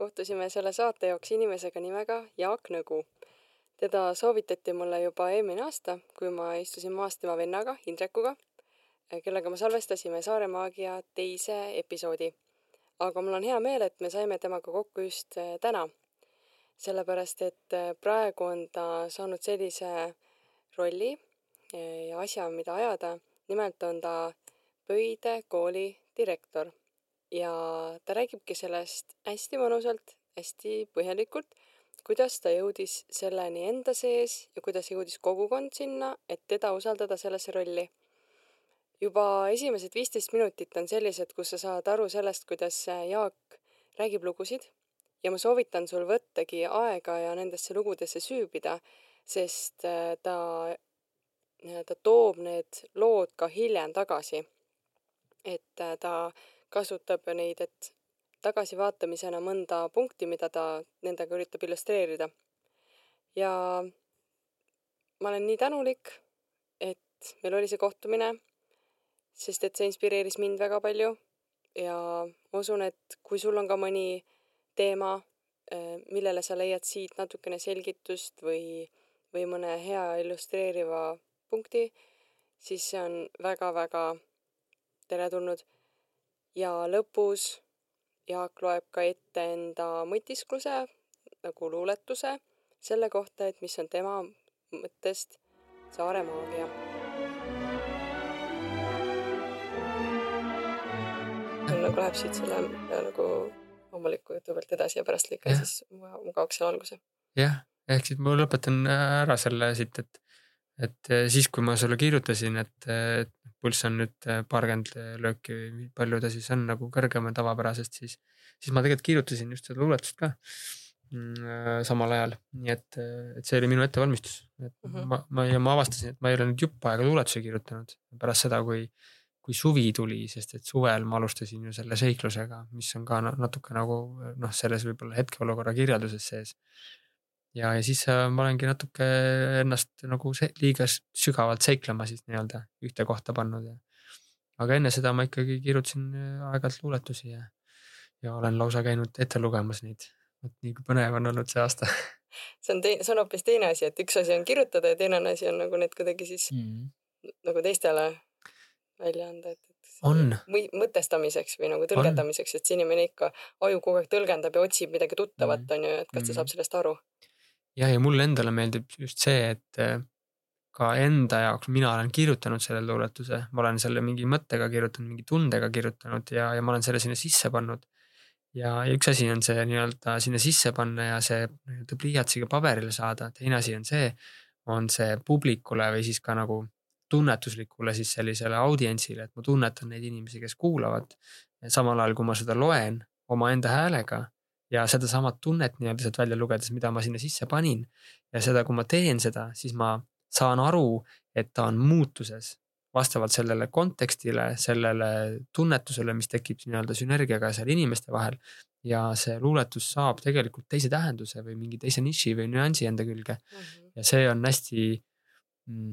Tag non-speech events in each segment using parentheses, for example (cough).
kohtusime selle saate jaoks inimesega nimega Jaak Nõgu. teda soovitati mulle juba eelmine aasta, kui ma istusin maas tema vennaga, Indrekuga, kellega me salvestasime Saare Maagia teise episoodi. aga mul on hea meel, et me saime temaga kokku just äh, täna. sellepärast, et äh, praegu on ta saanud sellise rolli äh, ja asja, mida ajada. nimelt on ta Pöide kooli direktor ja ta räägibki sellest hästi mõnusalt, hästi põhjalikult, kuidas ta jõudis selleni enda sees ja kuidas jõudis kogukond sinna, et teda usaldada sellesse rolli. juba esimesed viisteist minutit on sellised, kus sa saad aru sellest, kuidas Jaak räägib lugusid ja ma soovitan sul võttagi aega ja nendesse lugudesse süübida, sest äh, ta, ta toob need lood ka hiljem tagasi. et äh, ta kasutab neid, et tagasivaatamisena mõnda punkti, mida ta nendega üritab illustreerida. ja ma olen nii tänulik, et meil oli see kohtumine, sest et see inspireeris mind väga palju ja ma usun, et kui sul on ka mõni teema, eh, millele sa leiad siit natukene selgitust või, või mõne hea illustreeriva punkti, siis see on väga-väga teretulnud ja lõpus Jaak loeb ka ette enda mõtiskluse nagu luuletuse selle kohta, et mis on tema mõttest Saare maagia. nagu läheb siit selle nagu loomuliku jutu pealt edasi ja pärast lõikan siis mugavaks selle alguse. jah, ehk siis ma lõpetan ära selle siit, et, et siis, kui ma sulle kirjutasin, et, et pulss on nüüd äh, paarkümmend äh, lööki või palju ta siis on nagu kõrgem tavapärasest, siis, siis ma tegelikult kirjutasin just seda luuletust ka mm, äh, samal ajal, nii et, et see oli minu ettevalmistus, et mm -hmm. ma, ma ja ma avastasin, et ma ei ole nüüd jupp aega luuletusi kirjutanud. Pärast seda, kui, kui suvi tuli, sest et suvel ma alustasin ju selle seiklusega, mis on ka natuke nagu noh, selles võib-olla hetkeolukorra kirjelduses sees ja, ja siis äh, ma olengi natuke ennast nagu see, liiga sügavalt seiklema siis nii-öelda ühte kohta pannud ja. aga enne seda ma ikkagi kirjutasin äh, aeg-ajalt luuletusi ja, ja olen lausa käinud ette lugemas neid. vot nii põnev on olnud see aasta (laughs) see on teine, see on hoopis teine asi, et üks asi on kirjutada ja teine asi on nagu need kuidagi siis mm. nagu teistele välja anda, et, et. on. mõtestamiseks või nagu tõlgendamiseks, et see inimene ikka, aju kogu aeg tõlgendab ja otsib midagi tuttavat mm., on ju, et kas ta mm. saab sellest aru jah, ja mulle endale meeldib just see, et äh, ka enda jaoks mina olen kirjutanud selle luuletuse, ma olen selle mingi mõttega kirjutanud, mingi tundega kirjutanud ja, ja ma olen selle sinna sisse pannud. ja, ja üks asi on see nii-öelda sinna sisse panna ja see nii-öelda pliiatsiga paberile saada, teine asi on see, on see publikule või siis ka nagu tunnetuslikule siis sellisele audientsile, et ma tunnetan neid inimesi, kes kuulavad. samal ajal, kui ma seda loen omaenda häälega ja sedasama tunnet nii-öelda sealt välja lugedes, mida ma sinna sisse panin. ja seda, kui ma teen seda, siis ma saan aru, et ta on muutuses vastavalt sellele kontekstile, sellele tunnetusele, mis tekib nii-öelda sünergiaga seal inimeste vahel. ja see luuletus saab tegelikult teise tähenduse või mingi teise niši või nüansi enda külge mm. -hmm. ja see on hästi mm,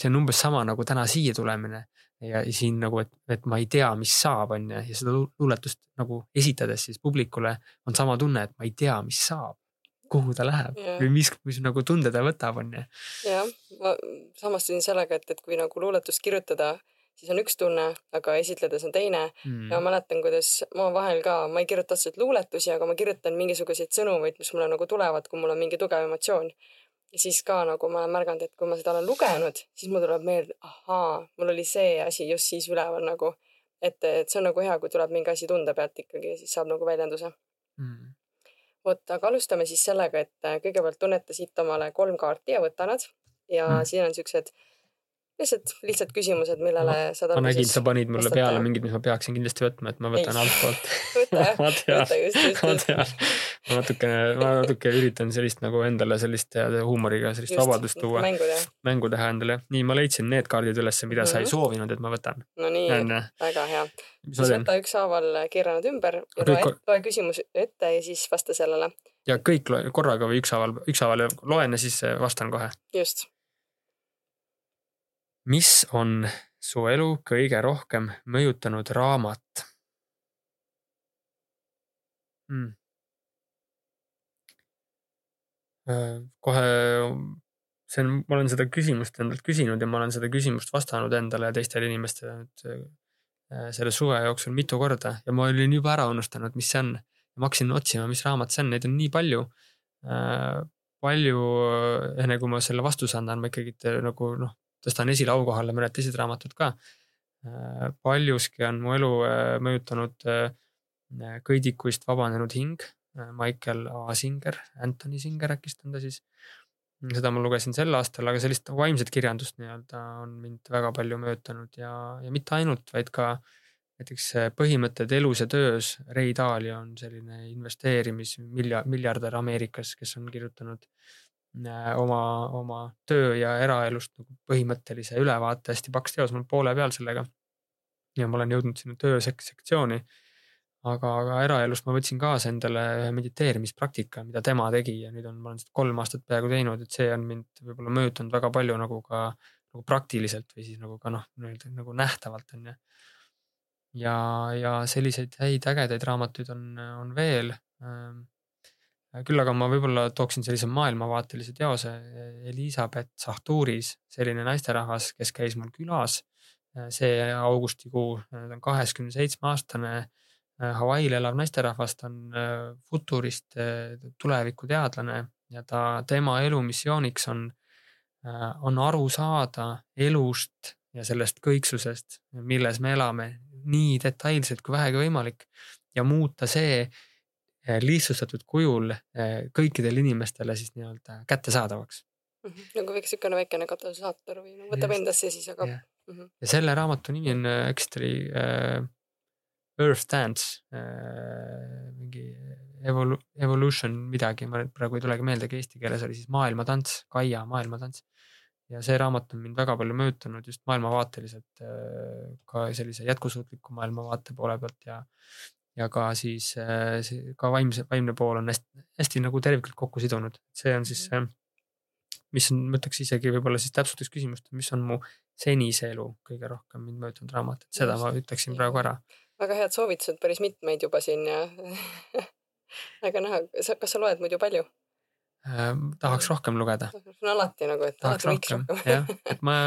see on umbes sama nagu täna siia tulemine ja siin nagu, et, et ma ei tea, mis saab, on ju, ja seda luuletust nagu esitades siis publikule on sama tunne, et ma ei tea, mis saab kuhu ta läheb ja. või mis, mis nagu tunde ta võtab, on ju. jah, ma samastusin sellega, et, et kui nagu luuletust kirjutada, siis on üks tunne, aga esitledes on teine mm. ja ma mäletan, kuidas ma vahel ka, ma ei kirjuta otseselt luuletusi, aga ma kirjutan mingisuguseid sõnumeid, mis mulle nagu tulevad, kui mul on mingi tugev emotsioon ja siis ka nagu ma olen märganud, et kui ma seda olen lugenud, siis mul tuleb meelde, ahaa, mul oli see asi just siis üleval nagu, et, et see on nagu hea, kui tuleb mingi asi tunde pealt ikkagi ja siis saab nagu väljenduse. Mm.. vot, aga alustame siis sellega, et äh, kõigepealt tunneta siit omale kolm kaarti ja võta nad. Ja mm. siin on siuksed lihtsalt lihtsad küsimused, millele ma, saad ma nägin, sa panid mulle peale mingid, mis ma peaksin kindlasti võtma, et ma võtan altpoolt (laughs) võta (laughs) jah, võta just, just, just. Ma natukene, ma natuke üritan sellist nagu endale sellist heade huumoriga sellist Just, vabadust tuua, mängu teha endale. nii, ma leidsin need kaardid ülesse, mida sa ei Mhm. soovinud, et ma võtan. no nii, onju, väga hea. siis võta ükshaaval keera nad ümber ja loe, loe küsimus ette ja siis vasta sellele. ja kõik loe- korraga või ükshaaval, ükshaaval loen ja siis äh, vastan kohe. just, mis on su elu kõige rohkem mõjutanud raamat hmm.? Kohe, see on, ma olen seda küsimust endalt küsinud ja ma olen seda küsimust vastanud endale ja teistele inimestele nüüd äh, selle suve jooksul mitu korda ja ma olin juba ära unustanud, mis see on. ma hakkasin otsima, mis raamat see on, neid on nii palju. palju, enne kui ma selle vastuse annan, ma ikkagi nagu noh, tõstan esile aukohale mõned teised raamatud ka. paljuski on mu elu äh, mõjutanud äh, Kõidikuist vabanenud hing, äh, Michael A Singer, Anthony Singer äkki on ta siis. seda ma lugesin sel aastal, aga sellist vaimset kirjandust nii-öelda on mind väga palju mõjutanud ja, ja mitte ainult, vaid ka näiteks äh, põhimõtted elus ja töös. Ray Dalio on selline investeerimismiljard, miljardär Ameerikas, kes on kirjutanud äh, oma, oma töö ja eraelust nagu põhimõttelise ülevaate, hästi paks teos, ma olen poole peal sellega. ja ma olen jõudnud sinna töö sek- sektsiooni. Aga, aga eraelust ma võtsin kaasa endale ühe mediteerimispraktika, mida tema tegi ja nüüd on, ma olen seda kolm aastat peaaegu teinud, et see on mind võib-olla mõjutanud väga palju nagu ka nagu praktiliselt või siis nagu ka noh, nii-öelda nagu nähtavalt on ju ja, ja selliseid häid ägedaid raamatuid on, on veel. küll aga ma võib-olla tooksin sellise maailmavaatelise teose Elizabeth Sahturis, selline naisterahvas, kes käis mul külas see augustikuu, ta on kaheksakümne seitsme aastane Hawaii'l elav naisterahvas, ta on futurist, tulevikuteadlane ja ta, tema elumissiooniks on, on aru saada elust ja sellest kõiksusest, milles me elame nii detailselt kui vähegi võimalik ja muuta see lihtsustatud kujul kõikidele inimestele siis nii-öelda kättesaadavaks. nagu väike siukene väikene katalüsaator või no, võtab endasse ja siis hakkab Jah. Mhm. ja selle raamatu nimi on äh, Extri äh, Earth Dance äh,, mingi evolu-, evolution midagi, ma praegu ei tulegi meelde, aga eesti keeles oli siis maailmatants, Kaia maailmatants. ja see raamat on mind väga palju mõjutanud just maailmavaateliselt äh, ka sellise jätkusuutliku maailmavaate poole pealt ja ja ka siis äh, see ka vaimse, vaimne pool on hästi, hästi nagu terviklikult kokku sidunud, see on siis äh, mis on, ma ütleks isegi võib-olla siis täpsustaks küsimust, mis on mu senise elu kõige rohkem mind mõjutanud raamat, et seda ma ütleksin praegu ära. Väga head soovitused, päris mitmeid juba siin ja väga (laughs) näha, kas sa loed muidu palju? äh, tahaks rohkem lugeda. on alati nagu, et tahaks alati võiks rohkem, rohkem jah, et ma,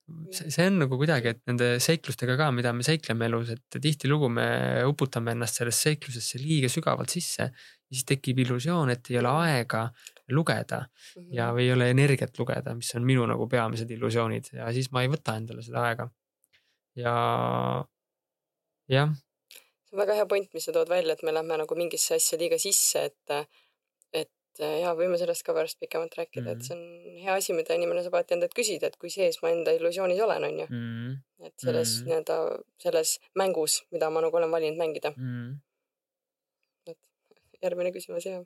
(laughs) see on nagu kuidagi, et nende seiklustega ka, mida me seikleme elus, et tihtilugu me uputame ennast sellesse seiklusesse liiga sügavalt sisse. ja siis tekib illusioon, et ei ole aega lugeda Mhm. ja, või ei ole energiat lugeda, mis on minu nagu peamised illusioonid ja siis ma ei võta endale seda aega. ja, jah, see on väga hea point, mis sa tood välja, et me lähme nagu mingisse asja liiga sisse, et, et ja võime sellest ka pärast pikemalt rääkida mm, -hmm. et see on hea asi, mida inimene saab alati endalt küsida, et kui sees ma enda illusioonis olen, on ju. mm. et selles Mhm. nii-öelda selles mängus, mida ma nagu olen valinud mängida. Mm. järgmine küsimus, jah.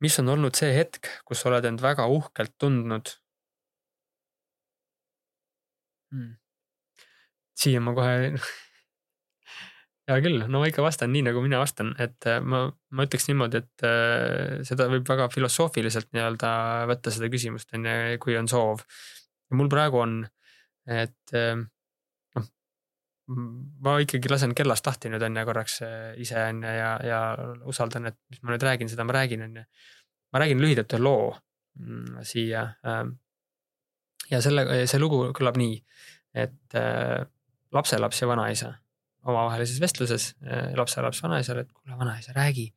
mis on olnud see hetk, kus oled end väga uhkelt tundnud mm.? siia ma kohe (laughs) hea küll, no ma ikka vastan nii, nagu mina vastan, et äh, ma, ma ütleks niimoodi, et äh, seda võib väga filosoofiliselt nii-öelda võtta, seda küsimust on ju, kui on soov. ja mul praegu on, et äh, noh, ma ikkagi lasen kellast lahti nüüd on ju korraks ise on ju ja, ja usaldan, et mis ma nüüd räägin, seda ma räägin, on ju. ma räägin lühidalt ühe loo mm, siia. ähm, ja selle, see lugu kõlab nii, et äh, lapselaps ja vanaisa omavahelises vestluses äh, lapselaps vanaisale, et kuule vanaisa, räägi,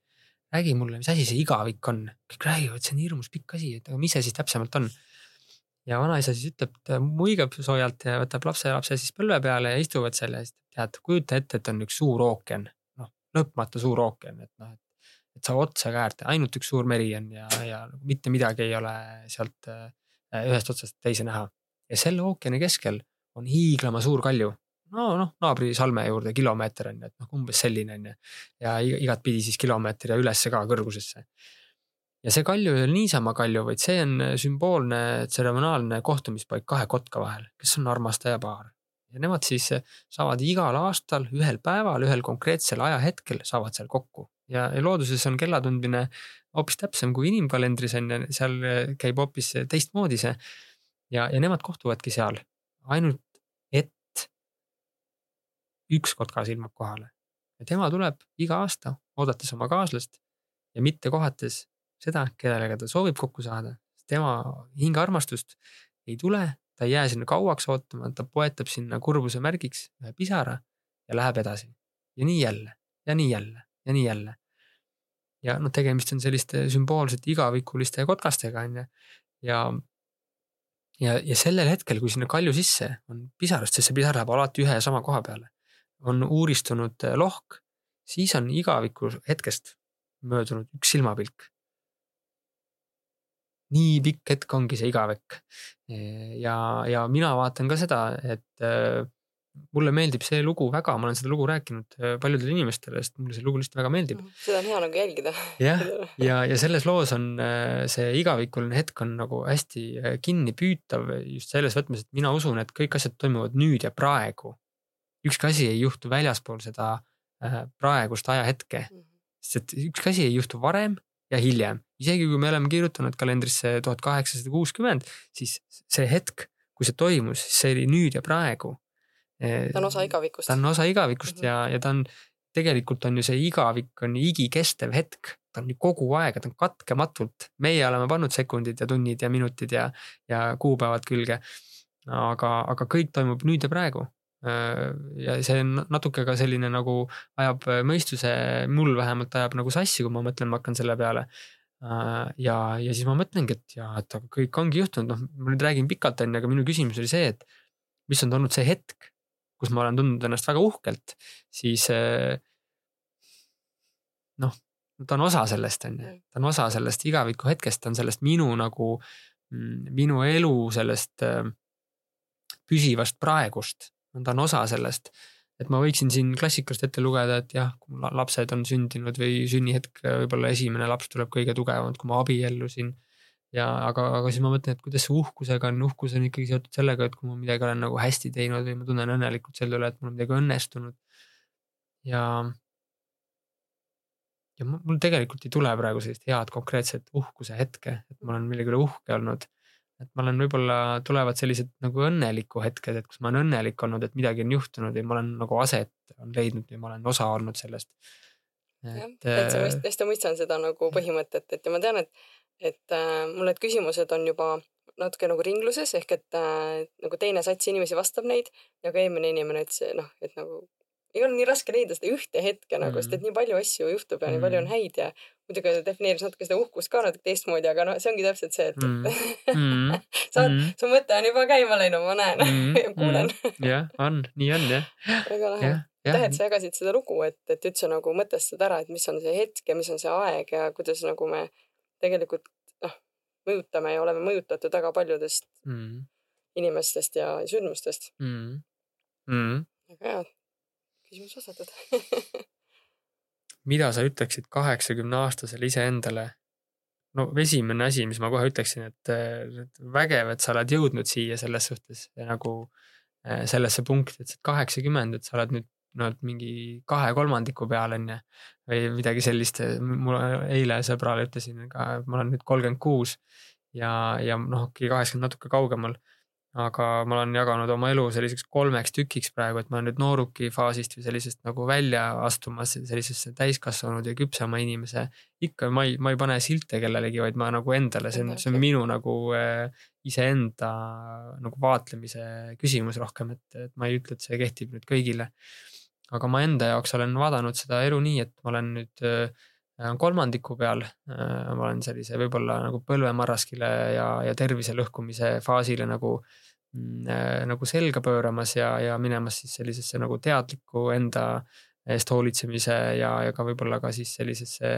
räägi mulle, mis asi see igavik on. kõik räägivad, see on hirmus pikk asi, et aga mis see siis täpsemalt on? ja vanaisa siis ütleb, ta muigab soojalt ja võtab lapselapse siis põlve peale ja istuvad seal ja siis tead, kujuta ette, et on üks suur ookean, noh lõpmatu suur ookean, et noh, et, et sa otsa ka äärt, ainult üks suur meri on ja, ja mitte midagi ei ole sealt äh, ühest otsast teise näha. ja selle ookeani keskel on hiiglama suur kalju, no noh, naabri salme juurde kilomeeter on ju, et noh, umbes selline on ju. ja igatpidi siis kilomeeter ja ülesse ka kõrgusesse. ja see kalju ei ole niisama kalju, vaid see on sümboolne tseremonaalne kohtumispaik kahe kotka vahel, kes on armastajapaar. ja nemad siis saavad igal aastal ühel päeval, ühel konkreetsel ajahetkel saavad seal kokku ja, ja looduses on kella tundmine hoopis täpsem kui inimkalendris on ju, seal käib hoopis teistmoodi see. ja, ja nemad kohtuvadki seal ainult üks kotkas ilmub kohale ja tema tuleb iga aasta, oodates oma kaaslast ja mitte kohates seda, kellega ta soovib kokku saada. tema hingearmastust ei tule, ta ei jää sinna kauaks ootama, ta poetab sinna kurbuse märgiks ühe pisara ja läheb edasi. ja nii jälle ja nii jälle ja nii jälle. ja noh, tegemist on selliste sümboolsete igavikuliste kotkastega on ju. ja, ja, ja sellel hetkel, kui sinna kalju sisse on pisarast, sest see pisar läheb alati ühe ja sama koha peale on uuristunud eh, lohk, siis on igaviku hetkest möödunud üks silmapilk. nii pikk hetk ongi see igavik. Ja, ja mina vaatan ka seda, et eh, mulle meeldib see lugu väga, ma olen seda lugu rääkinud paljudele inimestele, sest mulle see lugu lihtsalt väga meeldib. Mm, seda on hea nagu jälgida. jah, (laughs) ja, ja selles loos on see igavikuline hetk on nagu hästi kinnipüütav just selles võtmes, et mina usun, et kõik asjad toimuvad nüüd ja praegu ükski asi ei juhtu väljaspool seda äh, praegust ajahetke. Mhm. sest et ükski asi ei juhtu varem ja hiljem, isegi kui me oleme kirjutanud kalendrisse tuhat kaheksasada kuuskümmend, siis see hetk, kui see toimus, see oli nüüd ja praegu. Äh, ta on osa igavikust. ta on osa igavikust mm -hmm. ja, ja ta on, tegelikult on ju see igavik on igikestev hetk, ta on ju kogu aeg, ta on katkematult, meie oleme pannud sekundid ja tunnid ja minutid ja, ja kuupäevad külge. aga, aga kõik toimub nüüd ja praegu Äh, ja see on natuke ka selline nagu ajab mõistuse, mul vähemalt ajab nagu sassi, kui ma mõtlen, ma hakkan selle peale. Äh, ja, ja siis ma mõtlengi, et jaa, et aga kõik ongi juhtunud, noh, ma nüüd räägin pikalt, on ju, aga minu küsimus oli see, et mis on olnud see hetk, kus ma olen tundnud ennast väga uhkelt, siis äh, noh, ta on osa sellest, on ju, mm. ta on osa sellest igaviku hetkest, ta on sellest minu nagu, mm, minu elu sellest püsivast praegust ta on osa sellest. et ma võiksin siin klassikast ette lugeda, et jah, kui mul lapsed on sündinud või sünnihetk, võib-olla esimene laps tuleb kõige tugevamalt, kui ma abiellusin. ja aga, aga siis ma mõtlen, et kuidas see uhkusega on, uhkus on ikkagi seotud sellega, et kui ma midagi olen nagu hästi teinud või ma tunnen õnnelikult selle üle, et mul on midagi õnnestunud. ja ja mul tegelikult ei tule praegu sellist head konkreetset uhkuse hetke, et ma olen millegi üle uhke olnud et ma olen võib-olla tulevad sellised nagu õnneliku hetked, et kus ma olen õnnelik olnud, et midagi on juhtunud ja ma olen nagu aset on leidnud ja ma olen osa olnud sellest. jah, täitsa mõist-, hästi mõistan seda nagu põhimõtet, et ja ma tean, et, et äh, mul need küsimused on juba natuke nagu ringluses ehk et äh, nagu teine sats inimesi vastab neid ja ka eelmine inimene ütles, noh, et nagu ei ole nii raske leida seda ühte hetke nagu mm., sest et mm. nii palju asju juhtub ja mm. nii palju on mm. häid ja muidugi defineeris natuke seda uhkust ka natuke teistmoodi, aga noh, see ongi täpselt see, et mm. mm. (laughs) sa oled mm., su mõte on juba käima läinud, ma näen mm. (laughs) ja kuulen mm.. jah, on, nii on jah. väga lahe. aitäh, et sa jagasid seda lugu, et, et üldse nagu mõtestad ära, et mis on see hetk ja mis on see aeg ja kuidas nagu me tegelikult noh, mõjutame ja oleme mõjutatud väga paljudest mm. inimestest ja sündmustest mm.. Mm. väga hea küsimus vastatud mida sa ütleksid kaheksakümne aastasele iseendale? no esimene asi, mis ma kohe ütleksin, et vägev, et sa oled jõudnud siia selles suhtes ja nagu äh, sellesse punkti, et sa oled kaheksakümmend, et sa oled nüüd no mingi kahe kolmandiku peal on ju. või midagi sellist, mul eile sõbrale ütlesin ma olen nüüd kolmkümmend kuus ja, ja noh, okei, kaheksakümmend natuke kaugemal aga ma olen jaganud oma elu selliseks kolmeks tükiks praegu, et ma olen nüüd nooruki faasist või sellisest nagu välja astumas sellisesse täiskasvanud ja küpsema inimese. ikka ma ei, ma ei pane silte kellelegi, vaid ma nagu endale, see on, see on minu nagu äh, iseenda nagu vaatlemise küsimus rohkem, et, et ma ei ütle, et see kehtib nüüd kõigile. aga ma enda jaoks olen vaadanud seda elu nii, et ma olen nüüd äh, kolmandiku peal, äh, ma olen sellise võib-olla nagu põlvemarraskile ja, ja tervise lõhkumise faasile nagu äh, Mm, äh, nagu selga pööramas ja, ja minemas siis sellisesse nagu teadliku enda eest hoolitsemise ja, ja ka võib-olla ka siis sellisesse,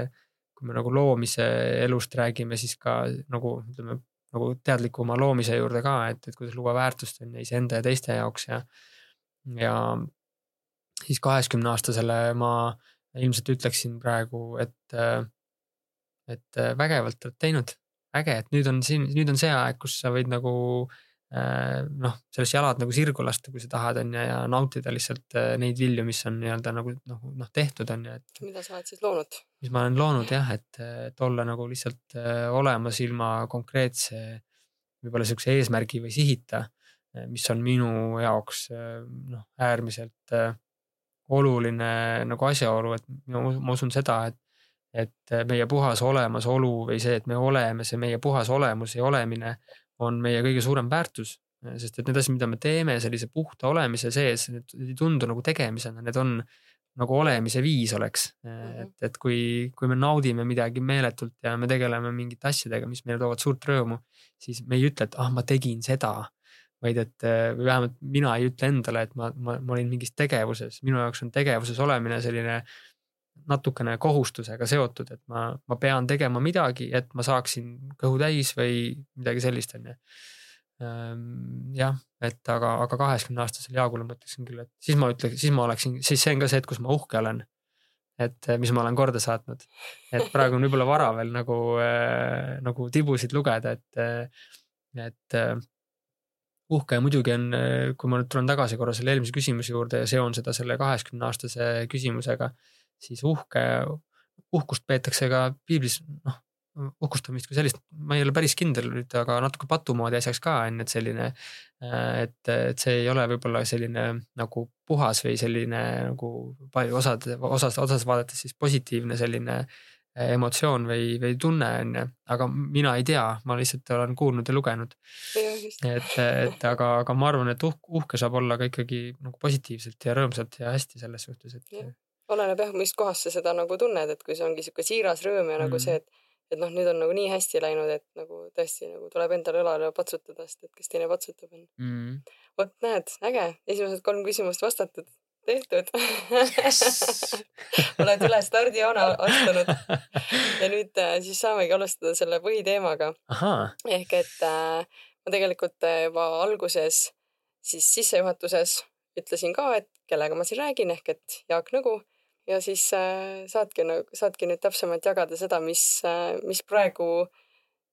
kui me nagu loomise elust räägime, siis ka nagu ütleme, nagu teadlikuma loomise juurde ka, et, et kuidas luua väärtust on ju iseenda ja teiste jaoks ja ja siis kaheksakümne aastasele ma ilmselt ütleksin praegu, et, et vägevalt oled teinud, äge, et nüüd on siin, nüüd on see aeg, kus sa võid nagu noh, sellest jalad nagu sirgu lasta, kui sa tahad, on ju, ja nautida lihtsalt neid vilju, mis on nii-öelda nagu noh, noh tehtud on ju, et. mida sa oled siis loonud? mis ma olen loonud jah, et, et olla nagu lihtsalt olemas ilma konkreetse võib-olla sihukese eesmärgi või sihita, mis on minu jaoks noh, äärmiselt oluline nagu asjaolu, et ma usun seda, et, et meie puhas olemasolu või see, et me oleme, see meie puhas olemus ja olemine on meie kõige suurem väärtus. sest et need asjad, mida me teeme sellise puhta olemise sees, need ei tundu nagu tegemisena, need on nagu olemise viis oleks. -hmm. et, et kui, kui me naudime midagi meeletult ja me tegeleme mingite asjadega, mis meile toovad suurt rõõmu, siis me ei ütle, et ah, ma tegin seda vaid et või vähemalt mina ei ütle endale, et ma, ma, ma olin mingis tegevuses, minu jaoks on tegevuses olemine selline natukene kohustusega seotud, et ma, ma pean tegema midagi, et ma saaksin kõhu täis või midagi sellist, on ju. Ehm, jah, et aga, aga kaheksakümne aastasel Jaagule ma ütleksin küll, et siis ma ütleks, siis ma oleksin, siis see on ka see hetk, kus ma uhke olen. et mis ma olen korda saatnud, et praegu on võib-olla vara veel nagu äh,, nagu tibusid lugeda, et, et äh, uhke muidugi on, kui ma nüüd tulen tagasi korra selle eelmise küsimuse juurde ja seon seda selle kaheksakümne aastase küsimusega, siis uhke, uhkust peetakse ka piiblis, noh, uhkustamist kui sellist, ma ei ole päris kindel nüüd, aga natuke patumoodi asjaks ka on, et selline, et, et see ei ole võib-olla selline nagu puhas või selline nagu palju osad, osas, osas vaadates siis positiivne selline äh, emotsioon või, või tunne on ju, aga mina ei tea, ma lihtsalt olen kuulnud ja lugenud. et, et aga, aga ma arvan, et uhke, uhke saab olla ka ikkagi nagu positiivselt ja rõõmsalt ja hästi selles suhtes, et. oleneb jah, mis kohast sa seda nagu tunned, et kui see ongi sihuke siiras rõõm ja nagu mm. see, et et noh, nüüd on nagu nii hästi läinud, et nagu tõesti nagu tuleb endale õlale patsutada, sest et kes teine patsutab on mm.. vot näed, äge, esimesed kolm küsimust vastatud tehtud. Yes. (laughs) oled üle stardijoone astunud ja nüüd äh, siis saamegi alustada selle põhiteemaga. ehk et äh, ma tegelikult äh, juba alguses siis sissejuhatuses ütlesin ka, et kellega ma siin räägin ehk et Jaak Nõgu. Ja siis äh, saadki nagu, saadki nüüd täpsemalt jagada seda, mis äh,, mis praegu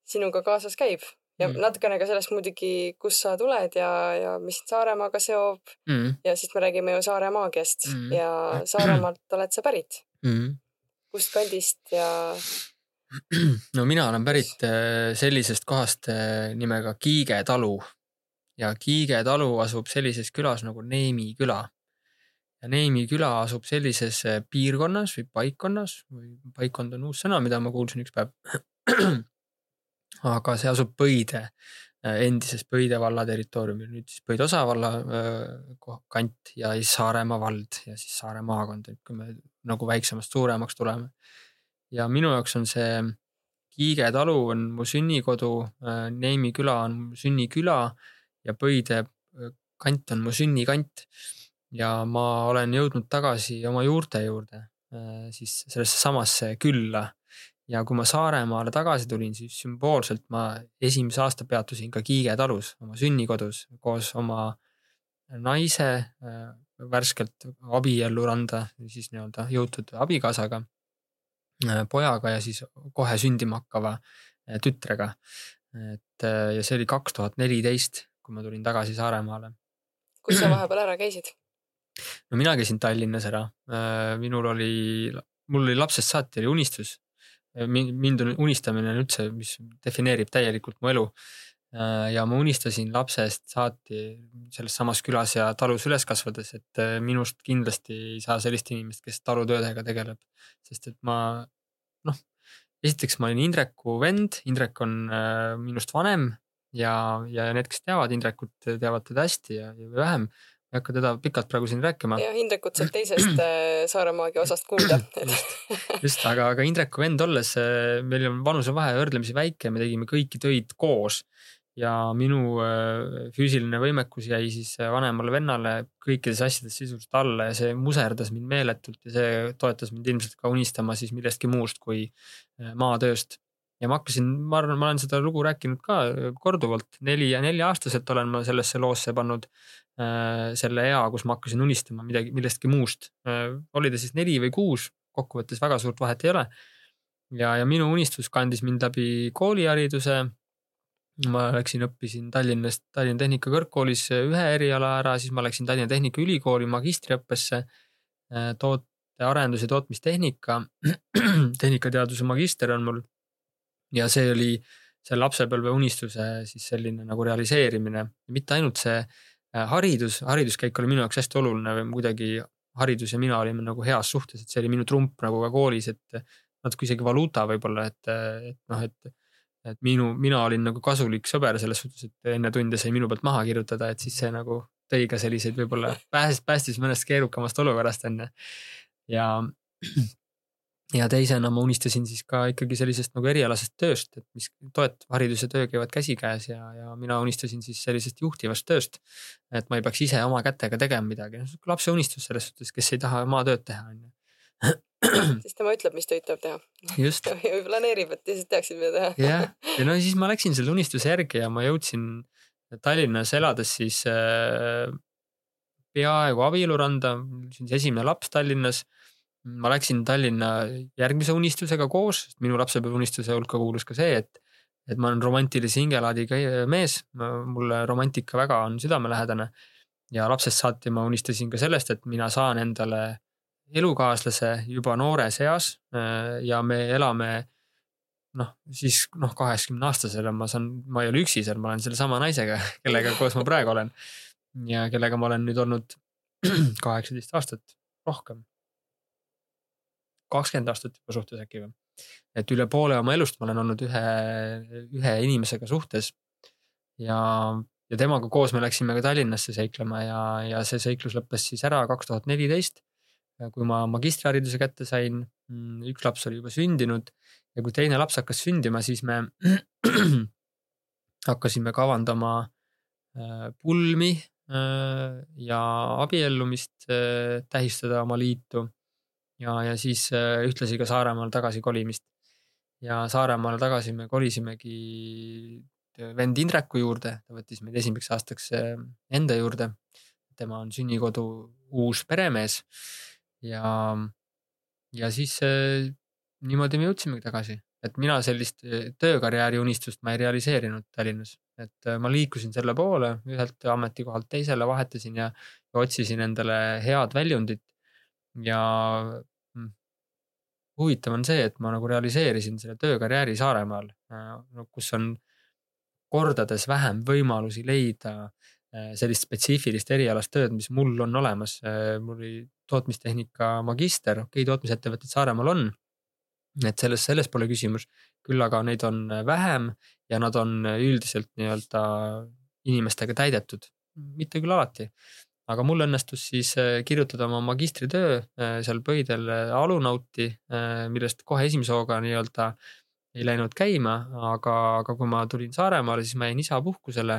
sinuga kaasas käib ja mm. natukene ka sellest muidugi, kust sa tuled ja, ja mis Saaremaaga seob mm.. ja siis me räägime ju Saare maagiast mm. ja Saaremaalt oled sa pärit mm.. kust kandist ja? (clears throat) no mina olen pärit äh, sellisest kohast äh, nimega Kiige talu ja Kiige talu asub sellises külas nagu Neemi küla. ja Neemi küla asub sellises äh, piirkonnas või paikkonnas või paikkond on uus sõna, mida ma kuulsin üks päev (clears throat) aga see asub Põide, äh, endises Põide valla territooriumil, nüüd siis Põide osavalla äh, kant ja siis Saaremaa vald ja siis Saare maakond, et kui me nagu väiksemast suuremaks tuleme. ja minu jaoks on see Kiige talu on mu sünnikodu, äh, Neimi küla on mu sünniküla ja Põide kant on mu sünnikant. ja ma olen jõudnud tagasi oma juurte juurde, siis sellesse samasse külla ja kui ma Saaremaale tagasi tulin, siis sümboolselt ma esimese aasta peatusin ka Kiige talus, oma sünnikodus koos oma naise äh, värskelt abiellu randa, siis nii-öelda jõutud abikaasaga, äh, pojaga ja siis kohe sündima hakkava äh, tütrega. et ja see oli kaks tuhat neliteist, kui ma tulin tagasi Saaremaale. kus sa vahepeal ära käisid? no mina käisin Tallinnas ära, minul oli, mul oli lapsest saati oli unistus mind on unistamine on üldse, mis defineerib täielikult mu elu. Äh, ja ma unistasin lapsest saati selles samas külas ja talus üles kasvades, et äh, minust kindlasti ei saa sellist inimest, kes talutöödega tegeleb. sest et ma noh, esiteks ma olin Indreku vend, Indrek on äh, minust vanem ja, ja need, kes teavad Indrekut, teavad teda hästi ja, ja vähem ei hakka teda pikalt praegu siin rääkima. jah, Indrekut saab teisest äh, Saare maagia osast kuulda just, (laughs) just, aga, aga Indreku vend olles, äh, meil on vanusevahe võrdlemisi väike, me tegime kõiki töid koos. ja minu äh, füüsiline võimekus jäi siis vanemale vennale kõikides asjades sisuliselt alla ja see muserdas mind meeletult ja see toetas mind ilmselt ka unistama siis millestki muust kui maatööst ja ma hakkasin, ma arvan, ma olen seda lugu rääkinud ka korduvalt, neli ja nelja-aastaselt olen ma sellesse loosse pannud selle ea, kus ma hakkasin unistama midagi, millestki muust. oli ta siis neli või kuus, kokkuvõttes väga suurt vahet ei ole. ja, ja minu unistus kandis mind läbi koolihariduse. ma läksin, õppisin Tallinnast, Tallinna Tehnika Kõrgkoolis ühe eriala ära, siis ma läksin Tallinna Tehnikaülikooli magistriõppesse toot-, arendus- ja tootmistehnika, (clears throat) tehnikateaduse magister on mul. ja see oli see lapsepõlve unistuse siis selline nagu realiseerimine, mitte ainult see äh, haridus, hariduskäik oli minu jaoks hästi oluline või kuidagi haridus ja mina olime nagu heas suhtes, et see oli minu trump nagu ka koolis, et natuke isegi valuuta võib-olla, et, et noh, et et minu, mina olin nagu kasulik sõber selles suhtes, et enne tunde sai minu pealt maha kirjutada, et siis see nagu tõi ka selliseid võib-olla päästis, päästis mõnest keerukamast olukorrast onju ja, ja teisena ma unistasin siis ka ikkagi sellisest nagu erialasest tööst, et mis toet-, haridus ja töö käivad käsikäes ja, ja mina unistasin siis sellisest juhtivast tööst. et ma ei peaks ise oma kätega tegema midagi, lapse unistus selles suhtes, kes ei taha maad-tööd teha, on ju (clears throat) siis tema ütleb, mis töid tuleb teha. just (laughs) planeerib, et teised teaksid, mida teha. jah, (laughs) ja no siis ma läksin selle unistuse järgi ja ma jõudsin Tallinnas elades siis äh, peaaegu abieluranda, sündis esimene laps Tallinnas. Ma läksin Tallinna järgmise unistusega koos, minu lapsepõlveunistuse hulka kuulus ka see, et, et ma olen romantilise hingelaadiga mees, mulle romantika väga on südamelähedane. ja lapsest saati ma unistasin ka sellest, et mina saan endale elukaaslase juba noores eas ja me elame noh, siis noh, kaheksakümne aastasena ma saan, ma ei ole üksi seal, ma olen sellesama naisega, kellega koos ma praegu olen ja kellega ma olen nüüd olnud (clears throat) kaheksateist aastat, rohkem. Kakskümmend aastat juba suhtes äkki või. et üle poole oma elust ma olen olnud ühe, ühe inimesega suhtes. ja, ja temaga koos me läksime ka Tallinnasse seiklema ja, ja see seiklus lõppes siis ära kaks tuhat neliteist. kui ma magistrihariduse kätte sain, mm, üks laps oli juba sündinud ja kui teine laps hakkas sündima, siis me (clears throat) hakkasime kavandama äh, pulmi Äh, ja abiellumist äh, tähistada oma liitu. Ja, ja siis äh, ühtlasi ka Saaremaale tagasi kolimist. ja Saaremaale tagasi me kolisimegi vend Indreku juurde, ta võttis meid esimeseks aastaks enda juurde. tema on sünnikodu uus peremees ja, ja siis niimoodi me jõudsimegi tagasi, et mina sellist töökarjääri unistust ma ei realiseerinud Tallinnas et äh, ma liikusin selle poole, ühelt ametikohalt teisele vahetasin ja, ja otsisin endale head väljundit. ja huvitav on see, et ma nagu realiseerisin selle töökarjääri Saaremaal, äh, kus on kordades vähem võimalusi leida äh, sellist spetsiifilist erialast tööd, mis mul on olemas. mul oli tootmistehnika magister, okei okay,, tootmisettevõtted Saaremaal on. et selles, selles pole küsimus, küll aga neid on vähem ja nad on üldiselt nii-öelda inimestega täidetud, mitte küll alati. Aga mul õnnestus siis äh, kirjutada oma magistritöö äh, seal Pöidel äh, Alunauti, millest kohe esimese hooga nii-öelda ei läinud käima, aga, aga kui ma tulin Saaremaale, siis ma jäin isapuhkusele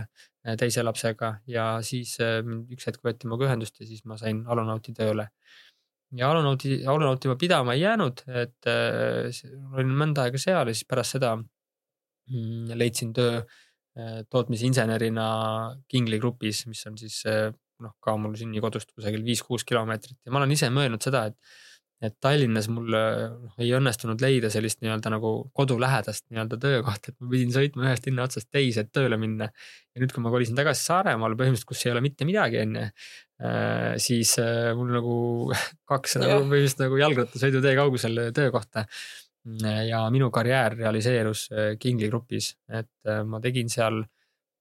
teise lapsega ja siis üks hetk võeti minuga ühendust ja siis ma sain Alunauti tööle. ja Alunauti, Alunauti ma pidama ei jäänud, et olin mõnda aega seal ja siis pärast seda Mm, leidsin töö tootmisinsenerina Kingli grupis, mis on siis noh, ka mul sünnikodust kusagil viis-kuus kilomeetrit ja ma olen ise mõelnud seda, et et Tallinnas mul noh, ei õnnestunud leida sellist nii-öelda nagu kodulähedast nii-öelda töökohta, et ma pidin sõitma ühest linna otsast teise, et tööle minna. ja nüüd, kui ma kolisin tagasi Saaremaale põhimõtteliselt, kus ei ole mitte midagi onju, äh, siis mul nagu (laughs) kaks nagu põhimõtteliselt nagu jalgrattasõidutee kaugusel töökohta ja minu karjäär realiseerus äh, Kingli grupis, et äh, ma tegin seal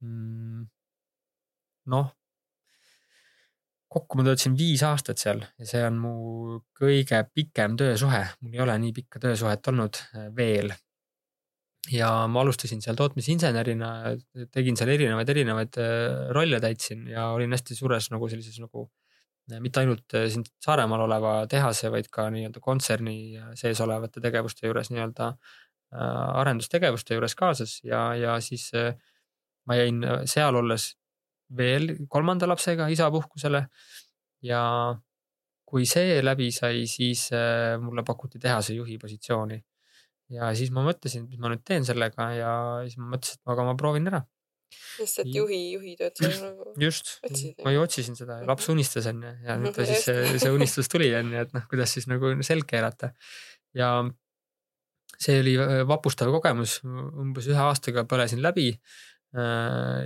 mm, noh, kokku ma töötasin viis aastat seal ja see on mu kõige pikem töösuhe, mul ei ole nii pikka töösuhet olnud äh, veel. ja ma alustasin seal tootmisinsenerina, tegin seal erinevaid, erinevaid rolle täitsin ja olin hästi suures nagu sellises nagu mitte ainult äh, siin Saaremaal oleva tehase, vaid ka nii-öelda kontserni sees olevate tegevuste juures nii-öelda äh, arendustegevuste juures kaasas ja, ja siis äh, ma jäin seal olles veel kolmanda lapsega isapuhkusele. ja kui see läbi sai, siis mulle pakuti tehase juhi positsiooni. ja siis ma mõtlesin, et mis ma nüüd teen sellega ja siis ma mõtlesin, et aga ma proovin ära. sest et juhi, juhi tööd sa nagu just ma ju otsisin seda, Mhm. laps unistas onju ja nüüd ta (laughs) siis see, just. see unistus tuli onju, et noh, kuidas siis nagu selg keerata. ja see oli äh, vapustav kogemus, umbes ühe aastaga põlesin läbi.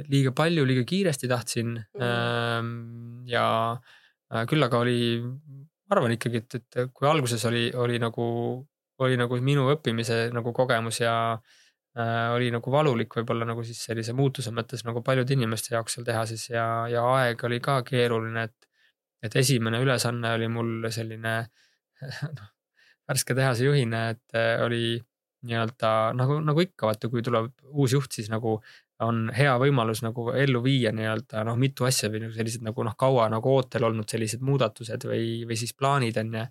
Liiga palju, liiga kiiresti tahtsin Mhm. ja äh, küll aga oli, ma arvan ikkagi, et, et kui alguses oli, oli nagu, oli nagu minu õppimise nagu kogemus ja äh, oli nagu valulik võib-olla nagu siis sellise muutuse mõttes nagu paljude inimeste jaoks seal tehases ja, ja aeg oli ka keeruline, et, et esimene ülesanne oli mul selline (laughs) noh, värske tehase juhina, et äh, oli nii-öelda nagu, nagu ikka vaata, kui tuleb uus juht, siis nagu on hea võimalus nagu ellu viia nii-öelda noh, mitu asja või nagu sellised nagu noh, kaua nagu ootel olnud sellised muudatused või, või siis plaanid on ju.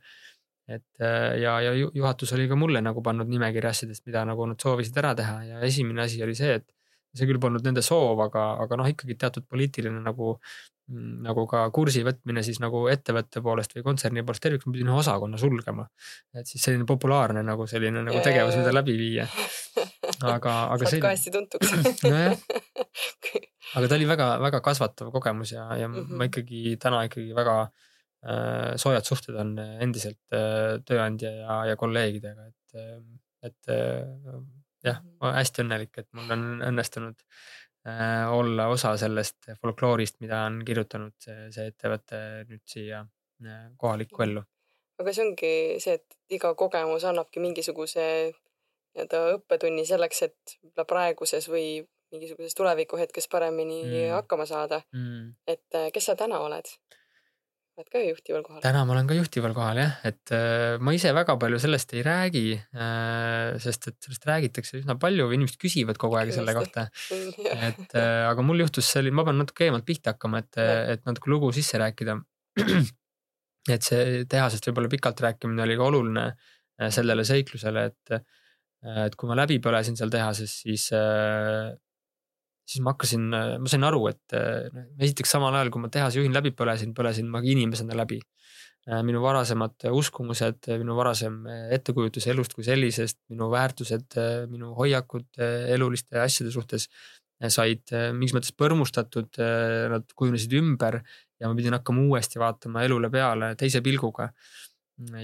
et äh, ja, ja ju- juhatus oli ka mulle nagu pannud nimekirja asjadest, mida nagu nad soovisid ära teha ja esimene asi oli see, et see küll polnud nende soov, aga, aga noh, ikkagi teatud poliitiline nagu, nagu ka kursi võtmine siis nagu ettevõtte poolest või kontserni poolest tervikuna pidin ühe osakonna sulgema. et siis selline populaarne nagu selline nagu tegevus, mida läbi viia. (laughs) aga, (laughs) aga saad see ka, hästi tuntuks (laughs) nojah, (laughs) aga ta oli väga-väga kasvatav kogemus ja, ja mm Mhm. -hmm. ma ikkagi täna ikkagi väga äh, soojad suhted on endiselt äh, tööandja ja, ja kolleegidega, et, et äh, jah, ma olen hästi õnnelik, et mul on õnnestunud olla osa sellest folkloorist, mida on kirjutanud see, see ettevõte nüüd siia kohalikku ellu. aga see ongi see, et iga kogemus annabki mingisuguse nii-öelda õppetunni selleks, et võib-olla praeguses või mingisuguses tulevikuhetkes paremini Mm. hakkama saada. Mm. et äh, kes sa täna oled? oled ka juhtival kohal? täna ma olen ka juhtival kohal jah, et äh, ma ise väga palju sellest ei räägi äh,, sest et sellest räägitakse üsna palju, inimesed küsivad kogu aeg selle Kindlasti. kohta. (laughs) et äh, aga mul juhtus selline, ma pean natuke eemalt pihta hakkama, et, et natuke lugu sisse rääkida. (clears throat) et see tehasest võib-olla pikalt rääkimine oli ka oluline äh, sellele seiklusele, et, et kui ma läbi põlesin seal tehases, siis äh, siis ma hakkasin, ma sain aru, et äh, noh, esiteks samal ajal, kui ma tehase juhin läbi põlesin, põlesin ma inimesena läbi. minu varasemad uskumused, minu varasem ettekujutus elust kui sellisest, minu väärtused, minu hoiakud äh, eluliste asjade suhtes äh, said äh, mingis mõttes põrmustatud, nad kujunesid ümber ja ma pidin hakkama uuesti vaatama elule peale teise pilguga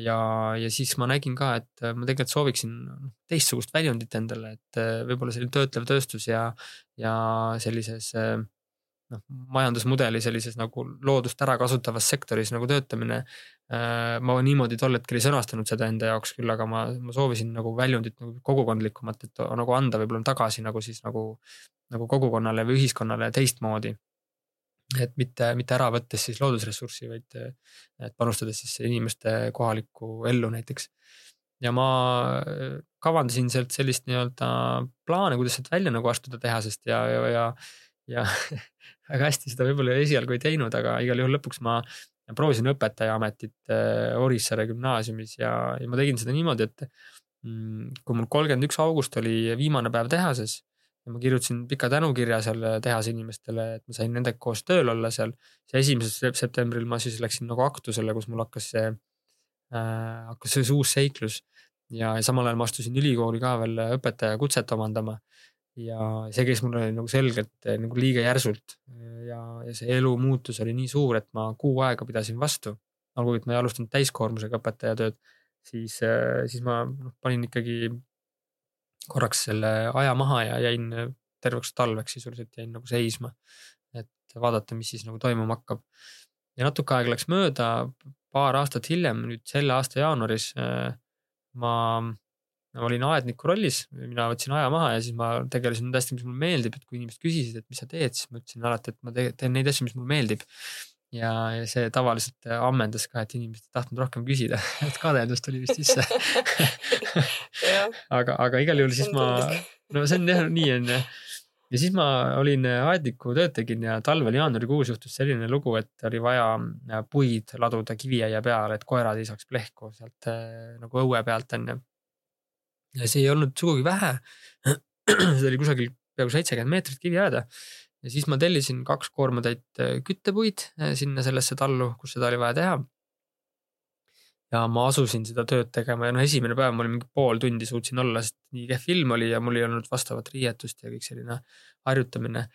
ja, ja siis ma nägin ka, et ma tegelikult sooviksin noh, teistsugust väljundit endale, et äh, võib-olla selline töötlev tööstus ja, ja sellises äh, noh, majandusmudeli sellises nagu loodust ära kasutavas sektoris nagu töötamine. ma niimoodi tol hetkel ei sõnastanud seda enda jaoks küll, aga ma, ma soovisin nagu väljundit nagu kogukondlikumat, et nagu anda võib-olla tagasi nagu siis nagu, nagu kogukonnale või ühiskonnale teistmoodi et mitte, mitte ära võttes siis loodusressurssi, vaid et panustades siis inimeste kohalikku ellu näiteks. ja ma kavandasin sealt sellist nii-öelda plaane, kuidas sealt välja nagu astuda tehasest ja, ja, ja, ja (laughs) väga hästi seda võib-olla esialgu ei teinud, aga igal juhul lõpuks ma proovisin õpetajaametit äh, Orissaare gümnaasiumis ja, ja ma tegin seda niimoodi, et mm, kui mul kolmkümmend üks august oli viimane päev tehases ma kirjutasin pika tänukirja seal tehase inimestele, et ma sain nendega koos tööl olla seal. siis esimesel septembril ma siis läksin nagu aktusele, kus mul hakkas see äh,, hakkas see uus seiklus ja samal ajal ma astusin ülikooli ka veel õpetajakutset omandama. ja see käis mul nagu selgelt nagu liiga järsult ja, ja see elu muutus oli nii suur, et ma kuu aega pidasin vastu. olgugi, et ma ei alustanud täiskoormusega õpetajatööd, siis, siis ma noh, panin ikkagi korraks selle aja maha ja jäin terveks talveks sisuliselt jäin nagu seisma. et vaadata, mis siis nagu toimuma hakkab. ja natuke aega läks mööda, paar aastat hiljem, nüüd selle aasta jaanuaris äh, ma, ma olin aedniku rollis, mina võtsin aja maha ja siis ma tegelesin nende asjadega, mis mulle meeldib, et kui inimesed küsisid, et mis sa teed, siis ma ütlesin alati, et ma te teen neid asju, mis mulle meeldib ja see tavaliselt ammendas ka, et inimesed ei tahtnud rohkem küsida, (laughs) et kadedus tuli vist sisse aga, aga igal juhul siis ma, (laughs) no see on jah nii on jah. ja siis ma olin aedniku tööd tegin ja talvel jaanuarikuus juhtus selline lugu, et oli vaja puid laduda kiviaia peale, et koerad ei saaks plehku sealt äh, nagu õue pealt onju. ja see ei olnud sugugi vähe. (clears throat) see oli kusagil peaaegu seitsekümmend meetrit kiviaeda ja siis ma tellisin kaks koormatäit küttepuid sinna sellesse tallu, kus seda oli vaja teha. ja ma asusin seda tööd tegema ja noh, esimene päev ma olin mingi pool tundi suutsin olla, sest nii kehv ilm oli ja mul ei olnud vastavat riietust ja kõik selline harjutamine.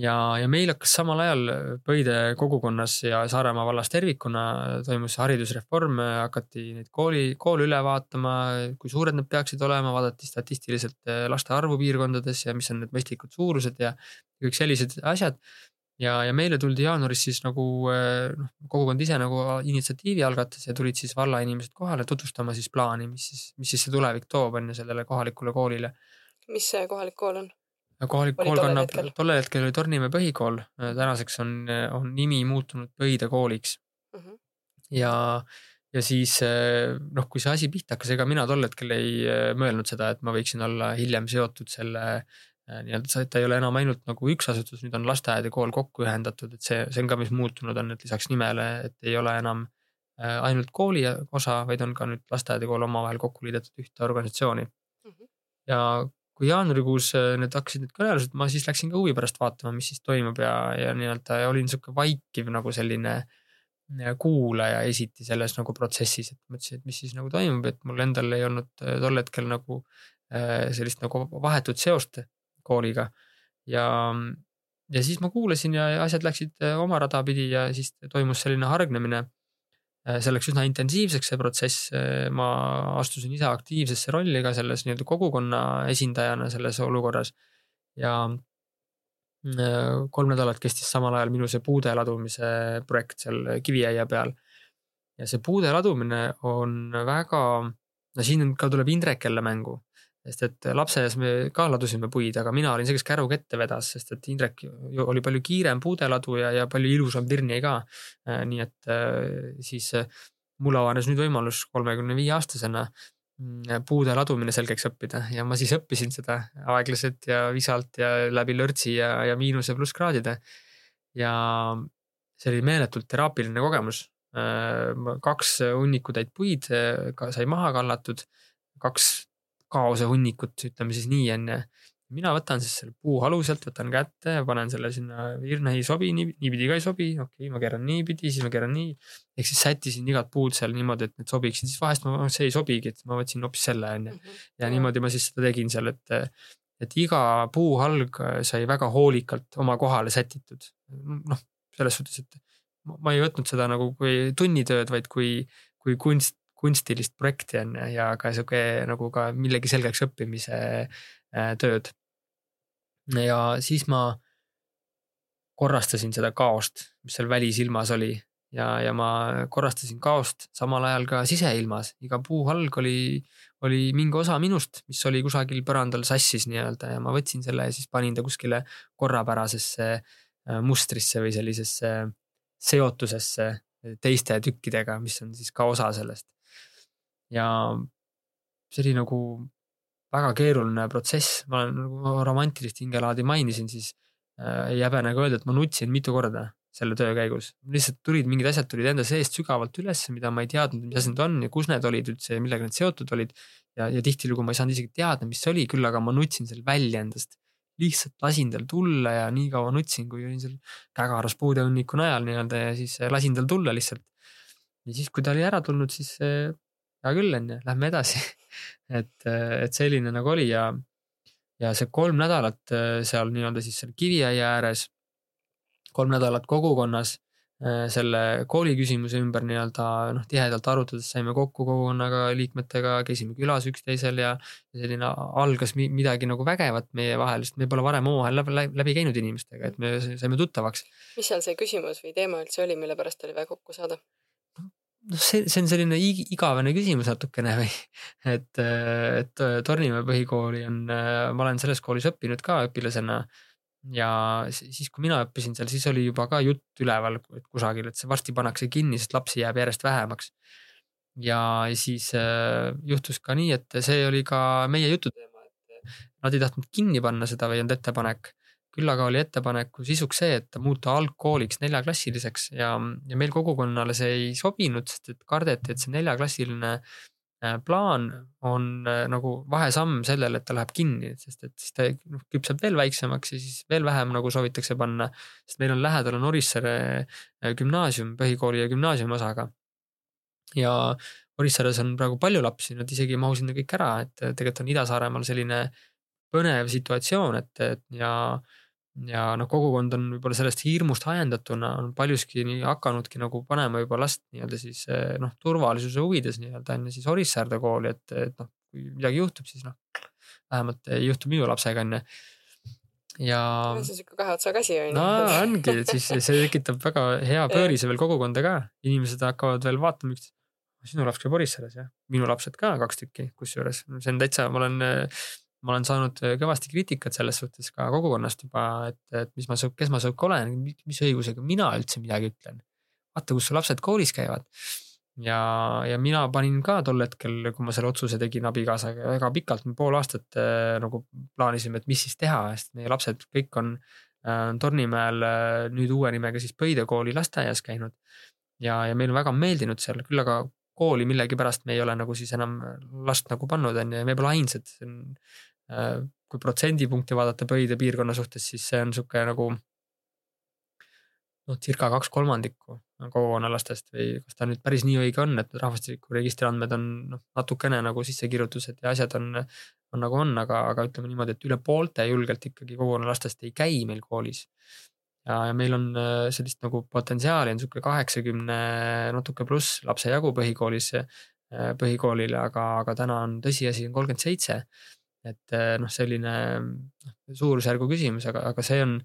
Ja, ja meil hakkas samal ajal Pöide kogukonnas ja Saaremaa vallas tervikuna toimus haridusreform, hakati neid kooli, koole üle vaatama, kui suured nad peaksid olema, vaadati statistiliselt laste arvu piirkondades ja mis on need mõistlikud suurused ja kõik sellised asjad ja, ja meile tuldi jaanuaris siis nagu noh, kogukond ise nagu initsiatiivi algatas ja tulid siis vallainimesed kohale tutvustama siis plaani, mis siis, mis siis see tulevik toob, on ju, sellele kohalikule koolile. mis see kohalik kool on? Kohalik kool kannab, tollel hetkel oli Tornimäe põhikool, tänaseks on, on nimi muutunud Pöide kooliks Mhm. ja, ja siis eh, noh, kui see asi pihta hakkas, ega mina tol hetkel ei mõelnud seda, et ma võiksin olla hiljem seotud selle nii-öelda, et ta ei ole enam ainult nagu üks asutus, nüüd on lasteaed ja kool kokku ühendatud, et see, see on ka, mis muutunud on, et lisaks nimele, et ei ole enam ainult kooli osa, vaid on ka nüüd lasteaed ja kool omavahel kokku liidetud ühte organisatsiooni Mhm. ja kui jaanuarikuus eh, need hakkasid need kõnelused, ma siis läksin ka huvi pärast vaatama, mis siis toimub ja, ja nii-öelda olin sihuke vaikiv nagu selline eh, kuulaja esiti selles nagu protsessis, et mõtlesin, et mis siis nagu toimub, et mul endal ei olnud eh, tol hetkel nagu sellist nagu vahetut seost kooliga. ja, ja siis ma kuulasin ja ja asjad läksid oma rada pidi ja siis toimus selline hargnemine see läks üsna intensiivseks, see protsess. ma astusin ise aktiivsesse rolli ka selles nii-öelda kogukonna esindajana selles olukorras. ja eh, kolm nädalat kestis samal ajal minu see puude ladumise projekt seal Kiviaia peal. ja see puude ladumine on väga, no siin ka tuleb Indrek jälle mängu sest et lapseeas me ka ladusime puid, aga mina olin see, kes käruga ette vedas, sest et Indrek oli palju kiirem puudeladuja ja palju ilusam Pirni ka. nii et äh, siis äh, mul avanes nüüd võimalus kolmekümne viie aastasena mm, puude ladumine selgeks õppida ja ma siis õppisin seda aeglaselt ja visalt ja läbi lörtsi ja, ja miinus ja plusskraadide. ja see oli meeletult teraapiline kogemus. kaks hunnikutäit puid äh, sai maha kallatud, kaks kaose hunnikut, ütleme siis nii onju. mina võtan siis selle puuhalu sealt, võtan kätte ja panen selle sinna, virna ei sobi, nii, niipidi ka ei sobi, okei okay,, ma keeran niipidi, siis ma keeran nii. ehk siis sättisin igat puud seal niimoodi, et need sobiksid, siis vahest ma, see ei sobigi, et ma võtsin hoopis selle onju. Mhm. ja niimoodi ma siis seda tegin seal, et, et iga puuhalg sai väga hoolikalt oma kohale sätitud. noh, selles suhtes, et ma ma ei võtnud seda nagu kui tunnitööd, vaid kui, kui kunst, kunstilist projekti on ju ja ka sihuke nagu ka millegi selgeks õppimise äh, tööd. ja siis ma korrastasin seda kaost, mis seal välisilmas oli ja, ja ma korrastasin kaost samal ajal ka siseilmas, iga puuhalg oli, oli mingi osa minust, mis oli kusagil põrandal sassis nii-öelda ja ma võtsin selle ja siis panin ta kuskile korrapärasesse äh, mustrisse või sellisesse seotusesse teiste tükkidega, mis on siis ka osa sellest. Ja see oli nagu väga keeruline protsess, ma olen nagu romantilist hingelaadi mainisin, siis äh, ei häbene ka öelda, et ma nutsin mitu korda selle töö käigus. lihtsalt tulid mingid asjad tulid enda seest sügavalt üles, mida ma ei teadnud, mis asi need on ja kus need olid üldse ja millega need seotud olid. ja, ja tihtilugu ma ei saanud isegi teada, mis see oli, küll aga ma nutsin selle välja endast. lihtsalt lasin tal tulla ja nii kaua nutsin, kui olin seal kägaras puudehunniku najal nii-öelda ja siis lasin tal tulla lihtsalt. ja siis, kui ta oli ära tulnud, siis äh, hea küll, onju, lähme edasi (laughs) et, et selline nagu oli ja, ja see kolm nädalat äh, seal nii-öelda siis seal Kiviaia ääres, kolm nädalat kogukonnas äh, selle kooli küsimuse ümber nii-öelda noh, tihedalt arutades saime kokku kogukonnaga liikmetega, käisime külas üksteisel ja, selline algas mi- midagi nagu vägevat meie vahel, sest me pole varem omavahel läbi, läbi käinud inimestega, et me saime tuttavaks. mis seal see küsimus või teema üldse oli, mille pärast oli vaja kokku saada? Noh, see, see on selline ig- igavene küsimus natukene või, (laughs) et, et Tornimäe põhikooli on, ma olen selles koolis õppinud ka õpilasena. ja si- siis, kui mina õppisin seal, siis oli juba ka jutt üleval et kusagil, et see varsti pannakse kinni, sest lapsi jääb järjest vähemaks. ja siis äh, juhtus ka nii, et see oli ka meie jututeema, et nad ei tahtnud kinni panna seda või ei olnud ettepanek küll aga oli ettepaneku sisuks see, et muuta algkooliks neljaklassiliseks ja, ja meil kogukonnale see ei sobinud, sest et kardeti, et see neljaklassiline äh, plaan on äh, nagu vahesamm sellele, et ta läheb kinni, sest et siis ta noh, küpseb veel väiksemaks ja siis veel vähem nagu soovitakse panna. sest meil on lähedal on Orissaare äh, gümnaasium, põhikooli ja gümnaasiumi osaga. ja Orissaares on praegu palju lapsi, nad isegi ei mahu sinna kõik ära, et tegelikult on Ida-Saaremaal selline põnev situatsioon, et, et ja, ja noh, kogukond on võib-olla sellest hirmust ajendatuna on paljuski nii hakanudki nagu panema juba last nii-öelda siis noh, turvalisuse huvides nii-öelda enne siis Orissaarde kooli, et, et noh, kui midagi juhtub, siis noh, vähemalt ei juhtu minu lapsega onju ja. see on siuke kahe otsaga asi onju. no ongi, et siis see tekitab väga hea (laughs) pöörise veel kogukonda ka, inimesed hakkavad veel vaatama üksteist. sinu laps käib Orissaares jah, minu lapsed ka kaks tükki, kusjuures see on täitsa, ma olen, ma olen saanud kõvasti kriitikat selles suhtes ka kogukonnast juba, et, et mis ma, kes ma sihuke olen, mis õigusega mina üldse midagi ütlen. vaata, kus su lapsed koolis käivad ja, ja mina panin ka tol hetkel, kui ma selle otsuse tegin abikaasaga väga pikalt, pool aastat äh, nagu plaanisime, et mis siis teha, sest meie lapsed kõik on äh, Tornimäel äh, nüüd uue nimega siis Pöide kooli lasteaias käinud. ja, ja meile on väga meeldinud seal, küll aga kooli millegipärast me ei ole nagu siis enam last nagu pannud, on ju, ja me pole ainsad, see on äh,. Kui protsendipunkti vaadata Pöide piirkonna suhtes, siis see on sihuke nagu noh, circa kaks kolmandikku kogukonna lastest või kas ta nüüd päris nii õige on, et rahvastikuregistri andmed on noh, natukene nagu sissekirjutused ja asjad on, on nagu on, aga, aga ütleme niimoodi, et üle poolte julgelt ikkagi kogukonna lastest ei käi meil koolis. ja, ja meil on äh, sellist nagu potentsiaali on sihuke kaheksakümne natuke pluss lapse jagu põhikoolis, äh, põhikoolile, aga, aga täna on tõsiasi on kolmkümmend seitse. Et äh, noh, selline noh, suurusjärgu küsimus, aga, aga see on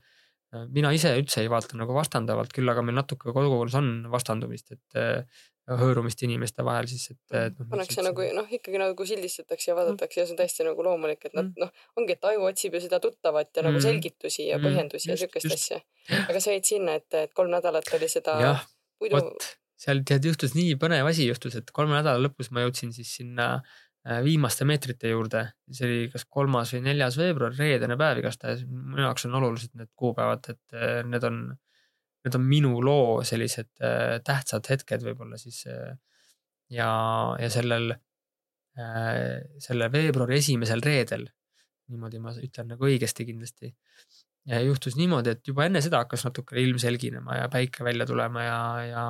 mina ise üldse ei vaata nagu vastandavalt, küll aga meil natuke kodukoolus on vastandumist, et äh, hõõrumist inimeste vahel siis, et, et noh. pannakse nagu noh, ikkagi nagu sildistatakse ja vaadatakse ja see on täiesti nagu loomulik, et nad mm. noh, ongi, et aju otsib ju seda tuttavat ja nagu mm. selgitusi ja mm. põhjendusi mm. ja siukest asja. aga sa jäid sinna, et, et kolm nädalat oli seda ja, puidu. seal tead juhtus nii põnev asi juhtus, et kolme nädala lõpus ma jõudsin siis sinna äh, Äh, viimaste meetrite juurde, see oli kas kolmas või neljas veebruar, reedene päev igastahes, minu jaoks on olulised need kuupäevad, et äh, need on, need on minu loo sellised äh, tähtsad hetked võib-olla siis. ja, ja sellel, selle veebruari esimesel reedel, niimoodi ma ütlen nagu õigesti kindlasti. juhtus niimoodi, et juba enne seda hakkas natukene ilm selginema ja päike välja tulema ja, ja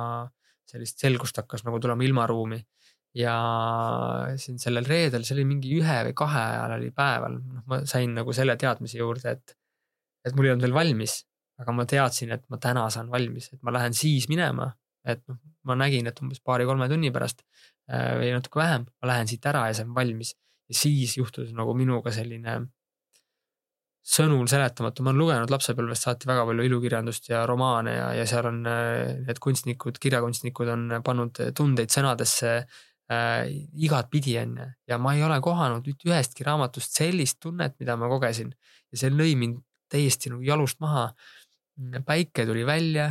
sellist selgust hakkas nagu tulema ilmaruumi ja siin sellel reedel, see oli mingi ühe või kahe ajal oli päeval, noh, ma sain nagu selle teadmise juurde, et, et mul ei olnud veel valmis, aga ma teadsin, et ma täna saan valmis, et ma lähen siis minema, et noh, ma nägin, et umbes paari-kolme tunni pärast äh, või natuke vähem, ma lähen siit ära ja saan valmis. ja siis juhtus nagu minuga selline sõnul seletamatu, ma olen lugenud lapsepõlvest saati väga palju ilukirjandust ja romaane ja, ja seal on äh, need kunstnikud, kirjakunstnikud on pannud tundeid sõnadesse äh, igatpidi onju ja ma ei ole kohanud mitte ühestki raamatust sellist tunnet, mida ma kogesin. Ja see lõi mind täiesti nagu jalust maha. päike tuli välja,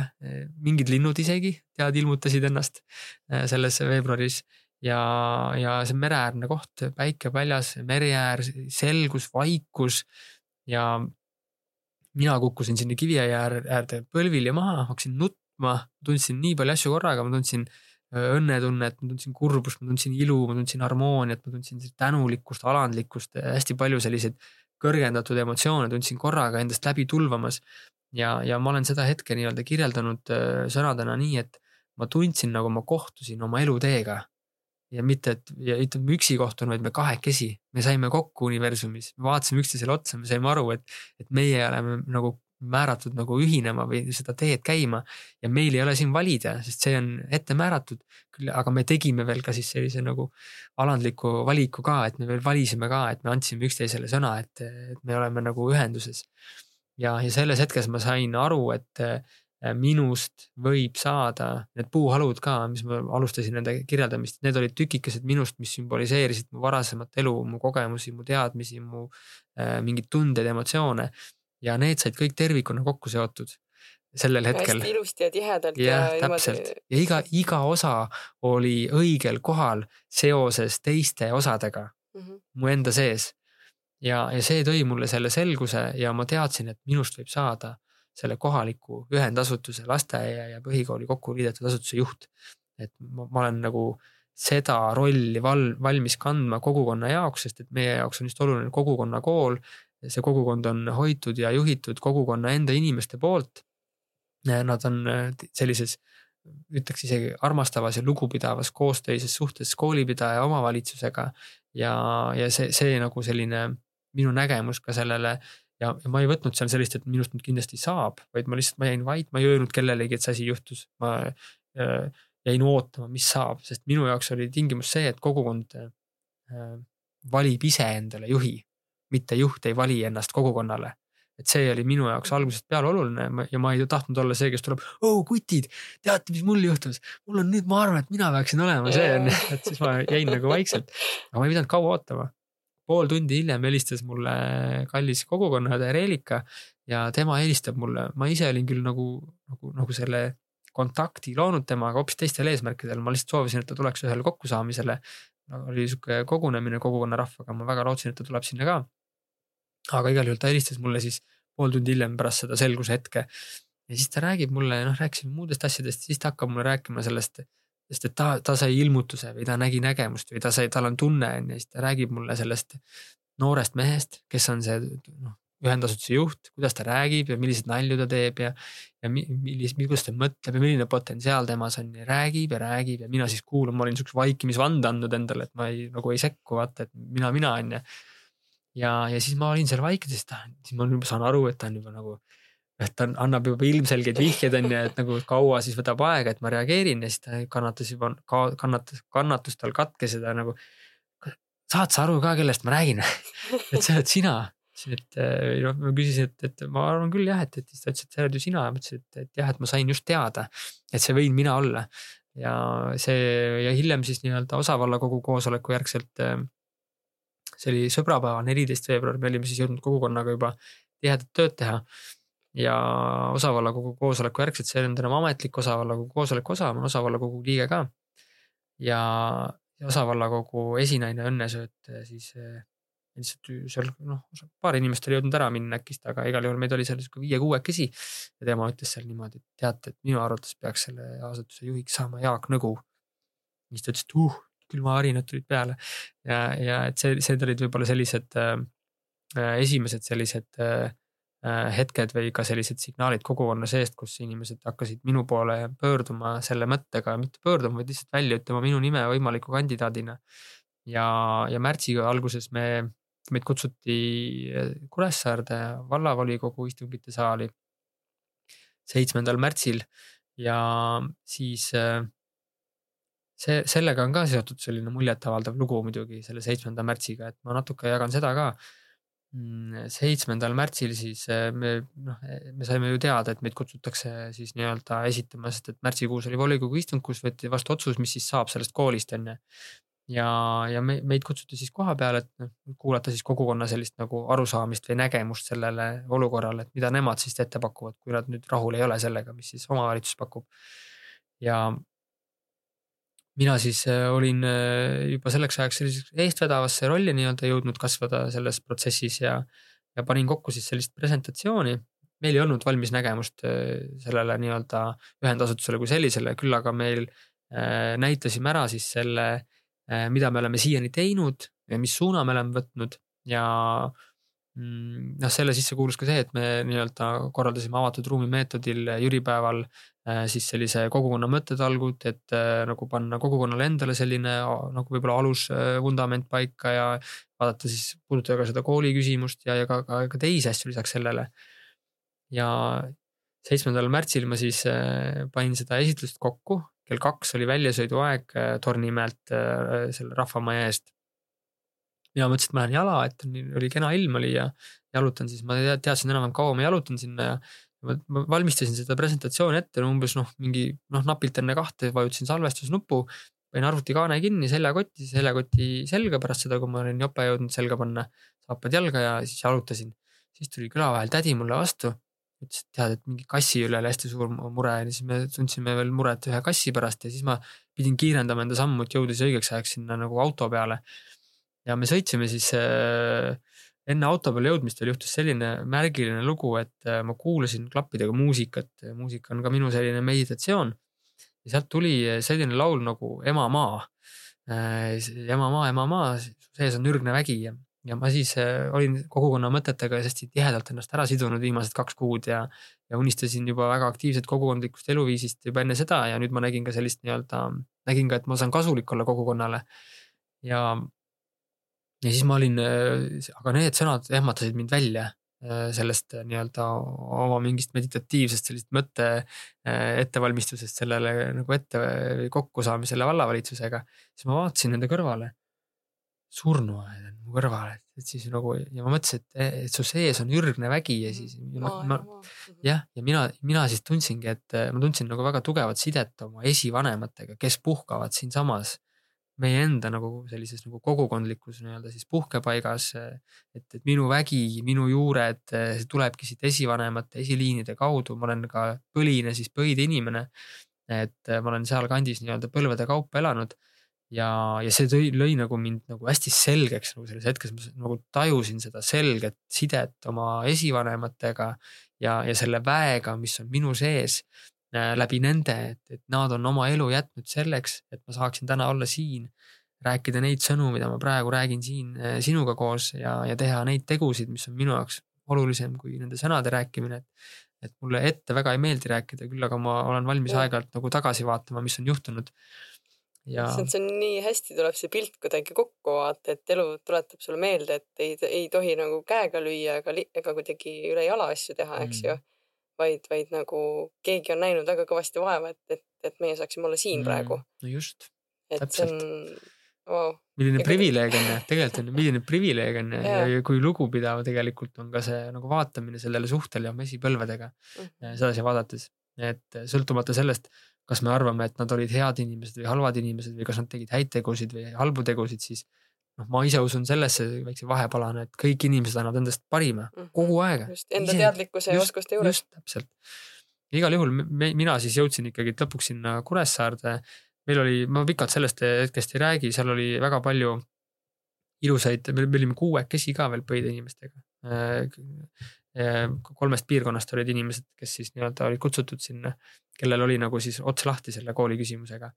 mingid linnud isegi tead ilmutasid ennast äh, selles veebruaris. Ja, ja see mereäärne koht, päike väljas, mereäär, selgus, vaikus. Ja mina kukkusin sinna kiviäe äärde põlvili maha, hakkasin nutma, tundsin nii palju asju korraga, ma tundsin äh, õnnetunnet, ma tundsin kurbust, ma tundsin ilu, ma tundsin harmooniat, ma tundsin tänulikkust, alandlikkust, hästi palju selliseid kõrgendatud emotsioone tundsin korraga endast läbi tulvamas. ja, ja ma olen seda hetke nii-öelda kirjeldanud sõnadena nii, et ma tundsin, nagu ma kohtusin oma eluteega. ja mitte, et ja ütleme üksi kohtun, vaid me kahekesi, me saime kokku universumis, vaatasime üksteisele otsa, me saime aru, et, et meie oleme nagu määratud nagu ühinema või seda teed käima. ja meil ei ole siin valida, sest see on ette määratud. küll, aga me tegime veel ka siis sellise nagu alandliku valiku ka, et me veel valisime ka, et me andsime üksteisele sõna, et, et me oleme nagu ühenduses. ja, ja selles hetkes ma sain aru, et äh, minust võib saada need puuhalud ka, mis ma alustasin nende kirjeldamist, need olid tükikesed minust, mis sümboliseerisid mu varasemat elu, mu kogemusi, mu teadmisi, mu äh, mingeid tundeid, emotsioone ja need said kõik tervikuna kokku seotud sellel hetkel. hästi ilusti ja tihedalt. jah ja, täpselt ja iga, iga osa oli õigel kohal seoses teiste osadega mm -hmm. mu enda sees. ja, ja see tõi mulle selle selguse ja ma teadsin, et minust võib saada selle kohaliku ühendasutuse, lasteaia ja põhikooli kokku liidetud asutuse juht. et ma, ma olen nagu seda rolli val, valmis kandma kogukonna jaoks, sest et meie jaoks on just oluline kogukonnakool see kogukond on hoitud ja juhitud kogukonna enda inimeste poolt. Nad on äh, sellises ütleks isegi armastavas ja lugupidavas koostöises suhtes koolipidaja omavalitsusega. ja, ja see, see nagu selline minu nägemus ka sellele ja, ja ma ei võtnud seal sellist, et minust nüüd kindlasti saab, vaid ma lihtsalt, ma jäin vait, ma ei öelnud kellelegi, et see asi juhtus. ma äh, jäin ootama, mis saab, sest minu jaoks oli tingimus see, et kogukond äh, valib ise endale juhi, mitte juht ei vali ennast kogukonnale. Et see oli minu jaoks algusest peale oluline ja ma ei tahtnud olla see, kes tuleb, oo kutid, teate, mis mul juhtus, mul on nüüd, ma arvan, et mina peaksin olema see. On, (laughs) et siis ma jäin nagu vaikselt. aga ma ei pidanud kaua ootama. pool tundi hiljem helistas mulle kallis kogukonnaõde Reelika ja tema helistab mulle, ma ise olin küll nagu, nagu, nagu selle kontakti loonud temaga hoopis teistel eesmärkidel, ma lihtsalt soovisin, et ta tuleks ühele kokkusaamisele. No,. oli sihuke kogunemine kogukonna rahvaga, ma väga lootsin, et ta tuleb sinna ka aga igal juhul ta helistas mulle siis pool tundi hiljem pärast seda selguse hetke. ja siis ta räägib mulle, noh, rääkisime muudest asjadest, siis ta hakkab mulle rääkima sellest, sest et ta, ta sai ilmutuse või ta nägi nägemust või ta sai, tal on tunne on ju, siis ta räägib mulle sellest noorest mehest, kes on see noh, ühendasutuse juht, kuidas ta räägib ja milliseid nalju ta teeb ja, ja millist, kuidas ta mõtleb ja milline potentsiaal temas on ja räägib ja räägib ja mina siis kuulan, ma olin siukse vaikimisvande andnud endale, et ma ei, nagu ei sekku, vaata, et mina, mina on ju ja, ja siis ma olin seal vaikides, siis ta, siis ma juba saan aru, et ta on juba nagu, et ta annab juba ilmselgeid vihjeid on ju, et nagu kaua siis võtab aega, et ma reageerin ja siis ta kannatas juba ka kannatas, kannatus tal katkes ja ta nagu. saad sa aru ka, kellest ma räägin (laughs) et see oled sina. et noh, ma küsisin, et, et ma arvan küll jah, et, et siis ta ütles, et see oled ju sina ja ma ütlesin, et, et jah, et ma sain just teada, et see võin mina olla. ja see ja hiljem siis nii-öelda osavallakogu koosoleku järgselt see oli sõbrapäeval, neliteist veebruar, me olime siis jõudnud kogukonnaga juba tihedat tööd teha. ja osavallakogu koosoleku järgselt, see ei olnud enam ametlik osavallakogu koosoleku osa, ma olen osavallakogu liige ka. ja, osavallakogu esinaine Õnne Sööt siis eh, lihtsalt seal noh, paar inimest oli jõudnud ära minna äkki, aga igal juhul meid oli seal sihuke viie-kuuekesi. ja tema ütles seal niimoodi, et teate, et minu arvates peaks selle asutuse juhiks saama Jaak Nõgu. siis ta ütles, et uh, külmaharinad tulid peale ja, ja et see, need olid võib-olla sellised äh, äh, esimesed sellised äh, äh, hetked või ka sellised signaalid kogukonna seest, kus inimesed hakkasid minu poole pöörduma selle mõttega, mitte pöörduma, vaid lihtsalt välja ütlema minu nime võimaliku kandidaadina. ja, ja märtsi alguses me, meid kutsuti äh, Kuressaarde vallavolikogu istungite saali seitsmendal märtsil ja siis äh, see, sellega on ka seotud selline muljetavaldav lugu muidugi selle seitsmenda märtsiga, et ma natuke jagan seda ka. Mm, seitsmendal märtsil siis eh, me noh, me saime ju teada, et meid kutsutakse siis nii-öelda esitama, sest et märtsikuus oli volikogu istung, kus võeti vastu otsus, mis siis saab sellest koolist on ju. ja, ja me, meid kutsuti siis koha peale, et noh, kuulata siis kogukonna sellist nagu arusaamist või nägemust sellele olukorrale, et mida nemad siis ette pakuvad, kui nad nüüd rahul ei ole sellega, mis siis omavalitsus pakub. ja mina siis äh, olin äh, juba selleks ajaks selliseks eestvedavasse rolli nii-öelda jõudnud kasvada selles protsessis ja, ja panin kokku siis sellist presentatsiooni. meil ei olnud valmis nägemust äh, sellele nii-öelda ühendasutusele kui sellisele, küll aga meil näitasime ära siis selle, mida me oleme siiani teinud ja mis suuna me oleme võtnud ja mm, noh, selle sisse kuulus ka see, et me nii-öelda korraldasime avatud ruumi meetodil jüripäeval Äh, siis sellise kogukonna mõttetalgud, et äh, nagu panna kogukonnale endale selline nagu võib-olla alusvundament äh, paika ja vaadata siis, puudutada ka seda kooli küsimust ja, ja ka, ka, ka teisi asju lisaks sellele. ja seitsmendal märtsil ma siis panin seda esitlust kokku, kell kaks oli väljasõiduaeg Tornimäelt selle Rahvamaja eest. Mina mõtlesin, et ma lähen jala, et oli kena ilm oli ja jalutan siis, ma teadsin enam-vähem kaua ma jalutan sinna ja ma valmistasin seda presentatsiooni ette umbes noh, mingi noh, napilt enne kahte vajutasin salvestusnuppu. panin arvutikaane kinni seljakotti, seljakoti selga pärast seda, kui ma olin jope jõudnud selga panna, saapad jalga ja siis jalutasin. siis tuli küla vahel tädi mulle vastu, ütles, et tead, et mingi kassi üle oli hästi suur mure ja siis me tundsime veel muret ühe kassi pärast ja siis ma pidin kiirendama enda sammu, et jõuda siis õigeks ajaks sinna nagu auto peale. Ja me sõitsime siis äh, enne auto peale jõudmist veel juhtus selline märgiline lugu, et äh, ma kuulasin klappidega muusikat, muusika on ka minu selline meditatsioon. ja sealt tuli selline laul nagu Emamaa. Emamaa, emamaa, sees on ürgne vägi ja, ja ma siis äh, olin kogukonna mõtetega hästi tihedalt ennast ära sidunud viimased kaks kuud ja, ja unistasin juba väga aktiivset kogukondlikust eluviisist juba enne seda ja nüüd ma nägin ka sellist nii-öelda, nägin ka, et ma saan kasulik olla kogukonnale. ja, ja siis ma olin, äh, aga need sõnad ehmatasid mind välja äh, sellest nii-öelda oma mingist meditatiivsest sellist mõtte ettevalmistusest sellele nagu ette kokkusaamisele vallavalitsusega. siis ma vaatasin nende kõrvale. Surnuaed on mu kõrval, et, siis nagu ja ma mõtlesin, et, et su sees on ürgne vägi ja siis ja ma, ma jah, ja mina, mina siis tundsingi, et ma tundsin nagu väga tugevat sidet oma esivanematega, kes puhkavad siinsamas meie enda nagu sellises nagu kogukondlikus nii-öelda siis puhkepaigas. et, et minu vägi, minu juured, see tulebki siit esivanemate, esiliinide kaudu, ma olen ka põline siis põide inimene. et ma olen sealkandis nii-öelda põlvede kaupa elanud ja, ja see tõi, lõi nagu mind nagu hästi selgeks nagu selles hetkes, ma nagu tajusin seda selget sidet oma esivanematega ja, ja selle väega, mis on minu sees läbi nende, et, et nad on oma elu jätnud selleks, et ma saaksin täna olla siin, rääkida neid sõnu, mida ma praegu räägin siin äh, sinuga koos ja, ja teha neid tegusid, mis on minu jaoks olulisem kui nende sõnade rääkimine. et mulle ette väga ei meeldi rääkida, küll aga ma olen valmis aeg-ajalt nagu tagasi vaatama, mis on juhtunud ja. see on nii hästi tuleb see pilt kuidagi kokku vaata, et elu tuletab sulle meelde, et ei, ei tohi nagu käega lüüa ega, ega kuidagi üle jala asju teha, eks mm. ju. Vaid, vaid nagu keegi on näinud väga kõvasti vaeva, et, et, et meie saaksime olla siin mm. praegu. no just. Täpselt. see on wow. milline privileeg on tegelikult on milline privileeg on ja, ja kui lugupidav tegelikult on ka see nagu vaatamine sellele suhtele oma esipõlvedega mm -hmm. sedasi vaadates, et sõltumata sellest kas me arvame, et nad olid head inimesed või halvad inimesed või kas nad tegid häid tegusid või halbu tegusid, siis noh, ma ise usun sellesse väikse vahepalana, et kõik inimesed annavad endast parima mm -hmm. kogu aeg. Enda ise, teadlikkuse ja oskuste juures. just, täpselt. igal juhul me, mina siis jõudsin ikkagi lõpuks sinna Kuressaarde. meil oli, ma pikalt sellest hetkest ei räägi, seal oli väga palju ilusaid, me olime kuuekesi ka veel Põide inimestega kolmest piirkonnast olid inimesed, kes siis nii-öelda olid kutsutud sinna, kellel oli nagu siis ots lahti selle kooli küsimusega.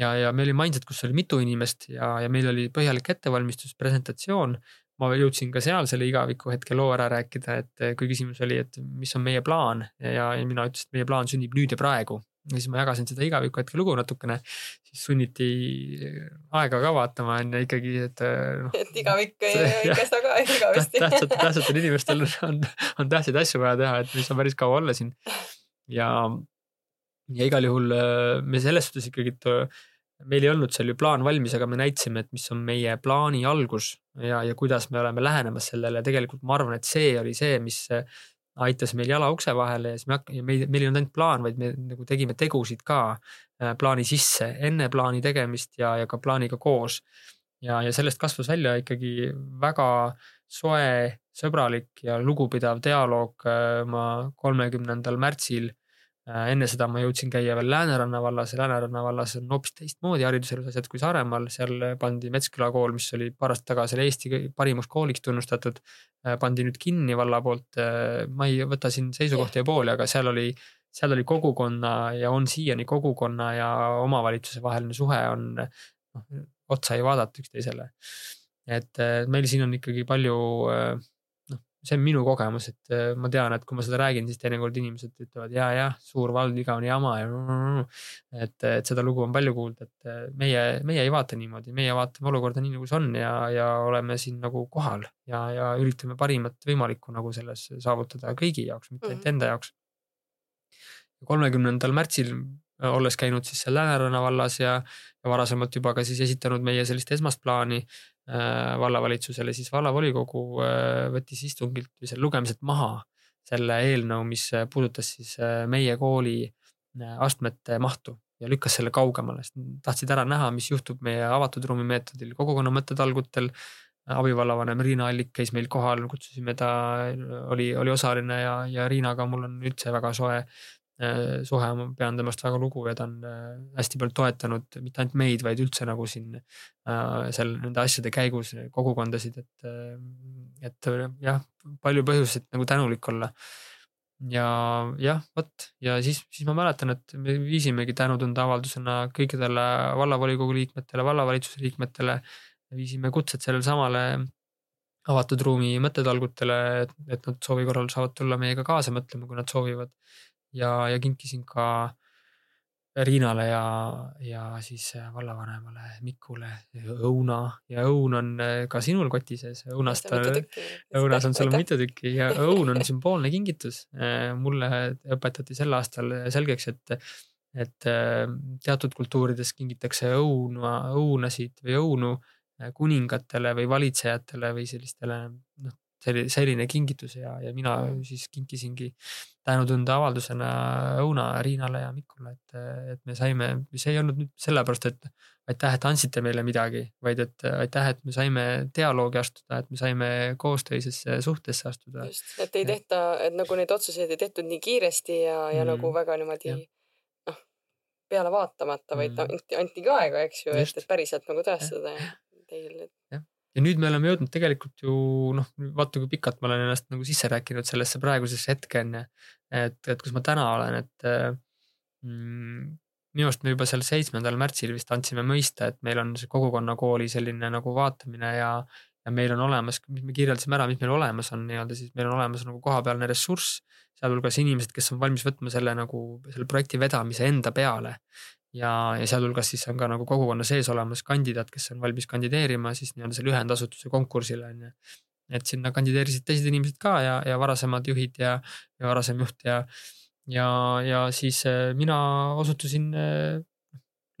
Ja, ja me olime ainsad, kus oli mitu inimest ja, ja meil oli põhjalik ettevalmistus, presentatsioon. ma jõudsin ka seal selle igaviku hetke loo ära rääkida, et kui küsimus oli, et mis on meie plaan ja, ja mina ütlesin, et meie plaan sünnib nüüd ja praegu ja siis ma jagasin seda igaviku hetke lugu natukene, siis sunniti aega ka vaatama on ju ikkagi, et noh. (laughs) et igavik ei, (laughs) ei kesta ka igavesti tähtsat, tähtsatel inimestel on, on tähtsaid asju vaja teha, et ei saa päris kaua olla siin. ja, ja igal juhul äh, me selles suhtes ikkagi, et äh, meil ei olnud seal ju plaan valmis, aga me näitasime, et mis on meie plaani algus ja, ja kuidas me oleme lähenemas sellele. tegelikult ma arvan, et see oli see, mis aitas meil jala ukse vahele ja siis me hak-, ja meil, meil ei olnud ainult plaan, vaid me nagu tegime tegusid ka äh, plaani sisse enne plaani tegemist ja, ja ka plaaniga koos. ja, ja sellest kasvas välja ikkagi väga soe, sõbralik ja lugupidav dialoog äh, ma kolmekümnendal märtsil Äh, enne seda ma jõudsin käia veel Lääneranna vallas ja Lääneranna vallas on hoopis teistmoodi hariduselus asjad kui Saaremaal, seal pandi Metsküla kool, mis oli paar aastat tagasi Eesti parimaks kooliks tunnustatud, äh, pandi nüüd kinni valla poolt. Äh, ma ei võta siin seisukohti ja pooli, aga seal oli, seal oli kogukonna ja on siiani kogukonna ja omavalitsuse vaheline suhe on noh, otsa ei vaadata üksteisele. et meil siin on ikkagi palju see on minu kogemus, et äh, ma tean, et kui ma seda räägin, siis teinekord inimesed ütlevad ja, jah, suur vald, igavene jama ja. et, et seda lugu on palju kuulda, et äh, meie, meie ei vaata niimoodi, meie vaatame olukorda nii, nagu see on ja, ja oleme siin nagu kohal ja, ja üritame parimat võimalikku nagu selles saavutada kõigi jaoks, mitte ainult mm -hmm. enda jaoks. kolmekümnendal märtsil olles käinud siis seal Lääneranna vallas ja, ja varasemalt juba ka siis esitanud meie sellist esmast plaani äh, vallavalitsusele, siis vallavolikogu äh, võttis istungilt või seal lugemiselt maha selle eelnõu, mis puudutas siis äh, meie kooli äh, astmete mahtu ja lükkas selle kaugemale, sest tahtsid ära näha, mis juhtub meie avatud ruumi meetodil kogukonna mõttetalgutel. Abivallavanem Riina Allik käis meil kohal, kutsusime ta, oli, oli osaline ja, ja Riinaga mul on üldse väga soe Äh, suhe, ma pean temast väga lugu ja ta on äh, hästi palju toetanud mitte ainult meid, vaid üldse nagu siin äh, seal nende asjade käigus kogukondasid, et, et jah, palju põhjuseid nagu tänulik olla. ja jah, vot ja siis, siis ma mäletan, et me viisimegi tänutunde avaldusena kõikidele vallavolikogu liikmetele, vallavalitsuse liikmetele, viisime kutsed sellele samale avatud ruumi mõttetalgutele, et, et nad soovi korral saavad tulla meiega kaasa mõtlema, kui nad soovivad. Ja, ja kinkisin ka Riinale ja, ja siis vallavanemale Mikule õuna ja õun on ka sinul koti sees, õunast on, õunas on sul mitu tükki ja (laughs) õun on sümboolne kingitus. mulle õpetati sel aastal selgeks, et, et teatud kultuurides kingitakse õuna, õunasid või õunu kuningatele või valitsejatele või sellistele noh, selline, selline kingitus ja, ja mina siis kinkisingi tänutunde avaldusena õuna Riinale ja Mikule, et, et me saime, see ei olnud nüüd sellepärast, et aitäh, et andsite meile midagi, vaid et aitäh, et me saime dialoogi astuda, et me saime koostöisesse suhtesse astuda. just, et ei tehta, et nagu neid otsuseid ei tehtud nii kiiresti ja, ja mm. nagu väga niimoodi noh, peale vaatamata, vaid mm. anti, anti ka aega, eks ju, et, et päriselt nagu tõestada ja teil et.... jah, ja nüüd me oleme jõudnud tegelikult ju noh, vaata kui pikalt ma olen ennast nagu sisse rääkinud sellesse praegusesse hetke onju. et, et kus ma täna olen, et mm, minu arust me juba seal seitsmendal märtsil vist andsime mõista, et meil on see kogukonnakooli selline nagu vaatamine ja, ja meil on olemas, me kirjeldasime ära, mis meil olemas on nii-öelda, siis meil on olemas nagu kohapealne ressurss, sealhulgas inimesed, kes on valmis võtma selle nagu selle projekti vedamise enda peale ja, ja sealhulgas siis on ka nagu kogukonna sees olemas kandidaat, kes on valmis kandideerima siis nii-öelda selle ühendasutuse konkursile on ju. et sinna kandideerisid teised inimesed ka ja, ja varasemad juhid ja, ja varasem juht ja, ja, ja siis äh, mina osutusin äh,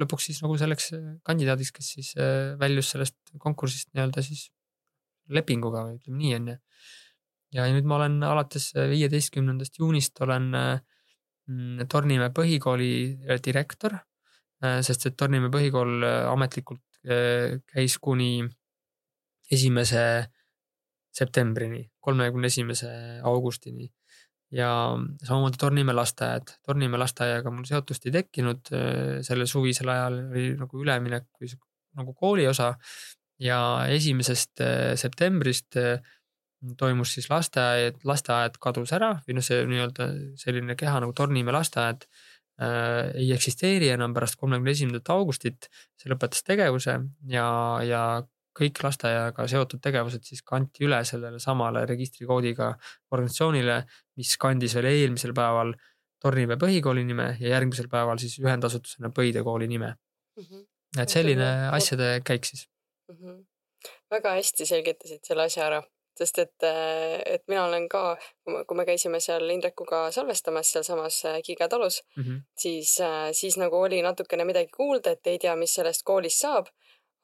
lõpuks siis nagu selleks äh, kandidaadiks, kes siis väljus sellest konkursist nii-öelda siis lepinguga või ütleme nii on ju. ja nüüd ma olen alates viieteistkümnendast juunist olen mm, Tornimäe põhikooli direktor sest et Tornimäe põhikool äh, ametlikult äh, käis kuni esimese septembrini, kolmekümne esimese augustini. ja samamoodi Tornimäe lasteaed, Tornimäe lasteaiaga mul seotust ei tekkinud, sellel suvisel ajal oli nagu üleminek või nagu kooli osa. ja esimesest septembrist toimus siis lasteaed, lasteaed kadus ära või noh, see nii-öelda selline keha nagu Tornimäe lasteaed äh, ei eksisteeri enam pärast kolmekümne esimesat augustit. see lõpetas tegevuse ja, ja kõik lasteaiaga seotud tegevused siis kanti üle sellele samale registrikoodiga organisatsioonile, mis kandis veel eelmisel päeval Tornimäe põhikooli nime ja järgmisel päeval siis ühendasutusena Põide kooli nime mm. -hmm. et selline asjade käik siis mm. -hmm. väga hästi selgitasid selle asja ära sest et, äh, et mina olen ka, kui me käisime seal Indrekuga salvestamas sealsamas äh, Kiige talus mm, -hmm. siis, äh, siis nagu oli natukene midagi kuulda, et ei tea, mis sellest koolist saab.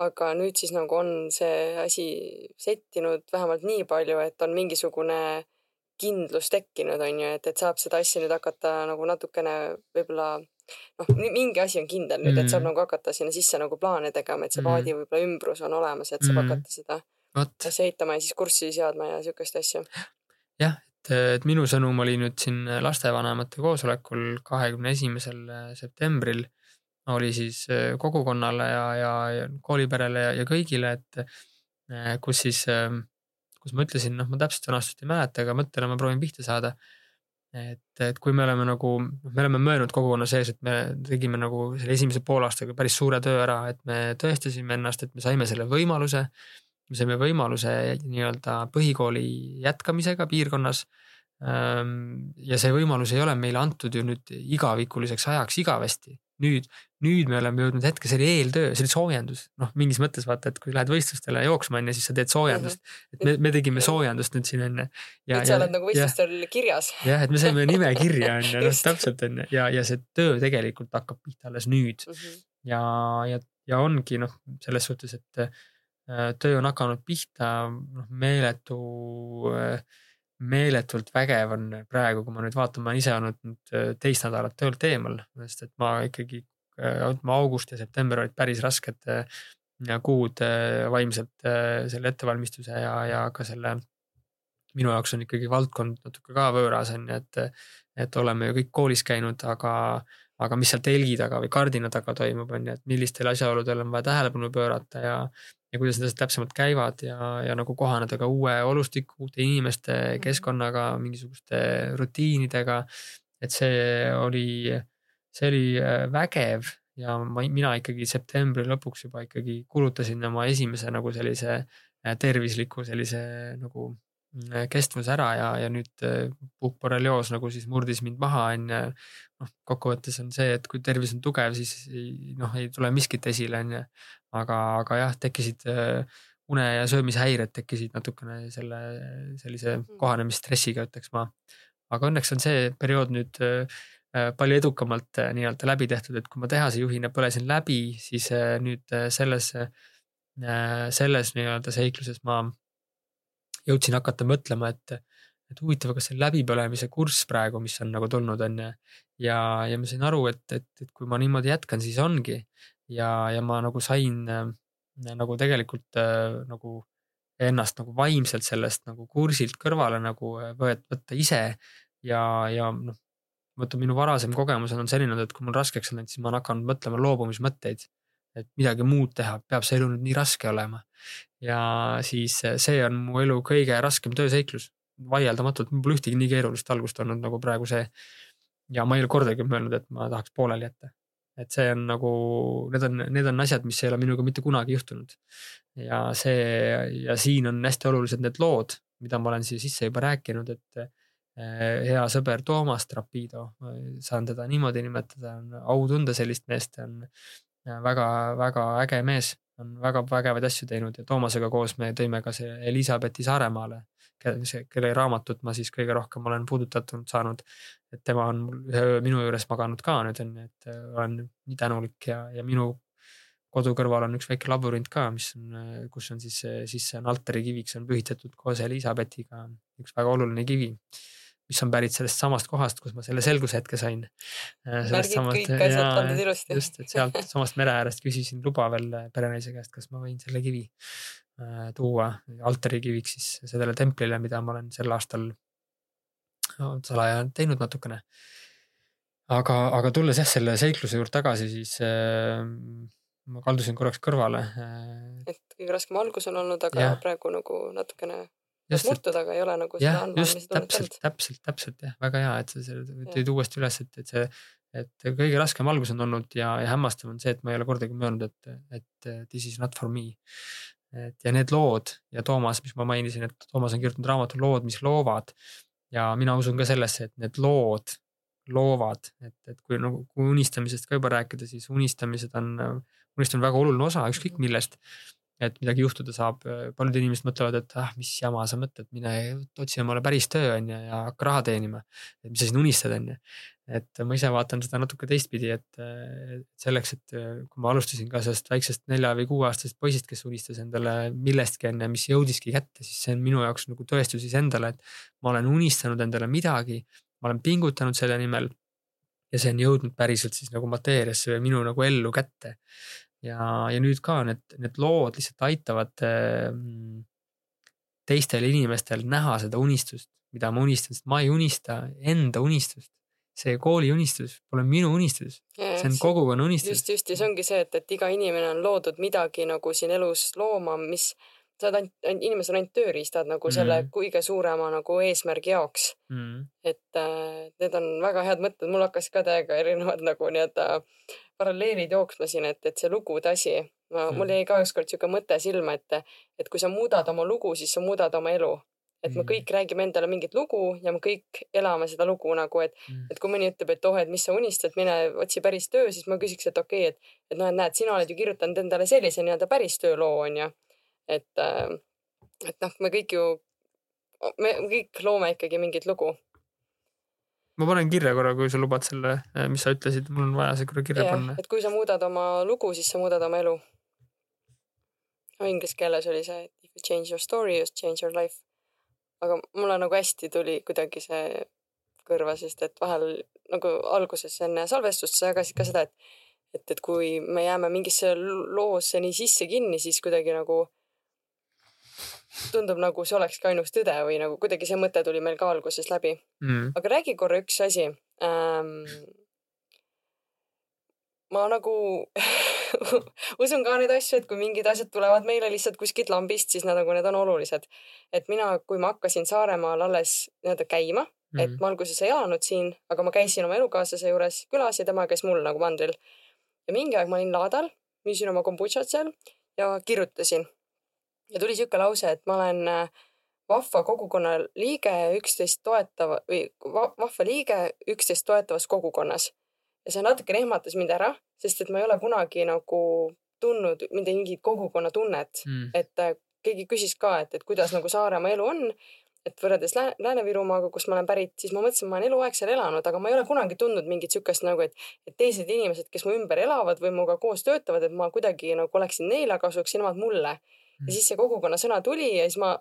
aga nüüd siis nagu on see asi settinud vähemalt nii palju, et on mingisugune kindlus tekkinud, on ju, et, et saab seda asja nüüd hakata nagu natukene võib-olla noh, mingi asi on kindel nüüd mm, -hmm. et saab mhm. nagu hakata sinna sisse nagu plaane tegema, et see mm -hmm. paadi võib-olla ümbrus on olemas, et saab mm -hmm. hakata seda asja ehitama ja siis kurssi seadma ja siukest asja. jah, et, et minu sõnum oli nüüd siin lastevanemate koosolekul kahekümne esimesel septembril oli siis äh, kogukonnale ja, ja, ja kooliperele ja, ja kõigile, et äh, kus siis, ähm, kus ma ütlesin, noh, ma täpset sõnastust ei mäleta, aga mõttena ma proovin pihta saada. et, et kui me oleme nagu, noh, me oleme möönud kogukonna sees, et me tegime nagu selle esimese poolaastaga päris suure töö ära, et me tõestasime ennast, et me saime selle võimaluse me saime võimaluse nii-öelda põhikooli jätkamisega piirkonnas. Ja see võimalus ei ole meile antud ju nüüd igavikuliseks ajaks igavesti. nüüd, nüüd me oleme jõudnud hetke, see oli eeltöö, see oli soojendus, noh, mingis mõttes vaata, et kui lähed võistlustele jooksma onju, siis sa teed soojendust. -hmm. et me, me tegime soojendust nüüd siin onju. nüüd sa oled nagu võistlustel kirjas. jah, et me saime nime (laughs) kirja onju, noh täpselt onju ja, ja see töö tegelikult hakkab pihta alles nüüd mm. -hmm. ja, ja, ja ongi noh, selles suhtes, et töö on hakanud pihta, noh meeletu, äh, meeletult vägev on praegu, kui ma nüüd vaatan, ma olen ise olnud nüüd äh, teist nädalat töölt eemal, sest et ma ikkagi, ütleme august ja september olid päris rasked kuud vaimselt selle ettevalmistuse ja, ja ka selle minu jaoks on ikkagi valdkond natuke ka võõras on ju, et, et oleme ju kõik koolis käinud, aga, aga mis seal telgi taga või kardina taga toimub, on ju, et millistele asjaoludele on vaja tähelepanu pöörata ja, ja kuidas need asjad täpsemalt käivad ja, ja nagu kohaneda ka uue olustiku, uute inimeste, mhm. keskkonnaga, mingisuguste rutiinidega. et see oli, see oli äh, vägev ja ma, mina ikkagi septembri lõpuks juba ikkagi kulutasin oma esimese nagu sellise äh, tervisliku sellise nagu mm, kestvuse ära ja, ja nüüd puukborrelioos nagu siis murdis mind maha, on ju. noh, kokkuvõttes on see, et kui tervis on tugev, siis ei, noh, ei tule miskit esile, on ju. Aga, aga jah, tekkisid une ja söömishäired tekkisid natukene selle sellise mm. kohanemisstressiga, ütleks ma. aga õnneks on see periood nüüd palju edukamalt nii-öelda läbi tehtud, et kui ma tehase juhina põlesin läbi, siis nüüd selles Äh, selles nii-öelda seikluses ma jõudsin hakata mõtlema, et, et huvitav, kas see läbipõlemise kurss praegu, mis on nagu tulnud, on ju. ja, ja ma sain aru, et, et, et kui ma niimoodi jätkan, siis ongi ja, ja ma nagu sain äh, nagu tegelikult äh, nagu ennast nagu vaimselt sellest nagu kursilt kõrvale nagu äh, võet-, võtta ise ja, ja noh, vaata minu varasem kogemus on selline, et kui mul raskeks on läinud, siis ma olen hakanud mõtlema loobumismõtteid et midagi muud teha, peab see elu nüüd nii raske olema. ja siis see on mu elu kõige raskem tööseiklus, vaieldamatult, mul pole ühtegi nii keerulist algust olnud nagu praegu see. ja ma ei ole kordagi mõelnud, et ma tahaks pooleli jätta. Et see on nagu, need on, need on asjad, mis ei ole minuga mitte kunagi juhtunud. ja see ja siin on hästi olulised need lood, mida ma olen siia sisse juba rääkinud, et eh, hea sõber Toomas Trapido, saan teda niimoodi nimetada, on au tunda sellist meest, on väga-väga äge mees, on väga vägevaid asju teinud ja Toomasega koos me tõime ka see Elizabethi Saaremaale, kelle raamatut ma siis kõige rohkem olen puudutatud saanud. et tema on ühe öö minu juures maganud ka nüüd on ju, et äh, olen nii tänulik ja, ja minu kodu kõrval on üks väike labürint ka, mis on, äh, kus on siis, siis see on altari kiviks on pühitatud koos Elizabethiga, üks väga oluline kivi mis on pärit sellest samast kohast, kus ma selle sain. Äh, asjad pandud ilusti. just, et sealt samast mere äärest küsisin luba veel äh, perenaise käest, kas ma võin selle kivi äh, tuua altari kiviks siis sellele templile, mida ma olen sel aastal salaja teinud natukene. aga, aga tulles jah selle seikluse juurde tagasi, siis äh, ma kaldusin korraks kõrvale äh,. et kõige raskem algus on olnud, aga ja. praegu nagu natukene just murtud, aga ei ole nagu seda tunnet olnud. täpselt, täpselt jah, väga hea, et sa selle tõid uuesti üles, et, et see, et kõige raskem algus on olnud ja, ja hämmastav on see, et ma ei ole kordagi mõelnud, et, et this is not for me. Et ja need lood ja Toomas, mis ma mainisin, et Toomas on kirjutanud raamatu Lood, mis loovad. ja mina usun ka sellesse, et need lood loovad, et, et kui nagu, kui unistamisest ka juba rääkida, siis unistamised on, unistamine on väga oluline osa ükskõik millest et midagi juhtuda saab. paljud inimesed mõtlevad, et ah, mis jama sa mõtled, mine otsi omale päris töö on ju ja hakka raha teenima. et mis sa siin unistad, on ju. et ma ise vaatan seda natuke teistpidi, et selleks, et kui ma alustasin ka sellest väiksest nelja või kuueaastasest poisist, kes unistas endale millestki on ju, mis jõudiski kätte, siis see on minu jaoks nagu tõestus iseendale, et ma olen unistanud endale midagi, ma olen pingutanud selle nimel ja see on jõudnud päriselt siis nagu mateeriasse või minu nagu ellu kätte ja, ja nüüd ka need, need lood lihtsalt aitavad äh, teistel inimestel näha seda unistust, mida ma unistan, sest ma ei unista enda unistust. see kooli unistus pole minu unistus, see on kogukonna unistus. just, just ja see ongi see, et, et iga inimene on loodud midagi nagu siin elus looma, mis sa oled ainult, inimesed on ainult tööriistad nagu mm. selle kõige suurema nagu eesmärgi jaoks mm.. et äh, need on väga head mõtted, mul hakkas ka täiega erinevad (laughs) nagu nii-öelda paralleelid jooksma siin, et, et see lugude asi. mm., mul jäi ka ükskord sihuke mõte silma, et, et kui sa muudad oma lugu, siis sa muudad oma elu. et me mm. kõik räägime endale mingit lugu ja me kõik elame seda lugu nagu, et mm., et kui mõni ütleb, et oh, et mis sa unistad, mine otsi päris töö, siis ma küsiks, et okei okay,, et, et noh, et näed, sina oled ju kirjutanud endale sellise nii-öelda päris tööloo onju. Et, äh, et noh, me kõik ju, me kõik loome ikkagi mingit lugu ma panen kirja korra, kui sa lubad selle, äh, mis sa ütlesid, mul on vaja see korra kirja yeah, panna. et kui sa muudad oma lugu, siis sa muudad oma elu. Inglise keeles oli see if you change your story, you change your life. aga mulle nagu hästi tuli kuidagi see kõrva, sest et vahel nagu alguses enne salvestust sa jagasid ka seda, et et, et kui me jääme mingisse loosse nii sisse kinni, siis kuidagi nagu tundub nagu see olekski ainus tõde või nagu kuidagi see mõte tuli meil ka alguses läbi mm.. aga räägi korra üks asi ähm,. ma nagu (laughs) usun ka neid asju, et kui mingid asjad tulevad meile lihtsalt kuskilt lambist, siis nad nagu need on olulised. et mina, kui ma hakkasin Saaremaal alles nii-öelda käima mm., et ma alguses ei elanud siin, aga ma käisin oma elukaaslase juures külas ja tema käis mul nagu mandril. ja mingi aeg ma olin laadal, müüsin oma kombutšat seal ja kirjutasin ja tuli sihuke lause, et ma olen äh, vahva kogukonna liige, üksteist toetava või vahva liige üksteist toetavas kogukonnas. ja see natukene ehmatas mind ära, sest et ma ei ole kunagi nagu tundnud mingit kogukonnatunnet mm., et äh, keegi küsis ka, et, et kuidas nagu Saaremaa elu on et võrreldes Lääne, Lääne-Virumaaga, kust ma olen pärit, siis ma mõtlesin, ma olen eluaeg seal elanud, aga ma ei ole kunagi tundnud mingit sihukest nagu, et, et teised inimesed, kes mu ümber elavad või minuga koos töötavad, et ma kuidagi nagu oleksin neile kasuks ja nemad mulle. Ja siis see kogukonna sõna tuli ja siis ma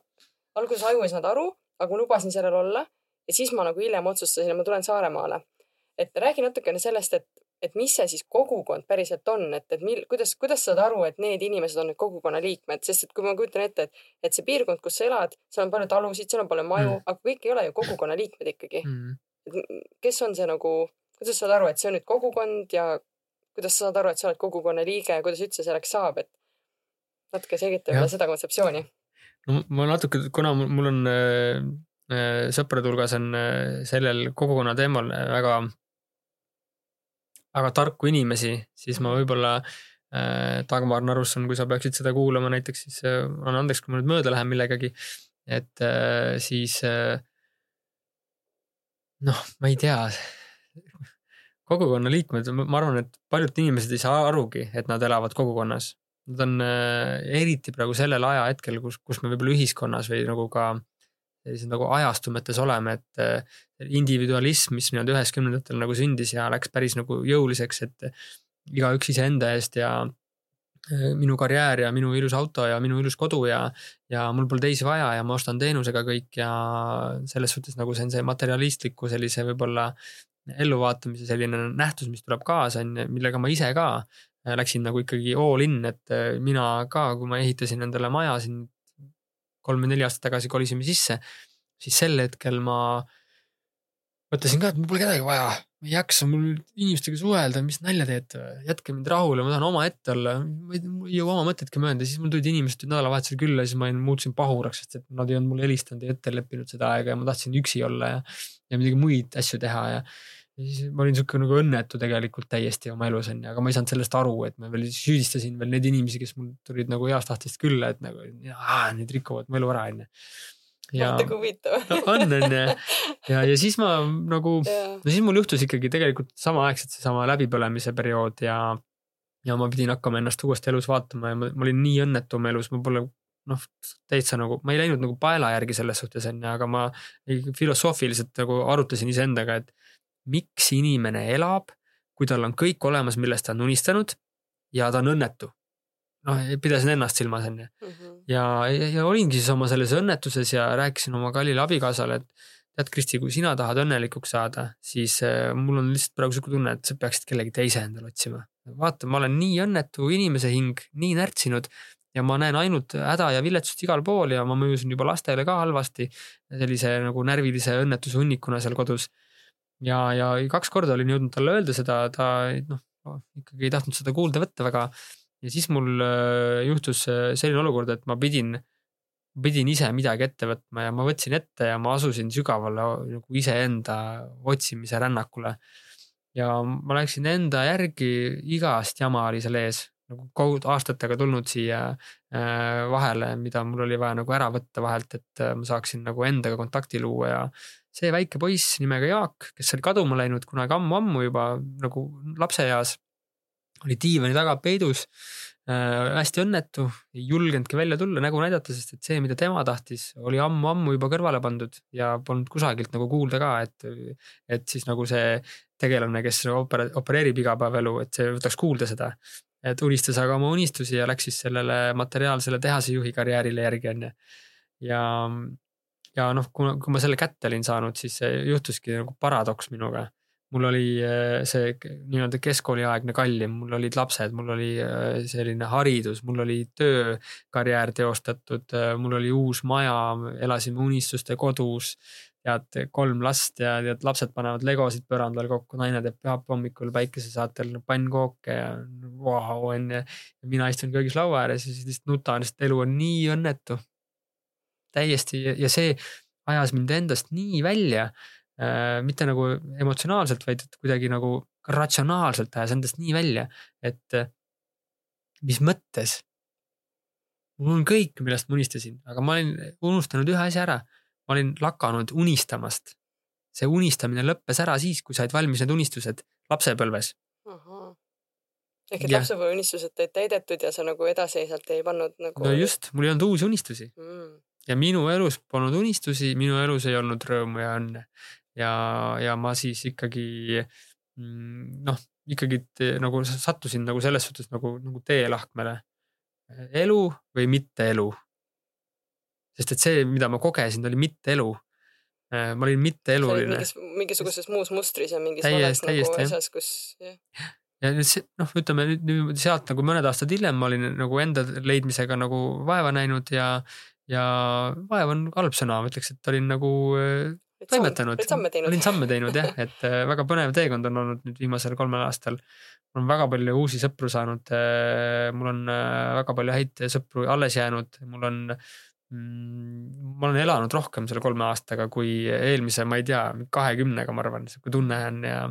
alguses aju ei saanud aru, aga ma lubasin sellel olla. Ja siis ma nagu hiljem otsustasin, et ma tulen Saaremaale. et räägi natukene sellest, et, et mis see siis kogukond päriselt on, et, et mil, kuidas, kuidas sa saad aru, et need inimesed on need kogukonna liikmed, sest et kui ma kujutan ette, et, et see piirkond, kus sa elad, seal on palju talusid, seal on palju maju mm., aga kõik ei ole ju kogukonna liikmed ikkagi. Mm.. et kes on see nagu, kuidas sa saad aru, et see on nüüd kogukond ja kuidas sa saad aru, et sa oled kogukonna liige ja kuidas üldse selleks saab, et natuke selgita võib-olla seda kontseptsiooni. No ma natuke, kuna mul on äh, äh, sõprade hulgas on äh, sellel kogukonna teemal väga, väga tarku inimesi, siis ma võib-olla äh, Dagmar Narusson, kui sa peaksid seda kuulama näiteks, siis äh, anna andeks, kui ma nüüd mööda lähen millegagi. et äh, siis äh, noh, ma ei tea kogukonna liikmed, ma arvan, et paljud inimesed ei saa arugi, et nad elavad kogukonnas nad on äh, eriti praegu sellel ajahetkel, kus, kus me võib-olla ühiskonnas või nagu ka sellised nagu ajastumetes oleme, et äh, individualism, mis nii-öelda üheksakümnendatel nagu sündis ja läks päris nagu jõuliseks, et igaüks iseenda eest ja äh, minu karjäär ja minu ilus auto ja minu ilus kodu ja, ja mul pole teisi vaja ja ma ostan teenusega kõik ja selles suhtes nagu see on see materialistliku sellise võib-olla elluvaatamise selline nähtus, mis tuleb kaasa, on ju, millega ma ise ka Äh, läksin nagu ikkagi all in, et äh, mina ka, kui ma ehitasin endale maja siin kolm või neli aastat tagasi kolisime sisse, siis sel hetkel ma mõtlesin ka, et mul pole kedagi vaja, ma ei jaksa mul inimestega suhelda, mis nalja teete, jätke mind rahule, ma tahan omaette olla, ma ei jõua oma mõtetki möönda, siis mul tulid inimesed nädalavahetusel külla, siis ma muutusin pahuraks, sest et nad ei olnud mulle helistanud ja ette leppinud seda aega ja ma tahtsin üksi olla ja, ja midagi muid asju teha ja ja siis ma olin sihuke nagu õnnetu tegelikult täiesti oma elus onju, aga ma ei saanud sellest aru, et ma veel süüdistasin veel neid inimesi, kes mul tulid nagu heast tahtest külla, et nagu need rikuvad mu elu ära onju. ja vaata kui huvitav. (laughs) No, on onju ja, ja siis ma nagu, no siis mul juhtus ikkagi tegelikult samaaegselt seesama läbipõlemise periood ja, ja ma pidin hakkama ennast uuesti elus vaatama ja ma, ma olin nii õnnetu oma elus, ma pole noh, täitsa nagu, ma ei läinud nagu paela järgi selles suhtes onju, aga ma filosoofiliselt nagu arutasin iseendaga, et miks inimene elab, kui tal on kõik olemas, millest ta on unistanud ja ta on õnnetu. noh, pidasin ennast silmas, onju. Mhm. ja, ja, ja olingi siis oma selles õnnetuses ja rääkisin oma kallile abikaasale, et tead, Kristi, kui sina tahad õnnelikuks saada, siis äh, mul on lihtsalt praegu sihuke tunne, et sa peaksid kellegi teise endale otsima. vaata, ma olen nii õnnetu inimese hing, nii närtsinud ja ma näen ainult häda ja viletsust igal pool ja ma mõjusin juba lastele ka halvasti sellise nagu närvilise õnnetuse hunnikuna seal kodus ja, ja kaks korda olin jõudnud talle öelda seda, ta noh, ikkagi ei tahtnud seda kuulda võtta väga. ja siis mul äh, juhtus äh, selline olukord, et ma pidin, pidin ise midagi ette võtma ja ma võtsin ette ja ma asusin sügavale nagu iseenda otsimise rännakule. ja ma läksin enda järgi, igast jama oli seal ees, nagu aastatega tulnud siia äh, vahele, mida mul oli vaja nagu ära võtta vahelt, et ma saaksin nagu endaga kontakti luua ja see väike poiss nimega Jaak, kes oli kaduma läinud kunagi ammu-ammu juba nagu lapseeas, oli diivani taga peidus äh,. hästi õnnetu, ei julgenudki välja tulla, nägu näidata, sest et see, mida tema tahtis, oli ammu-ammu juba kõrvale pandud ja polnud kusagilt nagu kuulda ka, et, et siis nagu see tegelane, kes opere-, opereerib igapäevaelu, et see võtaks kuulda seda. et unistas aga oma unistusi ja läks siis sellele materiaalsele tehasejuhi karjäärile järgi, onju. ja ja noh, kuna, kui ma selle kätte olin saanud, siis juhtuski nagu paradoks minuga. mul oli äh, see nii-öelda keskkooliaegne kallim, mul olid lapsed, mul oli äh, selline haridus, mul oli töökarjäär teostatud, äh, mul oli uus maja, elasime unistuste kodus tead, kolm last ja tead, lapsed panevad legosid põrandal kokku, naine teeb pühapäeva hommikul päikesesaatel pannkooke ja vau onju. ja mina istun köögislaua ääres ja siis lihtsalt nutan, sest elu on nii õnnetu täiesti ja see ajas mind endast nii välja äh,. mitte nagu emotsionaalselt, vaid kuidagi nagu ratsionaalselt ajas endast nii välja, et äh, mis mõttes mul on kõik, millest ma unistasin, aga ma olin unustanud ühe asja ära. ma olin lakanud unistamast. see unistamine lõppes ära siis, kui said valmis need unistused lapsepõlves. ehk et lapsepõlve unistused olid täidetud ja sa nagu edasiseisvalt ei pannud nagu. no just, mul ei olnud uusi unistusi mm. Ja minu elus polnud unistusi, minu elus ei olnud rõõmu ja õnne ja, ja ma siis ikkagi mm, noh, ikkagi nagu sattusin nagu selles suhtes nagu, nagu teelahkmele. elu või mitte elu. sest et see, mida ma kogesin, oli mitte elu. Äh, ma olin mitteeluline. Mingis, mingisuguses muus mustris ja mingis vales nagu asjas, kus jah ja nüüd see noh, ütleme nüüd niimoodi sealt nagu mõned aastad hiljem ma olin nagu enda leidmisega nagu vaeva näinud ja, ja vaev on halb sõna, ma ütleks, et olin nagu äh, toimetanud, olin samme teinud jah, (laughs) et äh, väga põnev teekond on olnud nüüd viimasel kolmel aastal. mul on väga palju uusi sõpru saanud, äh, mul on väga palju häid sõpru alles jäänud, mul on mm, ma olen elanud rohkem selle kolme aastaga kui eelmise, ma ei tea, kahekümnega, ma arvan, sihuke tunne on ja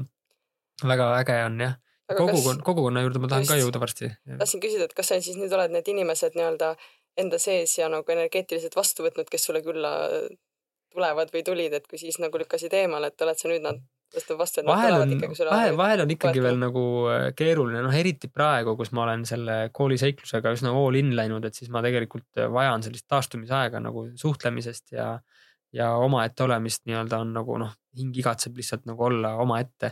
väga äge on jah. kogukonna, kogukonna juurde ma tahan just, ka jõuda varsti. tahtsin küsida, et kas sa siis nüüd oled need inimesed nii-öelda enda sees ja nagu energeetiliselt vastu võtnud, kes sulle külla tulevad või tulid, et kui siis nagu lükkasid eemale, et oled sa nüüd nad tõstab vastu, et nad tulevad ikkagi sulle. vahel, vahel on ikkagi veel nagu äh, keeruline, noh eriti praegu, kus ma olen selle kooliseiklusega üsna all in läinud, et siis ma tegelikult äh, vajan sellist taastumisaega nagu suhtlemisest ja ja omaette olemist nii-öelda on nagu noh, hing igatseb lihtsalt nagu olla omaette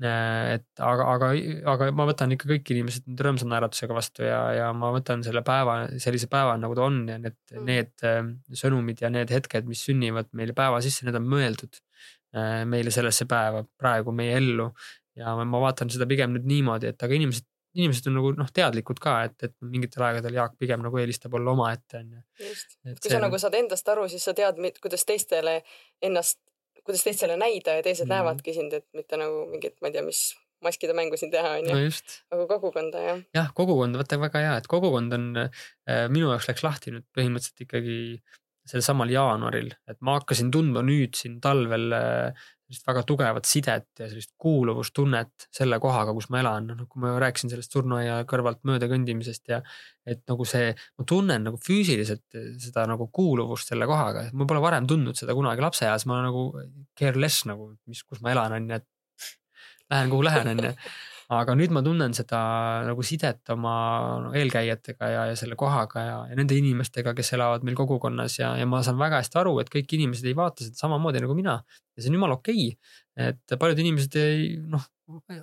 et aga, aga, aga ma võtan ikka kõik inimesed nüüd rõõmsa naeratusega vastu ja, ja ma võtan selle päeva sellise päeva nagu ta on ja need mm., need äh, sõnumid ja need hetked, mis sünnivad meile päeva sisse, need on mõeldud äh, meile sellesse päeva, praegu meie ellu. ja ma vaatan seda pigem nüüd niimoodi, et aga inimesed, inimesed on nagu noh, teadlikud ka, et, et mingitel aegadel Jaak pigem nagu eelistab olla omaette on ju. just, kui sa nagu saad endast aru, siis sa tead, kuidas teistele ennast kuidas teistele näida ja teised mm. näevadki sind, et mitte nagu mingit, ma ei tea, mis maskide mängu siin teha, no just. aga kogukonda, jah. jah, kogukond, vaata väga hea, et kogukond on äh,, minu jaoks läks lahti nüüd põhimõtteliselt ikkagi sel samal jaanuaril, et ma hakkasin tundma nüüd siin talvel äh, sellist väga tugevat sidet ja sellist kuuluvustunnet selle kohaga, kus ma elan, noh kui ma rääkisin sellest surnuaia kõrvalt mööda kõndimisest ja et nagu see, ma tunnen nagu füüsiliselt seda nagu kuuluvust selle kohaga, ma pole varem tundnud seda kunagi lapseeas, ma nagu careless nagu, mis, kus ma elan, on ju, et lähen kuhu lähen, on ju. Aga nüüd ma tunnen seda nagu sidet oma eelkäijatega ja, ja selle kohaga ja, ja nende inimestega, kes elavad meil kogukonnas ja, ja ma saan väga hästi aru, et kõik inimesed ei vaata seda samamoodi nagu mina. Ja see on jumala okei okay., et paljud inimesed ei noh,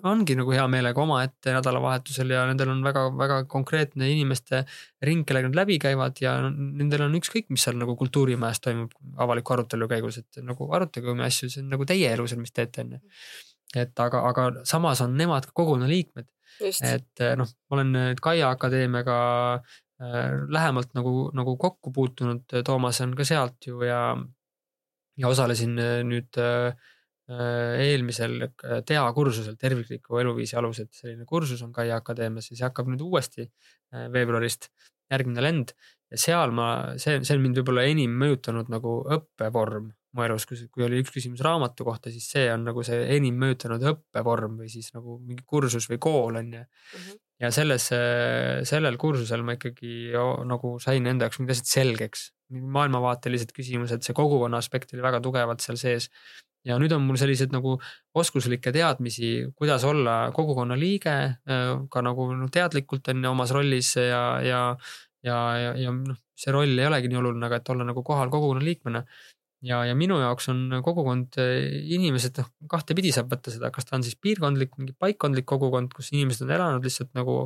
ongi nagu hea meelega omaette nädalavahetusel ja nendel on väga-väga konkreetne inimeste ring, kellega nad läbi käivad ja nendel on ükskõik, mis seal nagu kultuurimajas toimub avaliku arutelu käigus, et nagu arutage omi asju, see on nagu teie elu seal, mis teete, on ju et aga, aga samas on nemad ka kogukonna liikmed. et eh, noh, ma olen nüüd Kaia Akadeemiaga äh, lähemalt nagu, nagu kokku puutunud, Toomas on ka sealt ju ja, ja osalesin nüüd äh, eelmisel TEA kursusel tervikliku eluviisi alused, selline kursus on Kaia Akadeemias ja see hakkab nüüd uuesti äh, veebruarist, järgmine lend ja seal ma, see, see on mind võib-olla enim mõjutanud nagu õppevorm mu elus, kui, kui oli üks küsimus raamatu kohta, siis see on nagu see enim mõjutanud õppevorm või siis nagu mingi kursus või kool on ju. -hmm. Ja selles, sellel kursusel ma ikkagi nagu sain enda jaoks mingid asjad selgeks, maailmavaatelised küsimused, see kogukonna aspekt oli väga tugevalt seal sees. ja nüüd on mul sellised nagu oskuslikke teadmisi, kuidas olla kogukonna liige ka nagu noh, teadlikult on ju omas rollis ja, ja ja, ja, ja noh, see roll ei olegi nii oluline, aga et olla nagu kohal kogukonna liikmena ja, ja minu jaoks on kogukond, eh, inimesed noh, kahtepidi saab võtta seda, kas ta on siis piirkondlik, mingi paikkondlik kogukond, kus inimesed on elanud lihtsalt nagu,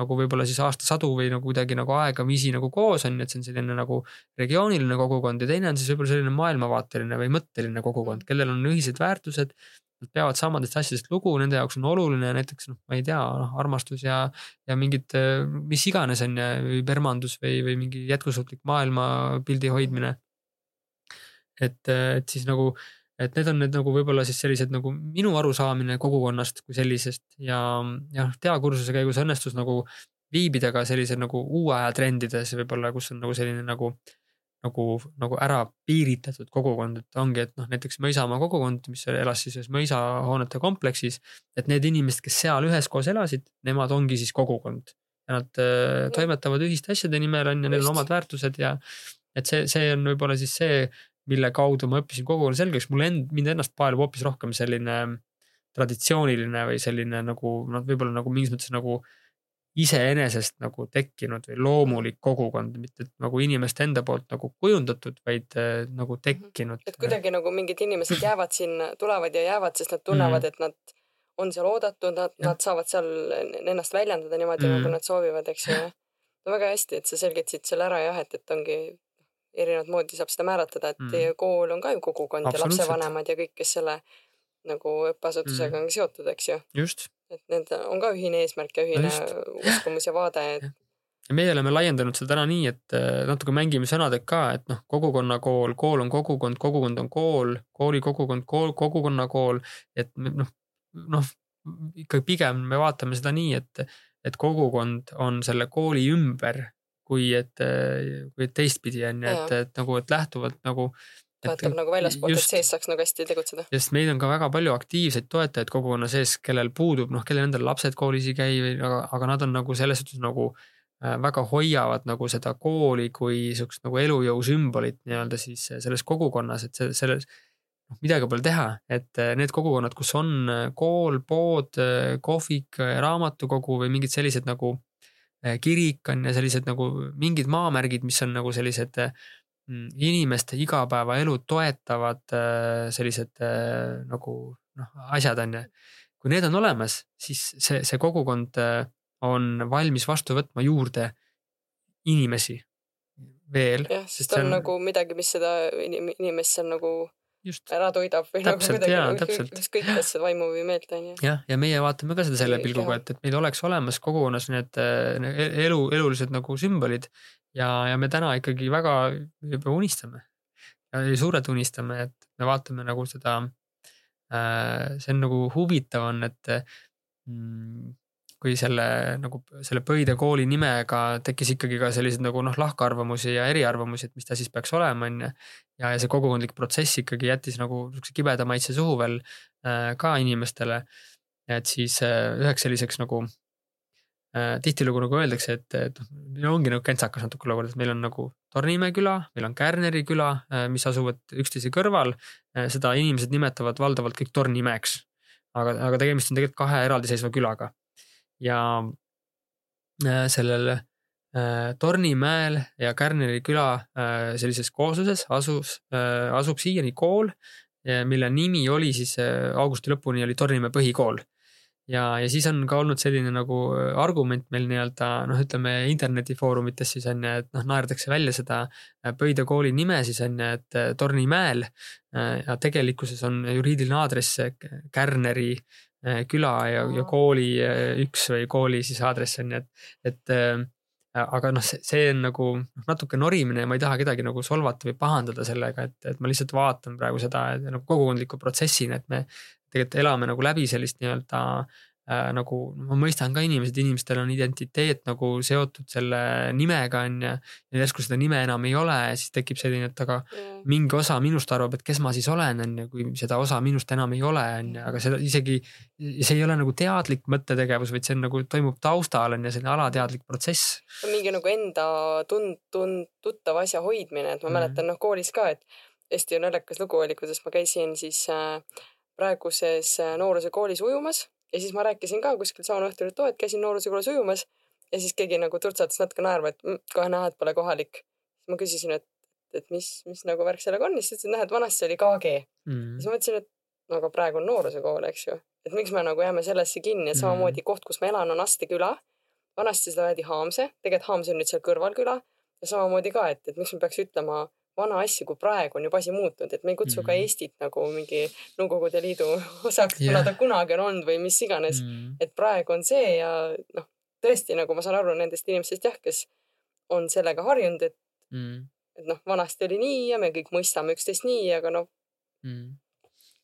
nagu võib-olla siis aastasadu või nagu kuidagi nagu aegamisi nagu koos on ju, et see on selline nagu regiooniline kogukond ja teine on siis võib-olla selline maailmavaateline või mõtteline kogukond, kellel on ühised väärtused. Nad peavad samadest asjadest lugu, nende jaoks on oluline näiteks noh, ma ei tea, noh armastus ja, ja mingid, eh, mis iganes on ju, permandus või, või mingi jätkusuutlik maailmapildi hoidmine et, et siis nagu, et need on need nagu võib-olla siis sellised nagu minu arusaamine kogukonnast kui sellisest ja, ja noh, teakursuse käigus õnnestus nagu viibida ka sellise nagu uue aja trendides võib-olla, kus on nagu selline nagu nagu, nagu ära piiritletud kogukond, et ongi, et noh, näiteks Mõisamaa kogukond, mis elas siis ühes mõisahoonete kompleksis, et need inimesed, kes seal üheskoos elasid, nemad ongi siis kogukond. ja nad äh, toimetavad ühiste asjade nimel on ju, neil on omad väärtused ja et see, see on võib-olla siis see, mille kaudu ma õppisin kogukonna selgeks, mulle end, mind ennast paelub hoopis rohkem selline traditsiooniline või selline nagu noh, võib-olla nagu mingis mõttes nagu iseenesest nagu tekkinud või loomulik kogukond, mitte nagu inimeste enda poolt nagu kujundatud, vaid äh, nagu tekkinud. et kuidagi nagu mingid inimesed jäävad sinna, tulevad ja jäävad, sest nad tunnevad, et nad on seal oodatud, nad, nad saavad seal ennast väljendada niimoodi mm., Mhm. nagu nad soovivad, eks ju. no väga hästi, et sa selgitasid selle ära jah, et, et ongi erinevat moodi saab seda määratleda, et Mm. teie kool on ka ju kogukond ja lapsevanemad ja kõik, kes selle nagu õppeasutusega Mm. on seotud, eks ju. just et need on ka ühine eesmärk ja ühine just. uskumus ja vaade, et ja meie oleme laiendanud seda täna nii, et äh, natuke mängime sõnadega ka, et noh, kogukonnakool, kool on kogukond, kogukond on kool, kooli kogukond, kool, kogukonnakool, et me, noh, noh, ikka pigem me vaatame seda nii, et, et kogukond on selle kooli ümber, kui et, kui et teistpidi on ju, et, et nagu, et lähtuvalt nagu. toetab nagu väljaspoolt, et sees saaks nagu hästi tegutseda. sest meil on ka väga palju aktiivseid toetajaid kogukonna sees, kellel puudub, noh, kellel endal lapsed koolis ei käi või aga, aga nad on nagu selles suhtes nagu äh, väga hoiavad nagu seda kooli kui siukest nagu elujõu sümbolit nii-öelda siis äh, selles kogukonnas, et selles noh, midagi pole teha, et äh, need kogukonnad, kus on kool, pood, kohvik, raamatukogu või mingid sellised nagu kirik on ja sellised nagu mingid maamärgid, mis on nagu sellised äh, mm, inimeste igapäevaelu toetavad äh, sellised äh, nagu noh, asjad on ju. kui need on olemas, siis see, see kogukond äh, on valmis vastu võtma juurde inimesi veel. jah, sest on, on nagu midagi, mis seda inim- inimest seal nagu just ära toidab või nagu Täpselt, kuidagi jaa, nagu täpselt. ükskõik kas vaimu või meelt on ju. jah, ja meie vaatame ka seda selle pilguga, et, et meil oleks olemas kogukonnas need äh, ne- elu, elulised nagu sümbolid ja, ja me täna ikkagi väga juba unistame ja suurelt unistame, et me vaatame nagu seda äh,. see on nagu huvitav on, et mm, kui selle nagu selle Pöide kooli nimega tekkis ikkagi ka selliseid nagu noh, lahkarvamusi ja eriarvamusi, et mis ta siis peaks olema, on ju. ja, ja see kogukondlik protsess ikkagi jättis nagu siukse kibeda maitse suhu veel äh, ka inimestele. et siis äh, üheks selliseks nagu äh, tihtilugu nagu öeldakse, et, et noh, meil ongi nagu kentsakas natuke olukord, et meil on nagu Tornimäe küla, meil on Kärneri küla, mis asuvad üksteise kõrval. seda inimesed nimetavad valdavalt kõik Tornimäeks. aga, aga tegemist on tegelikult kahe eraldiseisva külaga ja äh, sellel äh, Tornimäel ja Kärneri küla äh, sellises koosluses asus asub siiani kool, mille nimi oli siis augusti lõpuni oli Tornimäe põhikool. Ja, ja siis on ka olnud selline nagu argument meil nii-öelda noh, ütleme internetifoorumites siis on ju, et noh, naerdakse välja seda Pöide kooli nime siis on ju, et Tornimäel ja tegelikkuses on juriidiline aadress Kärneri küla ja, ja kooli äh, üks või kooli siis aadress on ju, et, et äh, aga noh, see, on nagu noh, natuke norimine ja ma ei taha kedagi nagu solvata või pahandada sellega, et, et ma lihtsalt vaatan praegu seda nagu kogukondliku protsessina, et me tegelikult elame nagu läbi sellist nii-öelda äh, nagu ma mõistan ka inimesed, inimestel on identiteet nagu seotud selle nimega on ju. ja järsku seda nime enam ei ole siis tekib selline, et aga mingi osa minust arvab, et kes ma siis olen, on ju, kui seda osa minust enam ei ole, on ju, aga seda isegi, see ei ole nagu teadlik mõttetegevus, vaid see on nagu toimub taustal on ju selline alateadlik protsess. mingi nagu enda tund-, tund-, tuttava asja hoidmine, et ma Mhm. mäletan noh, koolis ka, et hästi naljakas lugu oli, kuidas ma käisin siis äh, praeguses äh, noorusekoolis ujumas ja siis ma rääkisin ka kuskil sauna õhtul, et oo, et käisin noorusekoolis ujumas ja siis keegi nagu turtsatas natuke naerma, et mm, kohe näha, et pole kohalik. ma küsisin, et, et mis, mis nagu värk sellega on, siis ta ütles, et näed, vanasti oli KG. Mm. siis ma mõtlesin, et no aga praegu on noorusekool, eks ju, et miks me nagu jääme sellesse kinni, et samamoodi koht, kus ma elan, on Aste küla. vanasti seda öeldi Haamse, tegelikult Haamse on nüüd seal kõrval küla ja samamoodi ka, et, et miks me peaks ütlema vana asju, kui praegu on juba asi muutunud, et me ei kutsu mm. ka Mhm. Eestit nagu mingi Nõukogude Liidu (laughs) osaks yeah., kuna ta kunagi on olnud või mis iganes mm.. Mm. et praegu on see ja noh, tõesti nagu ma saan aru nendest inimestest jah, kes on sellega harjunud, et, Mm. et noh, vanasti oli nii ja me kõik mõistame üksteist nii, aga noh, Mm.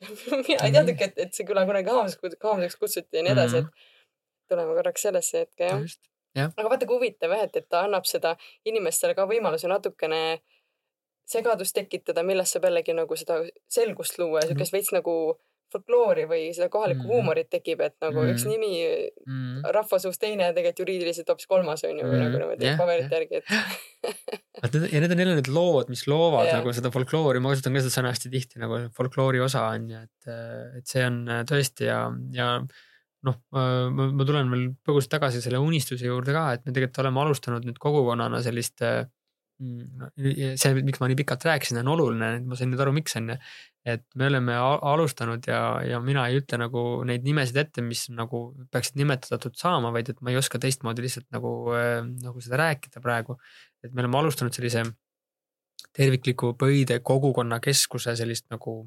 (laughs) mina ei teadnudki, et, et see küla kunagi Haamseks kutsuti ja nii edasi, Mhm. et tuleme korraks sellesse hetke jah. just, aga vaata kui huvitav jah, et, et ta annab seda inimestele ka võimaluse natukene segadust tekitada, millest saab jällegi nagu seda selgust luua ja Mhm. siukest veits nagu folkloori või seda kohalikku Mm. huumorit tekib, et nagu Mm. üks nimi mm.. rahva suust teine ja tegelikult juriidiliselt hoopis kolmas on ju, Mm, nagu niimoodi jah, paberite jah. järgi, et (laughs) ja need on jälle need lood, mis loovad Jah. nagu seda folkloori, ma kasutan ka seda sõna hästi tihti nagu folkloori osa on ju, et, et see on tõesti ja, ja noh, ma, ma tulen veel põgusalt tagasi selle unistuse juurde ka, et me tegelikult oleme alustanud nüüd kogukonnana sellist. see, miks ma nii pikalt rääkisin, on oluline, ma sain nüüd aru, miks on ju. et me oleme alustanud ja, ja mina ei ütle nagu neid nimesid ette, mis nagu peaksid nimetatud saama, vaid et ma ei oska teistmoodi lihtsalt nagu, nagu seda rääkida praegu. et me oleme alustanud sellise tervikliku Pöide kogukonna keskuse sellist nagu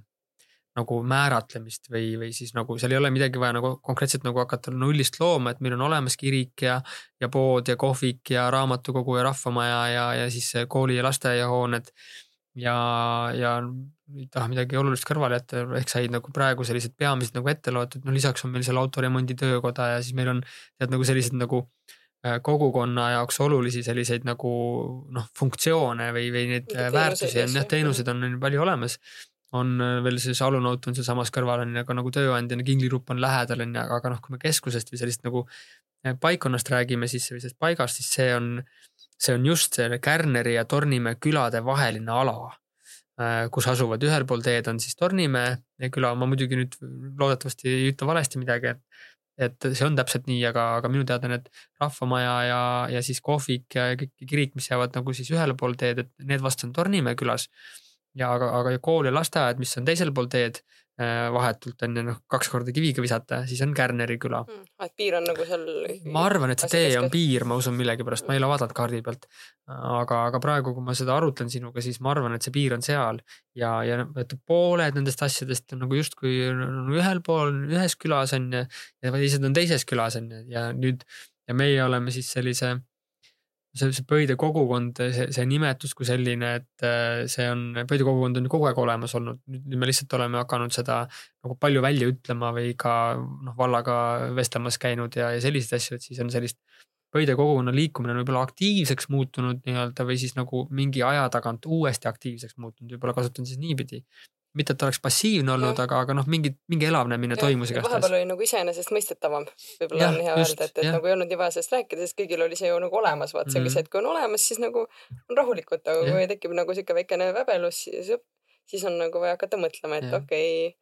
nagu määratlemist või, või siis nagu seal ei ole midagi vaja nagu konkreetselt nagu hakata nullist looma, et meil on olemas kirik ja, ja pood ja kohvik ja raamatukogu ja rahvamaja ja, ja siis kooli ja lasteaiahooned. ja, ja ei taha midagi olulist kõrvale jätta, ehk said nagu praegu sellised peamised nagu ette loetud, no lisaks on meil seal autoremondi töökoda ja siis meil on tead nagu sellised nagu äh, kogukonna jaoks olulisi selliseid nagu noh, funktsioone või, või neid äh, väärtusi ja on jah, asju. teenuseid on palju olemas on äh, veel see Salunoot on sealsamas kõrval on ju, aga nagu tööandjana Kinglirupp on lähedal on ju, aga noh, kui me keskusest või sellist nagu äh, paikkonnast räägime siis või sellest paigast, siis see on, see on just selle Kärneri ja Tornimäe külade vaheline ala. kus asuvad ühel pool teed on siis Tornimäe küla, ma muidugi nüüd loodetavasti ei ütle valesti midagi, et et see on täpselt nii, aga, aga minu teada need rahvamaja ja, ja siis kohvik ja kõik kirik, mis jäävad nagu siis ühele pool teed, et need vast on Tornimäe külas ja aga, aga kool ja lasteaed, mis on teisel pool teed äh, vahetult on ju noh, kaks korda kiviga visata, siis on Kärneri küla. mm, et piir on nagu seal. ma arvan, et see tee on piir, ma usun millegipärast, ma ei ole vaadanud kaardi pealt. aga, aga praegu, kui ma seda arutlen sinuga, siis ma arvan, et see piir on seal ja, ja et pooled nendest asjadest on nagu justkui on ühel pool, ühes külas on ju ja teised on teises külas on ju ja nüüd ja meie oleme siis sellise see, see Pöide kogukond, see, see nimetus kui selline, et äh, see on, Pöide kogukond on ju kogu aeg olemas olnud, nüüd me lihtsalt oleme hakanud seda nagu palju välja ütlema või ka noh, vallaga vestlemas käinud ja, ja selliseid asju, et siis on sellist Pöide kogukonna liikumine on võib-olla aktiivseks muutunud nii-öelda või siis nagu mingi aja tagant uuesti aktiivseks muutunud, võib-olla kasutan siis niipidi. mitte, et oleks passiivne olnud, aga, aga noh, mingid, mingi elavnemine toimus igastahes vahepeal. oli nagu iseenesestmõistetavam, võib-olla on hea just, öelda, et, et jah. nagu ei olnud nii vaja sellest rääkida, sest kõigil oli see ju nagu olemas, vaat see ongi Mhm. kui on olemas, siis nagu on rahulikult, aga Jah. kui tekib nagu sihuke väikene väbelus, siis, siis on nagu vaja hakata mõtlema, et okei okay,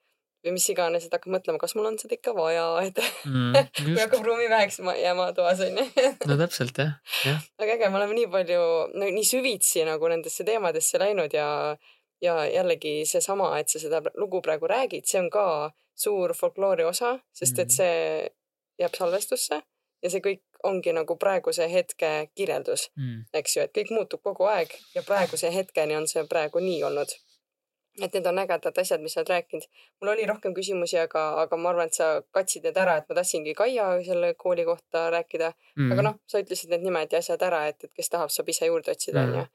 või mis iganes, et hakkad mõtlema, kas mul on seda ikka vaja, et (laughs) Mm, kui hakkab ruumiväeks ma- jääma toas onju. no täpselt jah, jah, aga äge, me oleme nii palju no,, nii süvitsi nagu nendesse teemadesse läinud ja, ja jällegi seesama, et sa seda lugu praegu räägid, see on ka suur folkloori osa, sest et Mhm. see jääb salvestusse ja see kõik ongi nagu praeguse hetke kirjeldus, mm, eks ju, et kõik muutub kogu aeg ja praeguse hetkeni on see praegu nii olnud. et need on ägedad asjad, mis sa oled rääkinud. mul oli rohkem küsimusi, aga, aga ma arvan, et sa katsid need ära, et ma tahtsingi Kaia selle kooli kohta rääkida mm. aga noh, sa ütlesid need nimed ja asjad ära, et, et kes tahab, saab ise juurde otsida, Mhm. onju.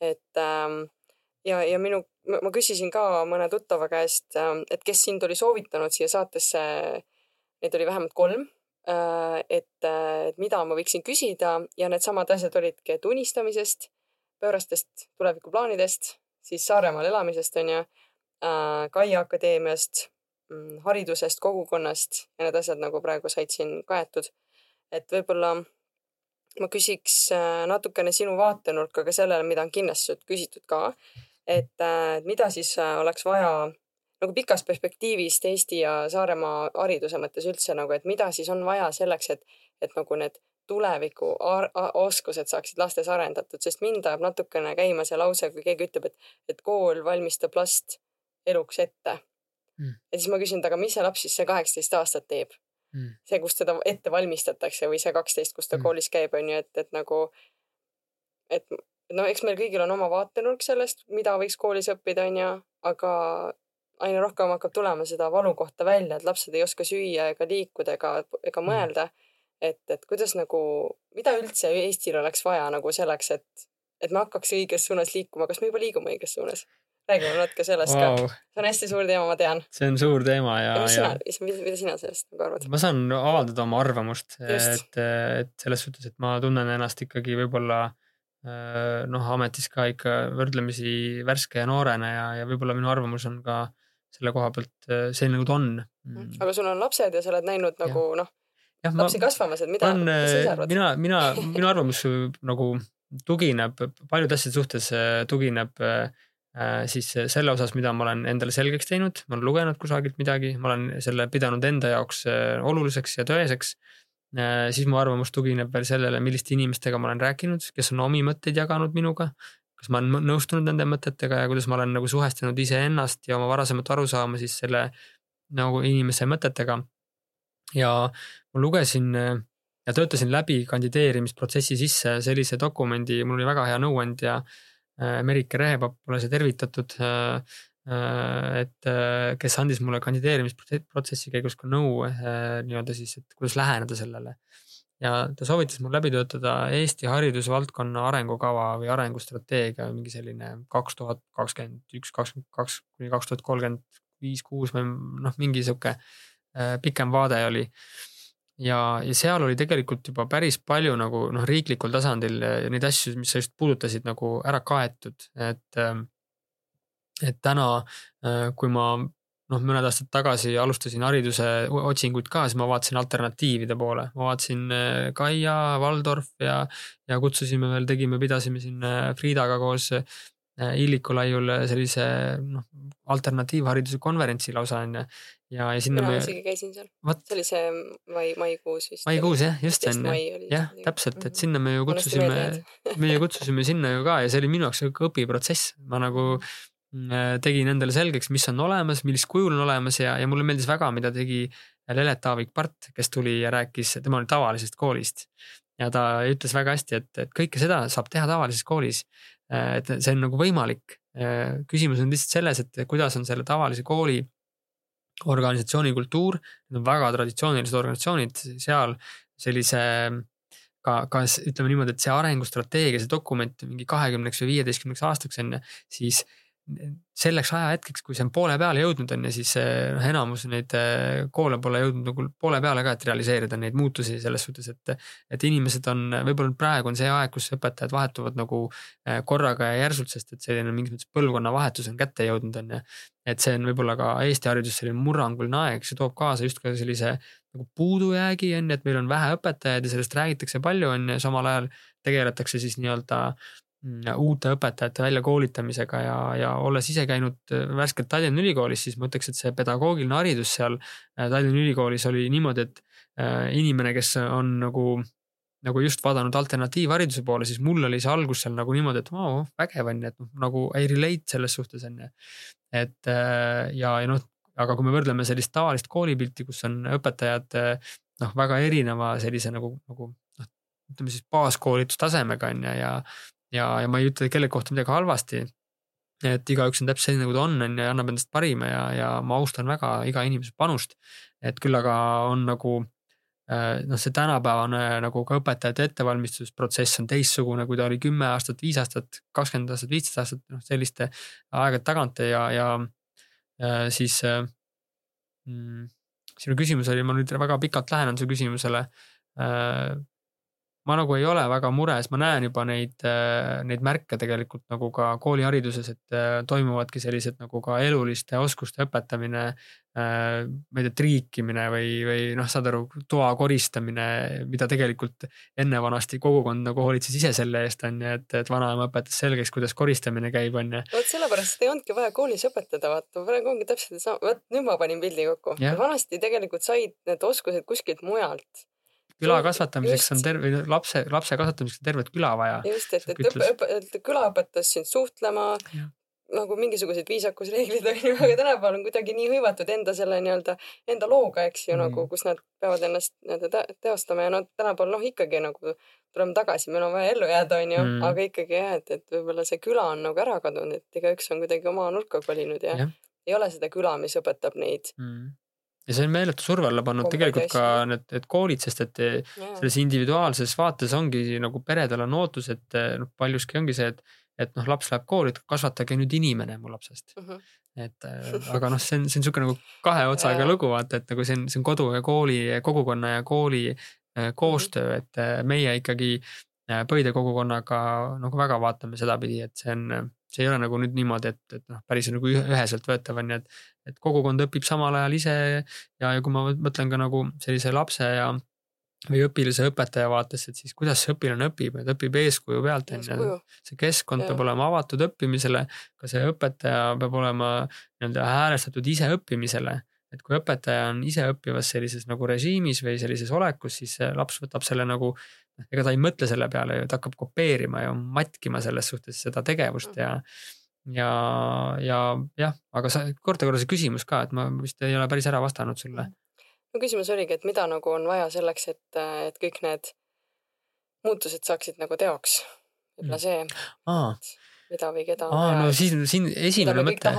et ähm, ja, ja minu, ma küsisin ka mõne tuttava käest, et kes sind oli soovitanud siia saatesse. Neid oli vähemalt kolm. et, et mida ma võiksin küsida ja needsamad asjad olidki, et unistamisest, pöörastest tulevikuplaanidest, siis Saaremaal elamisest onju, Kaia Akadeemiast, haridusest, kogukonnast ja need asjad nagu praegu said siin kaetud et võib-olla ma küsiks äh, natukene sinu vaatenurka ka sellele, mida on kindlasti küsitud ka, et äh, mida siis äh, oleks vaja nagu pikas perspektiivis Eesti ja Saaremaa hariduse mõttes üldse nagu, et mida siis on vaja selleks, et, et nagu need tuleviku oskused saaksid lastes arendatud, sest mind ajab natukene käima see lause, kui keegi ütleb, et, et kool valmistab last eluks ette Mm. ja siis ma küsin, et aga mis see laps siis see kaheksateist aastat teeb? Mm. see, kus teda ette valmistatakse või see kaksteist, kus ta Mm. koolis käib, on ju, et, et nagu, et no eks meil kõigil on oma vaatenurk sellest, mida võiks koolis õppida, on ju, aga aina rohkem hakkab tulema seda valukohta välja, et lapsed ei oska süüa ega liikuda ega, ega mõelda. et, et kuidas nagu, mida üldse Eestil oleks vaja nagu selleks, et, et me hakkaks õiges suunas liikuma, kas me juba liigume õiges suunas? räägime natuke sellest wow. ka. see on hästi suur teema, ma tean. see on suur teema ja, ja mida, sina sellest nagu arvad? ma saan avaldada oma arvamust, et, et selles suhtes, et ma tunnen ennast ikkagi võib-olla noh, ametis ka ikka võrdlemisi värske ja noorena ja, ja võib-olla minu arvamus on ka selle koha pealt äh, see nagu ta on. Mm.. aga sul on lapsed ja sa oled näinud nagu noh, lapsi ma, kasvamas, et mida, mis sa ise arvad? mina, mina, (laughs) minu arvamus nagu tugineb paljude asjade suhtes tugineb äh, siis selle osas, mida ma olen endale selgeks teinud, ma olen lugenud kusagilt midagi, ma olen selle pidanud enda jaoks oluliseks ja tõeseks siis mu arvamus tugineb veel sellele, milliste inimestega ma olen rääkinud, kes on omi mõtteid jaganud minuga kas ma olen nõustunud nende mõtetega ja kuidas ma olen nagu suhestunud iseennast ja oma varasemat arusaama siis selle nagu inimese mõtetega. ja ma lugesin ja töötasin läbi kandideerimisprotsessi sisse sellise dokumendi, mul oli väga hea nõuandja äh, Merike Rehepapp, ole see tervitatud. Äh, äh, et kes andis mulle kandideerimisprotsessi käigus ka nõu nii-öelda siis, et kuidas läheneda sellele ja ta soovitas mul läbi töötada Eesti haridusvaldkonna arengukava või arengustrateegia, mingi selline kaks tuhat kakskümmend üks, kakskümmend kaks kuni kaks tuhat kolmkümmend viis, kuus või noh, mingi sihuke äh, pikem vaade oli. ja, ja seal oli tegelikult juba päris palju nagu noh, riiklikul tasandil neid asju, mis sa just puudutasid nagu ära kaetud, et ähm, et täna, äh, kui ma noh, mõned aastad tagasi alustasin hariduse otsinguid ka, siis ma vaatasin alternatiivide poole, ma vaatasin äh, Kaia, Valdorf ja, ja kutsusime veel, tegime, pidasime siin Friidaga koos äh, Illiku laiul sellise noh, alternatiivhariduse konverentsi lausa onju. ja, ja sinna mina me. isegi käisin seal, see oli see mai, maikuus vist. maikuus jah, just on ju, jah, täpselt, et mhm. sinna me ju kutsusime, (laughs) me ju kutsusime sinna ju ka ja see oli minu jaoks sihuke õpiprotsess, ma nagu Äh, tegin endale selgeks, mis on olemas, millist kujul on olemas ja, ja mulle meeldis väga, mida tegi Lelet Aavik-Part, kes tuli ja rääkis, tema oli tavalisest koolist. ja ta ütles väga hästi, et, et kõike seda saab teha tavalises koolis. Äh, et see on nagu võimalik. Äh, küsimus on lihtsalt selles, et kuidas on selle tavalise kooli organisatsiooni kultuur, need on väga traditsioonilised organisatsioonid, seal sellise ka, ka ütleme niimoodi, et see arengustrateegia, see dokument mingi kahekümneks või viieteistkümneks aastaks on ju, siis selleks ajahetkeks, kui see on poole peale jõudnud, on ju, siis noh, enamus neid äh, koole pole jõudnud nagu poole peale ka, et realiseerida neid muutusi selles suhtes, et. et inimesed on, võib-olla praegu on see aeg, kus õpetajad vahetuvad nagu äh, korraga ja järsult, sest et selline mingis mõttes põlvkonnavahetus on kätte jõudnud, on ju. et see on võib-olla ka Eesti hariduses selline murranguline aeg, see toob kaasa just ka sellise nagu puudujäägi on ju, et meil on vähe õpetajaid ja sellest räägitakse palju, on ju, samal ajal tegeletakse siis nii-öelda uute õpetajate väljakoolitamisega ja, ja olles ise käinud äh, värskelt Tallinna Ülikoolis, siis ma ütleks, et see pedagoogiline haridus seal äh, Tallinna Ülikoolis oli niimoodi, et äh, inimene, kes on nagu, nagu just vaadanud alternatiivhariduse poole, siis mul oli see algus seal nagu niimoodi, et vau, vägev on ju, et noh, nagu ei relate selles suhtes on ju. et ja, ja noh, aga kui me võrdleme sellist tavalist koolipilti, kus on õpetajad noh, väga erineva sellise nagu, nagu noh, ütleme siis baaskoolitustasemega on ju ja, ja, ja ma ei ütle kellegi kohta midagi halvasti. et igaüks on täpselt selline, nagu ta on, on ju, ja annab endast parima ja, ja ma austan väga iga inimese panust. et küll aga on nagu äh, noh, see tänapäevane nagu ka õpetajate ettevalmistusprotsess on teistsugune, kui ta oli kümme aastat, viis aastat, kakskümmend aastat, viisteist aastat, noh selliste aegade tagant ja, ja äh, siis äh, mm, sinu küsimus oli, ma nüüd väga pikalt lähenen su küsimusele ma nagu ei ole väga mures, ma näen juba neid, äh, neid märke tegelikult nagu ka koolihariduses, et äh, toimuvadki sellised nagu ka eluliste oskuste õpetamine. Äh, ma ei tea, triikimine või, või noh, saad aru, toa koristamine, mida tegelikult enne vanasti kogukond nagu hoolitses ise selle eest on ju, et, et vanaema õpetas selgeks, kuidas koristamine käib, on ju. vot sellepärast ei olnudki vaja koolis õpetada, vaata praegu ongi täpselt sama, vot nüüd ma panin pildi kokku. vanasti tegelikult said need oskused kuskilt mujalt küla kasvatamiseks on terve, lapse, lapse kasvatamiseks on tervet küla vaja. just, et, et õpe, et küla õpetas sind suhtlema, nagu mingisugused viisakusreeglid (laughs) on ju, aga tänapäeval on kuidagi nii hõivatud enda selle nii-öelda, enda looga, eks ju mm., nagu kus nad peavad ennast nii-öelda teostama ja noh, tänapäeval noh, ikkagi nagu tuleme tagasi, meil on vaja ellu jääda, on ju mm., aga ikkagi jah, et, et võib-olla see küla on nagu ära kadunud, et igaüks on kuidagi oma nurka kolinud ja, ja ei ole seda küla, mis õpetab neid mm ja see on meeletu surve alla pannud tegelikult ka need, need koolid, sest et yeah. selles individuaalses vaates ongi nagu peredel on ootus, et noh, paljuski ongi see, et, et noh, laps läheb kooli, et kasvatage nüüd inimene mu lapsest mm. -hmm. et äh, aga noh, see on, see on niisugune nagu kahe otsaga lugu, vaata, et nagu see on, see on kodu ja kooli, kogukonna ja kooli äh, koostöö, et meie ikkagi Põide kogukonnaga nagu väga vaatame sedapidi, et see on see ei ole nagu nüüd niimoodi, et, et noh, päris nagu üheselt võetav on ju, et, et kogukond õpib samal ajal ise ja, ja kui ma mõtlen ka nagu sellise lapse ja või õpilase õpetaja vaates, et siis kuidas see õpilane õpib, et õpib eeskuju pealt on ju. see keskkond ja. peab olema avatud õppimisele, ka see õpetaja peab olema nii-öelda häälestatud ise õppimisele et kui õpetaja on ise õppivas sellises nagu režiimis või sellises olekus, siis laps võtab selle nagu, ega ta ei mõtle selle peale ju, ta hakkab kopeerima ja matkima selles suhtes seda tegevust ja ja, ja jah, aga sa korda korra see küsimus ka, et ma vist ei ole päris ära vastanud sulle. no küsimus oligi, et mida nagu on vaja selleks, et, et kõik need muutused saaksid nagu teoks. võib-olla see. aa, mida või keda. aa, no siis siin esimene mõte,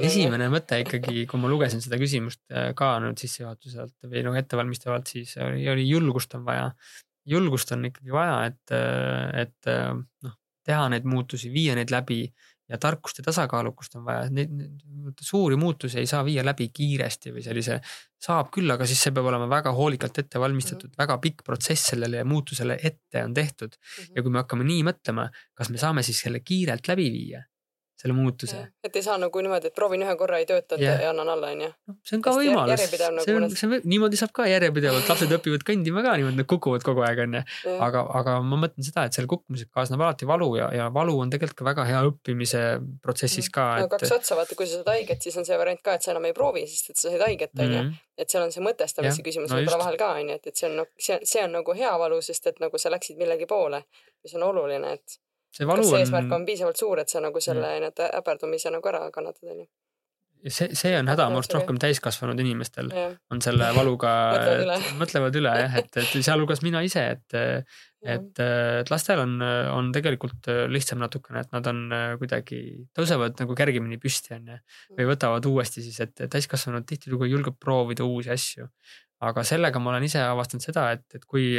esimene mõte ikkagi, kui ma lugesin seda küsimust äh, ka nüüd sissejuhatuselt või noh, ettevalmistavalt, siis oli, oli julgust on vaja. Julgust on ikkagi vaja, et, et noh, teha neid muutusi, viia neid läbi ja tarkust ja tasakaalukust on vaja, neid suuri muutusi ei saa viia läbi kiiresti või sellise, saab küll, aga siis see peab olema väga hoolikalt ette valmistatud mm, -hmm. väga pikk protsess sellele muutusele ette on tehtud mm. -hmm. ja kui me hakkame nii mõtlema, kas me saame siis selle kiirelt läbi viia selle muutuse. et ei saa nagu niimoodi, et proovin ühe korra, ei töötanud yeah. ja annan alla, onju. see on ka Hästi võimalus. Nagu see on, see on, niimoodi saab ka järjepidevalt, lapsed (laughs) õpivad kõndima ka niimoodi, nad kukuvad kogu aeg, onju. aga, aga ma mõtlen seda, et selle kukkumisega kaasneb alati valu ja, ja valu on tegelikult ka väga hea õppimise protsessis ka. no et... kaks otsa, vaata, kui sa saad haiget, siis on see variant ka, et sa enam ei proovi, sest et sa said haiget, onju. Mhm. et seal on see mõtestamise küsimus no võib-olla vahel ka, onju, et, et see on, see, see on nagu hea valu, sest et nagu sa läksid millegi poole, mis on oluline, et see valu kas see eesmärk on piisavalt suur, et sa nagu selle mm. nii-öelda äberdumise nagu ära kannatad, onju? see, see on häda minu arust rohkem täiskasvanud inimestel ja. on selle (laughs) valuga mõtlevad üle, jah, et, et sealhulgas mina ise, et, et, et lastel on, on tegelikult lihtsam natukene, et nad on kuidagi, tõusevad nagu kergemini püsti onju. või mm. võtavad uuesti siis, et täiskasvanud tihtilugu julgeb proovida uusi asju. aga sellega ma olen ise avastanud seda, et, et kui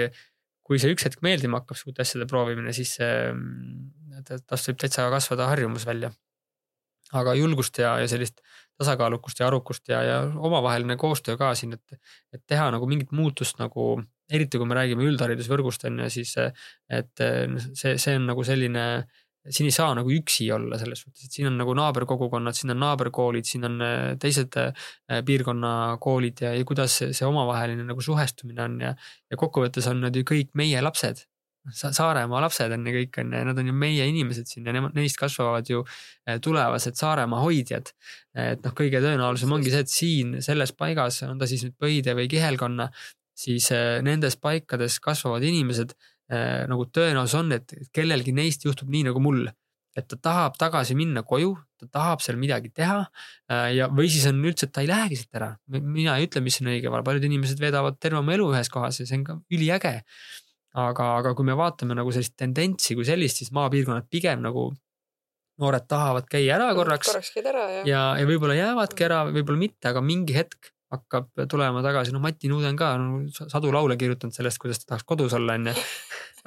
kui see üks hetk meeldima hakkab, uute asjade proovimine, siis mm, tast võib täitsa kasvada harjumus välja. aga julgust ja, ja sellist tasakaalukust ja arukust ja, ja omavaheline koostöö ka siin, et, et teha nagu mingit muutust nagu, eriti kui me räägime üldharidusvõrgust on ju, siis et see, see on nagu selline siin ei saa nagu üksi olla selles suhtes, et siin on nagu naaberkogukonnad, siin on naaberkoolid, siin on äh, teised äh, piirkonnakoolid ja, ja kuidas see, see omavaheline nagu suhestumine on ja, ja kokkuvõttes on nad ju kõik meie lapsed Sa. Saaremaa lapsed on ju kõik on ju, nad on ju meie inimesed siin ja nemad, neist kasvavad ju äh, tulevased Saaremaa hoidjad. et noh, kõige tõenäolisem ongi see, et siin selles paigas, on ta siis nüüd Põide või Kihelkonna, siis nendes paikades kasvavad inimesed nagu tõenäosus on, et kellelgi neist juhtub nii nagu mul. et ta tahab tagasi minna koju, ta tahab seal midagi teha äh, ja, või siis on üldse, et ta ei lähegi siit ära. mina ei ütle, mis on õige, paljud inimesed veedavad terve oma elu ühes kohas ja see on ka üliäge. aga, aga kui me vaatame nagu sellist tendentsi kui sellist, siis maapiirkonnad pigem nagu noored tahavad käia ära korraks. korraks käid ära jah. ja, ja võib-olla jäävadki ära, võib-olla mitte, aga mingi hetk hakkab tulema tagasi, no Mati Nuud on ka no, sadu laule kirjutanud sellest, kuidas ta tahaks kodus olla, onju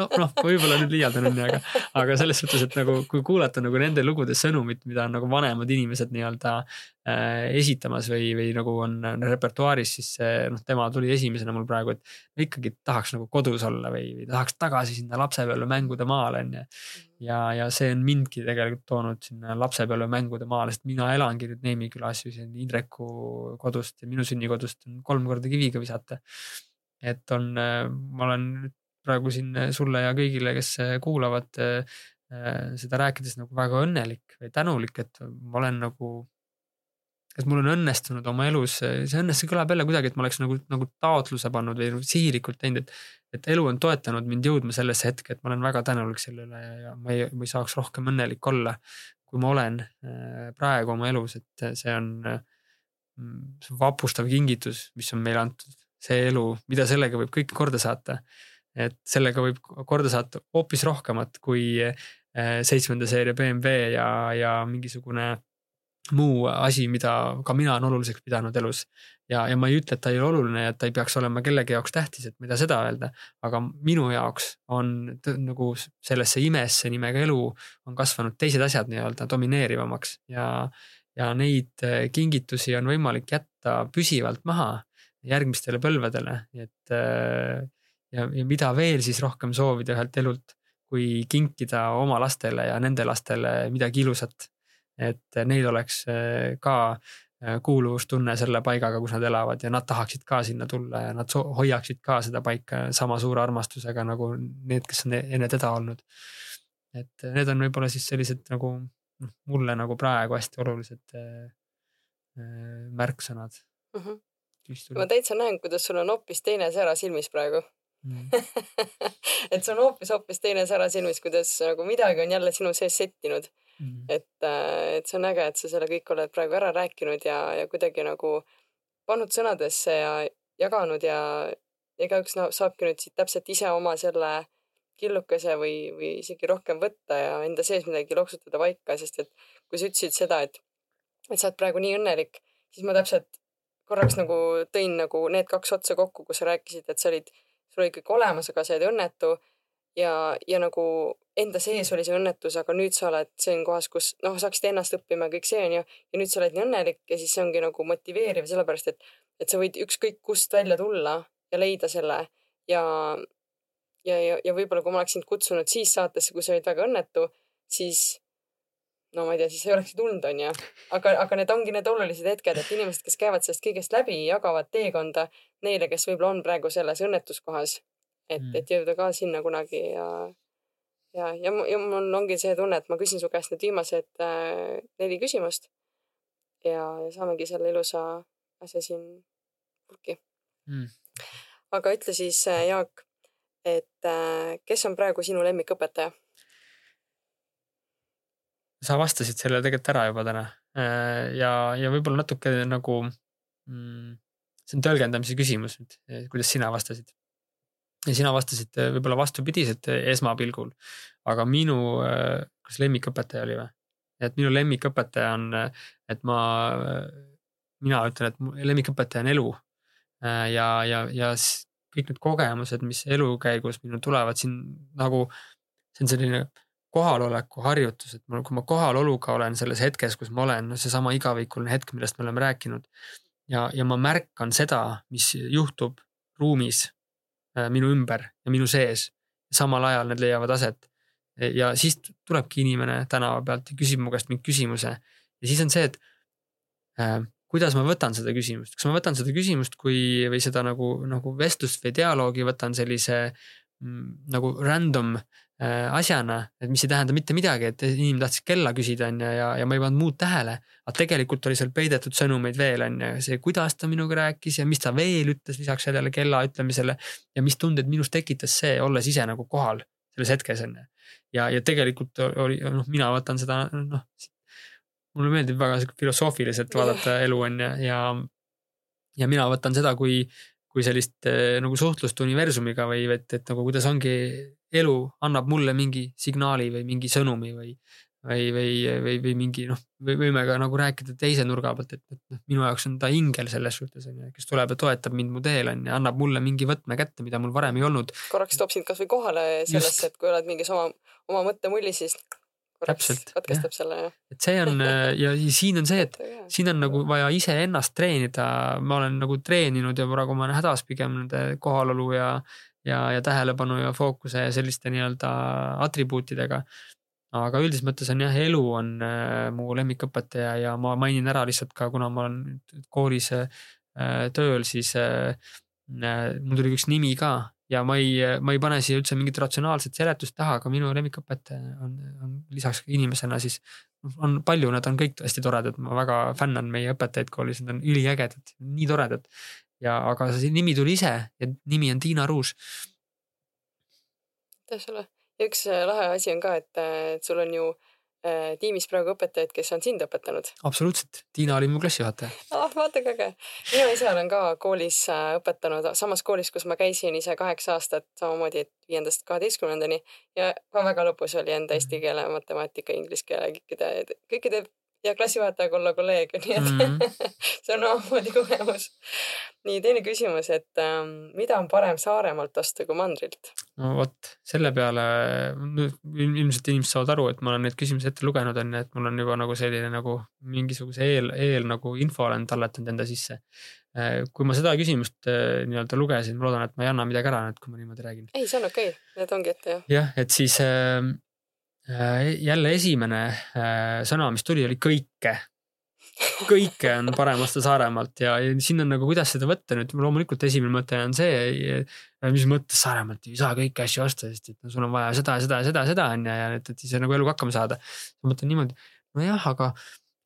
no (laughs) noh, võib-olla nüüd liialdan onju, aga, aga selles suhtes, et nagu kui kuulata nagu nende lugude sõnumit, mida on nagu vanemad inimesed nii-öelda äh, esitamas või, või nagu on repertuaaris, siis noh, tema tuli esimesena mul praegu, et ikkagi tahaks nagu kodus olla või, või tahaks tagasi sinna lapsepõlve mängude maale onju. ja, ja see on mindki tegelikult toonud sinna lapsepõlve mängude maale, sest mina elangi nüüd Neemi külas ju siin Indreku kodust ja minu sünnikodust on kolm korda kiviga visata et on, äh, ma olen praegu siin äh, sulle ja kõigile, kes äh, kuulavad seda rääkides nagu väga õnnelik või tänulik, et ma olen nagu, et mul on õnnestunud oma elus, see õnnes, see kõlab jälle kuidagi, et ma oleks nagu, nagu taotluse pannud või nagu sihilikult teinud, et, et elu on toetanud mind jõudma sellesse hetke, et ma olen väga tänulik selle üle ja ma ei, ma ei saaks rohkem õnnelik olla, kui ma olen praegu oma elus, et see on, see on vapustav kingitus, mis on meile antud see elu, mida sellega võib kõike korda saata. Et sellega võib korda saata hoopis rohkemat kui eh, seitsmenda seeria BMW ja, ja mingisugune muu asi, mida ka mina olen oluliseks pidanud elus. ja, ja ma ei ütle, et ta ei ole oluline ja et ta ei peaks olema kellegi jaoks tähtis, et mida seda öelda. aga minu jaoks on nagu sellesse imesse nimega elu on kasvanud teised asjad nii-öelda domineerivamaks ja, ja neid eh, kingitusi on võimalik jätta püsivalt maha järgmistele põlvedele, et äh, ja, ja mida veel siis rohkem soovida ühelt elult, kui kinkida oma lastele ja nende lastele midagi ilusat. et neil oleks äh, ka äh, kuuluvustunne selle paigaga, kus nad elavad ja nad tahaksid ka sinna tulla ja nad hoiaksid ka seda paika sama suure armastusega nagu need, kes on enne teda olnud. et need on võib-olla siis sellised nagu noh, mulle nagu praegu hästi olulised märksõnad mm. -hmm. ma täitsa näen, kuidas sul on hoopis teine sära silmis praegu mm. (laughs) et see on hoopis-hoopis teine sära silmis, kuidas nagu midagi on jälle sinu sees settinud mm.. et, äh, et see on äge, et sa selle kõik oled praegu ära rääkinud ja, ja kuidagi nagu pannud sõnadesse ja jaganud ja igaüks saabki nüüd siit täpselt ise oma selle killukese või, või isegi rohkem võtta ja enda sees midagi loksutada paika, sest et kui sa ütlesid seda, et, et sa oled praegu nii õnnelik, siis ma täpselt korraks nagu tõin nagu need kaks otsa kokku, kus sa rääkisid, et sa olid sul oli kõik olemas, aga sa olid õnnetu. Ja, ja nagu enda sees oli see õnnetus, aga nüüd sa oled siin kohas, kus noh, sa hakkasid ennast õppima ja kõik see on ju, ja nüüd sa oled nii õnnelik ja siis see ongi nagu motiveeriv, sellepärast et, et sa võid ükskõik kust välja tulla ja leida selle. Ja, ja, ja, ja võib-olla kui ma oleks sind kutsunud siis saatesse, kui sa olid väga õnnetu, siis no ma ei tea, siis ei olekski tulnud, onju. aga, aga need ongi need olulised hetked, et inimesed, kes käivad sellest kõigest läbi, jagavad teekonda neile, kes võib-olla on praegu selles õnnetuskohas. et mm., et jõuda ka sinna kunagi ja, ja, ja, ja mul ongi see tunne, et ma küsin su käest need viimased äh, neli küsimust. ja, ja saamegi selle ilusa asja siin purki mm.. aga ütle siis, äh, Jaak, et äh, kes on praegu sinu lemmikõpetaja? Sa vastasid sellele tegelikult ära juba täna äh, ja, ja võib-olla natuke nagu mm, see on tõlgendamise küsimus nüüd, kuidas sina vastasid. ja sina vastasid äh, võib-olla vastupidiselt äh, esmapilgul, aga minu, kas lemmikõpetaja oli või? et minu lemmikõpetaja on, et ma, mina ütlen, et lemmikõpetaja on elu. ja, ja, ja kõik need kogemused, mis elu käigus minul tulevad siin nagu, see on selline kohaloleku harjutus, et mul, kui ma kohaloluga olen selles hetkes, kus ma olen, noh, seesama igavikuline hetk, millest me oleme rääkinud. ja, ja ma märkan seda, mis juhtub ruumis äh, minu ümber ja minu sees. samal ajal need leiavad aset. ja siis tulebki inimene tänava pealt ja küsib mu käest mingi küsimuse ja siis on see, et äh, kuidas ma võtan seda küsimust, kas ma võtan seda küsimust kui, või seda nagu, nagu vestlust või dialoogi võtan sellise mm, nagu random asjana, et mis ei tähenda mitte midagi, et inimene tahtis kella küsida, on ju, ja, ja ma ei pannud muud tähele. aga tegelikult oli seal peidetud sõnumeid veel, on ju, see, kuidas ta minuga rääkis ja mis ta veel ütles lisaks sellele kella ütlemisele. ja mis tundeid minus tekitas see, olles ise nagu kohal selles hetkes, on ju. ja, ja tegelikult oli, noh, mina võtan seda, noh. mulle meeldib väga sihuke filosoofiliselt vaadata elu, on ju, ja, ja mina võtan seda kui kui sellist eh, nagu suhtlust universumiga või et, et nagu kuidas ongi elu annab mulle mingi signaali või mingi sõnumi või, või, või, või, või mingi noh, võime ka nagu rääkida teise nurga pealt, et, et noh, minu jaoks on ta ingel selles suhtes on ju, kes tuleb ja toetab mind mu teel on ju, annab mulle mingi võtme kätte, mida mul varem ei olnud. korraks toob sind kasvõi kohale sellesse, et kui oled mingis oma, oma mõttemullis, siis täpselt. katkestab selle et see on ja siin on see, et (laughs) siin on nagu vaja iseennast treenida, ma olen nagu treeninud ja praegu ma olen hädas pigem nende kohalolu ja, ja, ja tähelepanu ja fookuse ja selliste nii-öelda atribuutidega. aga üldises mõttes on jah, elu on äh, mu lemmikõpetaja ja ma mainin ära lihtsalt ka, kuna ma olen koolis äh, tööl, siis äh, mul tuli üks nimi ka ja ma ei, ma ei pane siia üldse mingit ratsionaalset seletust taha, aga minu lemmikõpetaja on, on lisaks inimesena siis on palju, nad on kõik hästi toredad, ma väga fännan meie õpetajaid koolis, nad on üliägedad, nii toredad. Ja, aga see nimi tuli ise ja nimi on Tiina Ruus. aitäh sulle ja üks äh, lahe asi on ka, et, äh, et sul on ju äh, tiimis praegu õpetajaid, kes on sind õpetanud. absoluutselt, Tiina oli mu klassijuhataja ah, vaata kui äge. mina ise olen ka koolis äh, õpetanud, samas koolis, kus ma käisin ise kaheksa aastat, samamoodi viiendast kaheteistkümnendani ja ka väga lõbus oli enda eesti mhm. keele, matemaatika, inglise keele kõikide, kõikide ja klassijuhatajaga olla kolleeg, nii et mm -hmm. (laughs) see on omamoodi kogemus. nii, teine küsimus, et ähm, mida on parem Saaremaalt osta kui mandrilt? no vot, selle peale ilmselt inimesed saavad aru, et ma olen neid küsimusi ette lugenud, on ju, et mul on juba nagu selline nagu mingisuguse eel, eel nagu info olen talletanud enda sisse. äh, kui ma seda küsimust äh, nii-öelda lugesin, ma loodan, et ma ei anna midagi ära nüüd, kui ma niimoodi räägin. ei, see on okei okay., need ongi ette jah. jah, et siis äh, jälle esimene äh, sõna, mis tuli, oli kõike kõike on parem osta Saaremaalt ja, ja siin on nagu, kuidas seda võtta nüüd, loomulikult esimene mõte on see, mis mõttes Saaremaalt ei saa kõiki asju osta, sest et no sul on vaja seda seda seda seda on ju ja et, et siis nagu eluga hakkama saada. ma mõtlen niimoodi, nojah, aga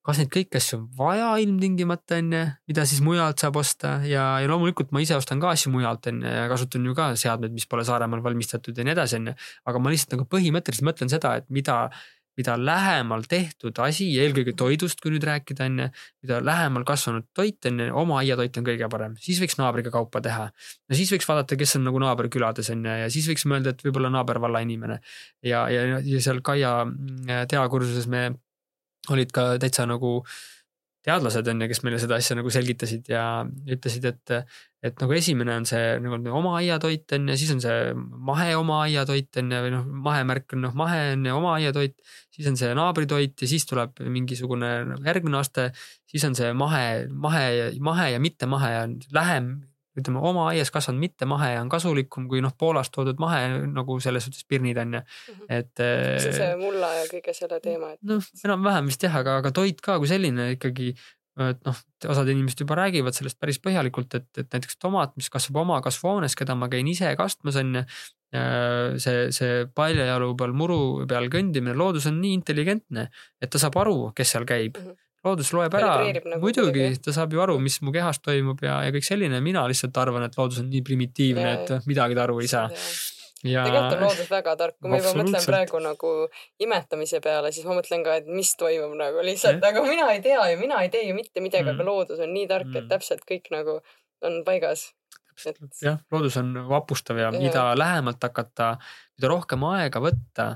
kas neid kõiki asju on vaja ilmtingimata on ju, mida siis mujalt saab osta ja, ja loomulikult ma ise ostan ka asju mujalt on ju ja kasutan ju ka seadmeid, mis pole Saaremaal valmistatud ja nii edasi on ju. aga ma lihtsalt nagu põhimõtteliselt mõtlen seda, et mida mida lähemal tehtud asi, eelkõige toidust, kui nüüd rääkida, on ju, mida lähemal kasvanud toit on ju, oma aiatoit on kõige parem, siis võiks naabriga kaupa teha. no siis võiks vaadata, kes on nagu naaberkülades on ju ja siis võiks mõelda, et võib-olla naabervalla inimene. ja, ja, ja seal Kaia mm, teakursuses me olid ka täitsa nagu teadlased on ju, kes meile seda asja nagu selgitasid ja ütlesid, et, et nagu esimene on see nagu oma aiatoit on ju, siis on see mahe oma aiatoit on ju, või noh, mahemärk on noh, mahe on ju oma aiatoit. siis on see naabritoit ja siis tuleb mingisugune nagu järgmine aste, siis on see mahe, mahe, mahe ja mitte mahe on lähem ütleme oma aias kasvanud mitte mahe on kasulikum kui noh, Poolast toodud mahe nagu selles suhtes pirnid on ju, Mhm. et. see on see mulla ja kõige selle teema, et. noh, enam-vähem vist jah, aga, aga toit ka kui selline ikkagi, et noh, osad inimesed juba räägivad sellest päris põhjalikult, et, et näiteks tomat, mis kasvab oma kasvuhoones, keda ma käin ise kastmas on ju. see, see paljajalu peal muru peal kõndimine, loodus on nii intelligentne, et ta saab aru, kes seal käib Mhm. Loodus loeb ära. Nagu muidugi ta saab ju aru, mis mu kehas toimub ja, ja kõik selline, mina lihtsalt arvan, et loodus on nii primitiivne, Ja, et ja. midagi ta aru ei saa. ja tegelikult on loodus väga tark, kui ma juba mõtlen praegu nagu imetamise peale, siis ma mõtlen ka, et mis toimub nagu lihtsalt, aga mina ei tea ju, mina ei tee ju mitte midagi mm., aga loodus on nii tark et täpselt kõik nagu on paigas. et jah, loodus on vapustav ja mida lähemalt hakata, mida rohkem aega võtta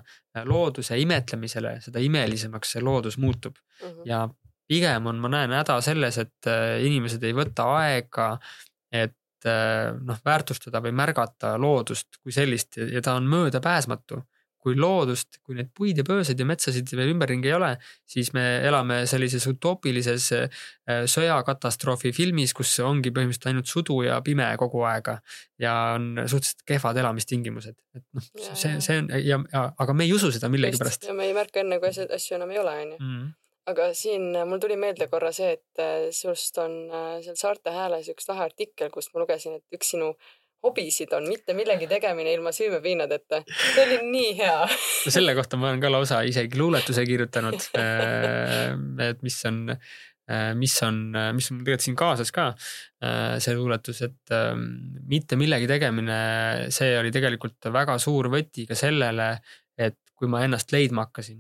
looduse imetlemisele, seda imelisemaks see loodus muutub. Mm -hmm. ja pigem on, ma näen häda selles, et äh, inimesed ei võta aega, et äh, noh, väärtustada või märgata loodust kui sellist ja ta on möödapääsmatu. kui loodust, kui neid puid ja pööseid ja metsasid veel ümberringi ei ole, siis me elame sellises utoopilises äh, sõjakatastroofi filmis, kus ongi põhimõtteliselt ainult sudu ja pime kogu aega ja on suhteliselt kehvad elamistingimused, et noh, see see on ja, ja, aga me ei usu seda millegipärast. ja me ei märka enne, kui asju enam ei ole, onju. Mm. Aga siin äh, mul tuli meelde korra see, et äh, sinust on äh, seal Saarte Hääles üks lahe artikkel, kust ma lugesin, et üks sinu hobisid on mitte millegi tegemine ilma süümepiinadeta. see oli nii hea. no selle kohta ma olen ka lausa isegi luuletuse kirjutanud. et mis on, mis on, mis on tegelikult siin kaasas ka see luuletus, et ähm, mitte millegi tegemine, see oli tegelikult väga suur võti ka sellele, et kui ma ennast leidma hakkasin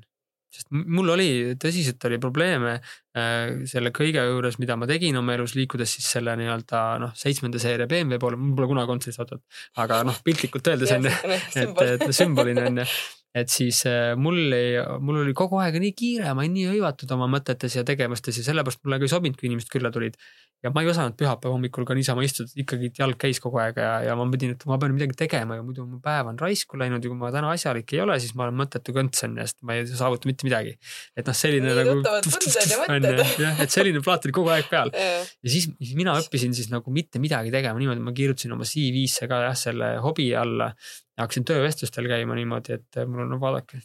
sest mul oli tõsiselt oli probleeme äh, selle kõige juures, mida ma tegin oma elus, liikudes siis selle nii-öelda noh, seitsmenda seeria BMW poole, mul pole kunagi olnud sellist autot, aga noh, piltlikult öeldes on ju, (laughs) et, et sümbolina on ju, et siis äh, mul ei, mul oli kogu aeg nii kiire, ma olin nii hõivatud oma mõtetes ja tegemistes ja sellepärast mulle ka ei sobinud, kui inimesed külla tulid. ja ma ei osanud pühapäeva hommikul ka niisama istuda, ikkagi jalg käis kogu aeg ja, ja ma pidin, et ma pean midagi tegema ja muidu mu päev on raisku läinud ja kui ma täna asjalik ei ole, siis ma olen mõttetu könts on ju, sest ma ei saavuta mitte midagi. et noh, selline Nii nagu. ja jah, et selline plaat oli kogu aeg peal ja ja siis, siis mina õppisin siis nagu mitte midagi tegema niimoodi, ma kirjutasin oma CV-sse ka jah, selle hobi alla. Ja hakkasin töövestlustel käima niimoodi, et mul on no vaadake,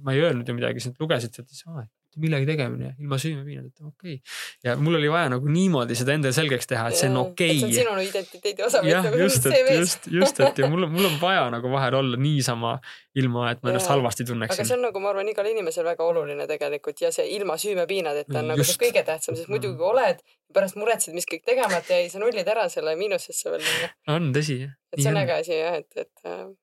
ma ei öelnud ju midagi, siis nad lugesid sealt, siis aa, et millegi tegemine ilma süümepiinadeta, okei okay.. ja mul oli vaja nagu niimoodi seda endale selgeks teha, et see on okei see on okay.. sinu identiteedi osa. jah, just, et just, just, et ja mul on, mul on vaja nagu vahel olla niisama, ilma et ma ennast Jaa. halvasti aga tunneksin see. on nagu ma arvan, igal inimesel väga oluline tegelikult ja see ilma süümepiinadeta on nagu Just. see kõige tähtsam, sest muidu kui oled, pärast muretsed, mis kõik tegemata jäi, sa nullid ära selle miinusesse veel. et on tõsi jah. see on äge asi jah, et, et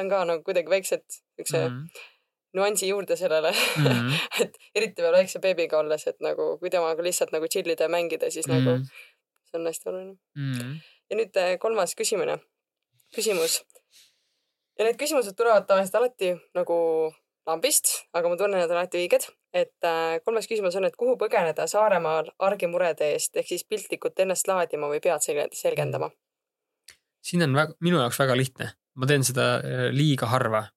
võtan ka nagu kuidagi väiksed siukse mm. mm. nüansi juurde sellele Mm. (laughs) et eriti veel väikse beebiga olles, et nagu kui temaga lihtsalt nagu chill ida ja mängida, siis mm. nagu Mm. see on hästi oluline. Mm. ja nüüd äh, kolmas küsimine, küsimus. ja need küsimused tulevad tavaliselt alati nagu lambist, aga ma tunnen, et on alati õiged. et äh, kolmas küsimus on, et kuhu põgeneda Saaremaal argimurede eest ehk siis piltlikult ennast laadima või pead selge- selgendama. siin on väga, minu jaoks väga lihtne, ma teen seda äh, liiga harva.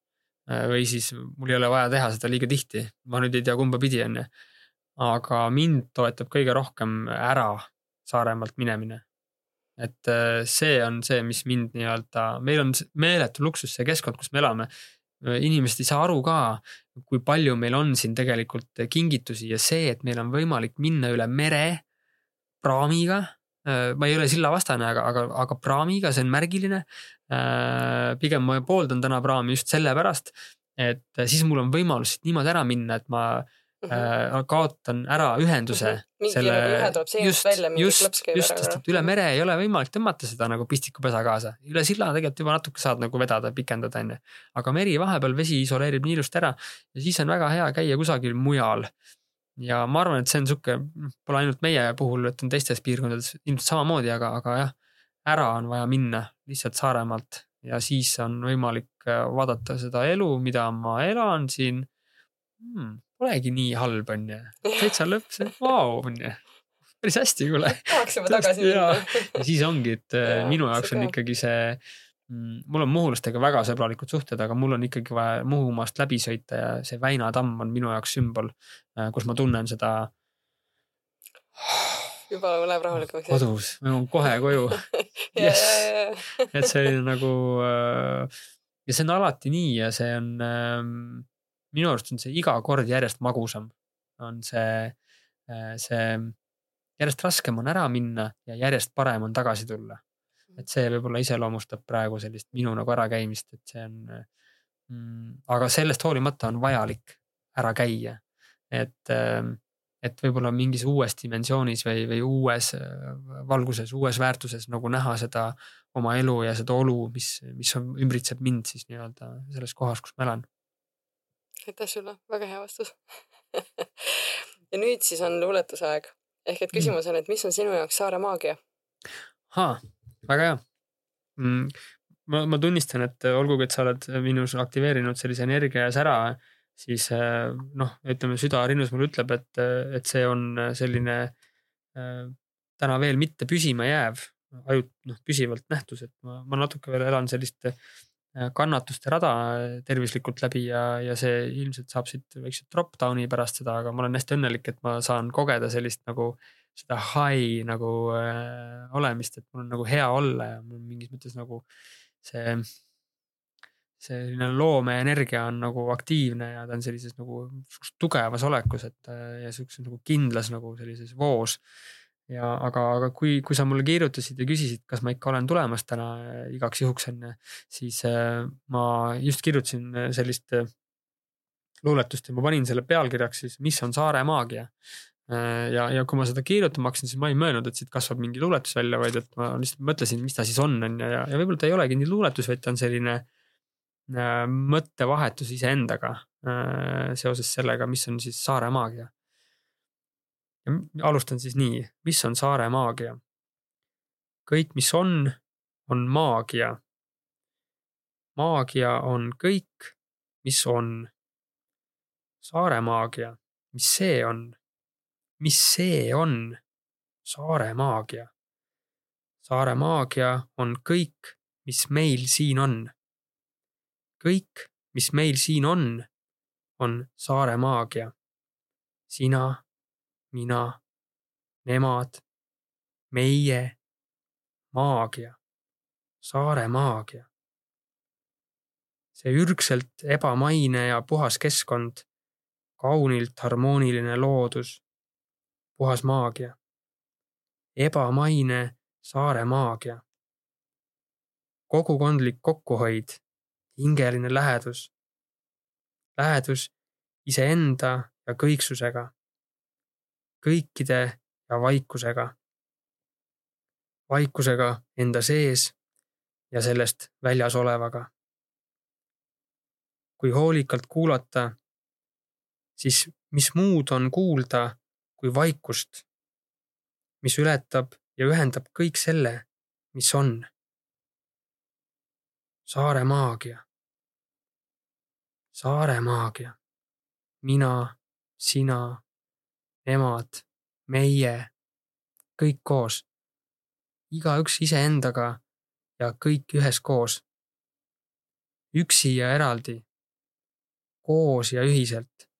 või siis mul ei ole vaja teha seda liiga tihti, ma nüüd ei tea, kumba pidi on ju. aga mind toetab kõige rohkem ära Saaremaalt minemine. et äh, see on see, mis mind nii-öelda, meil on meeletu luksus see keskkond, kus me elame. inimesed ei saa aru ka, kui palju meil on siin tegelikult kingitusi ja see, et meil on võimalik minna üle mere praamiga Äh, ma ei ole sillavastane, aga, aga, aga praamiga see on märgiline. Äh, pigem ma pooldan täna praami just sellepärast, et siis mul on võimalus siit niimoodi ära minna, et ma mm -hmm. kaotan ära ühenduse mm. -hmm. mingi selle... nagu ühe tuleb just, välja, mingi just, klõps käib just, ära. just, et üle mere ei ole võimalik tõmmata seda nagu pistikupesa kaasa. üle silla tegelikult juba natuke saad nagu vedada, pikendada, onju. aga meri vahepeal, vesi isoleerib nii ilusti ära ja siis on väga hea käia kusagil mujal ja ma arvan, et see on sihuke, pole ainult meie puhul, et on teistes piirkondades ilmselt samamoodi, aga, aga jah, ära on vaja minna lihtsalt Saaremaalt ja siis on võimalik äh, vaadata seda elu, mida ma elan siin hmm,. Polegi nii halb, onju, täitsa lõpp, vau, onju päris hästi, kuule. tahaks juba tagasi minna. ja siis ongi, et äh, ja, minu jaoks on ikkagi see mul on muhulastega väga sõbralikud suhted, aga mul on ikkagi vaja Muhumaast läbi sõita ja see Väina tamm on minu jaoks sümbol, äh, kus ma tunnen seda. juba läheb rahulikumaks. kodus, ma jõuan kohe koju (laughs) yes. (laughs) et see on nagu äh, ja see on alati nii ja see on ähm, minu arust on see iga kord järjest magusam, on see, äh, see järjest raskem on ära minna ja järjest parem on tagasi tulla et see võib-olla iseloomustab praegu sellist minu nagu ärakäimist, et see on mm,. aga sellest hoolimata on vajalik ära käia. et, ähm, et võib-olla mingis uues dimensioonis või, või uues äh, valguses, uues väärtuses nagu näha seda oma elu ja seda olu, mis, mis on, ümbritseb mind siis nii-öelda selles kohas, kus ma elan. aitäh sulle, väga hea vastus (laughs) ja nüüd siis on luuletuse aeg ehk et küsimus on, et mis on sinu jaoks Saare maagia? Väga hea mm,. ma, ma tunnistan, et olgugi, et sa oled minus aktiveerinud sellise energia ja sära, siis eh, noh, ütleme süda rinnus mulle ütleb, et, et see on selline äh, täna veel mitte püsima jääv, ajut-, noh püsivalt nähtus, et ma, ma natuke veel elan sellist äh, kannatuste rada tervislikult läbi ja, ja see ilmselt saab siit väikse drop down'i pärast seda, aga ma olen hästi õnnelik, et ma saan kogeda sellist nagu äh, seda high nagu äh, olemist, et mul on nagu hea olla ja mul mingis mõttes nagu see, selline loomeenergia on nagu aktiivne ja ta on sellises nagu tugevas olekus, et äh, ja siukses nagu kindlas nagu sellises voos. ja aga, aga kui, kui sa mulle kirjutasid ja küsisid, kas ma ikka olen tulemas täna äh, igaks juhuks onju, siis äh, ma just kirjutasin äh, sellist luuletust ja ma panin selle pealkirjaks siis, mis on saare maagia ja, ja kui ma seda kirjutama hakkasin, siis ma ei mõelnud, et siit kasvab mingi luuletus välja, vaid et ma lihtsalt mõtlesin, mis ta siis on, on ju, ja, ja võib-olla ta ei olegi nii luuletus, vaid ta on selline äh, mõttevahetus iseendaga äh, seoses sellega, mis on siis saare maagia. alustan siis nii, mis on saare maagia? kõik, mis on, on maagia. maagia on kõik, mis on. saare maagia, mis see on? Mis see on? saare maagia. saare maagia on kõik, mis meil siin on. kõik, mis meil siin on, on saare maagia. sina, mina, nemad, meie, maagia, saare maagia. see ürgselt ebamaine ja puhas keskkond, kaunilt harmooniline loodus puhas maagia. ebamaine saare maagia. kogukondlik kokkuhoid, hingeline lähedus. lähedus iseenda ja kõiksusega. kõikide ja vaikusega. vaikusega enda sees ja sellest väljas olevaga. kui hoolikalt kuulata, siis mis muud on kuulda kui vaikust, mis ületab ja ühendab kõik selle, mis on. saare maagia. saare maagia. mina, sina, nemad, meie, kõik koos. igaüks iseendaga ja kõik üheskoos. üksi ja eraldi. koos ja ühiselt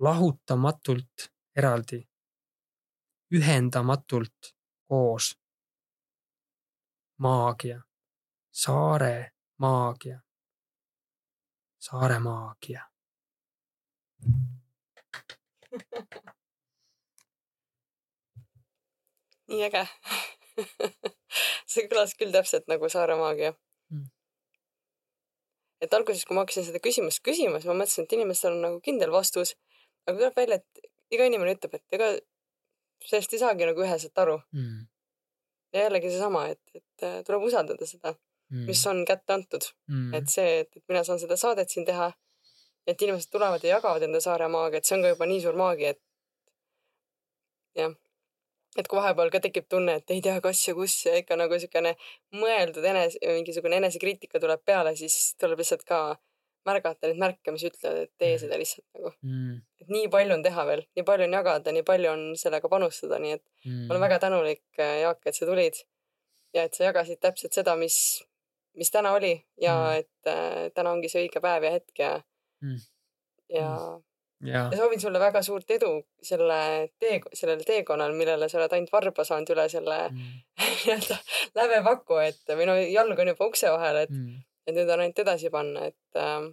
lahutamatult eraldi. ühendamatult koos. maagia, saare maagia, saare maagia. (laughs) Nii äge. (laughs) See kõlas küll täpselt nagu Saare maagia. Mm.. et alguses, kui ma hakkasin seda küsimust küsima, siis ma mõtlesin, et inimestel on nagu kindel vastus, aga tuleb välja, et iga inimene ütleb, et ega sellest ei saagi nagu üheselt aru. Mm.. ja jällegi seesama, et, et äh, tuleb usaldada seda mm., mis on kätte antud. Mm.. et see, et, mina saan seda saadet siin teha, et inimesed tulevad ja jagavad enda Saare maagia, et see on ka juba nii suur maagia, et jah. Et kui vahepeal ka tekib tunne, et ei tea, kas ja kus ja ikka nagu niisugune mõeldud enese, mingisugune enesekriitika tuleb peale, siis tuleb lihtsalt ka märgata neid märke, mis ütlevad, et tee seda lihtsalt nagu mm.. et nii palju on teha veel, nii palju on jagada, nii palju on sellega panustada, nii et mm. ma olen väga tänulik, äh, Jaak, et sa tulid ja et sa jagasid täpselt seda, mis, mis täna oli ja mm. et äh, täna ongi see õige päev ja hetk ja mm., ja mm ja soovin sulle väga suurt edu selle tee, sellel teekonnal, millele sa oled ainult varba saanud üle selle mm. (laughs) nii-öelda lävepaku, et või no jalg on juba ukse vahel, et mm., et nüüd on ainult edasi panna, et äh,.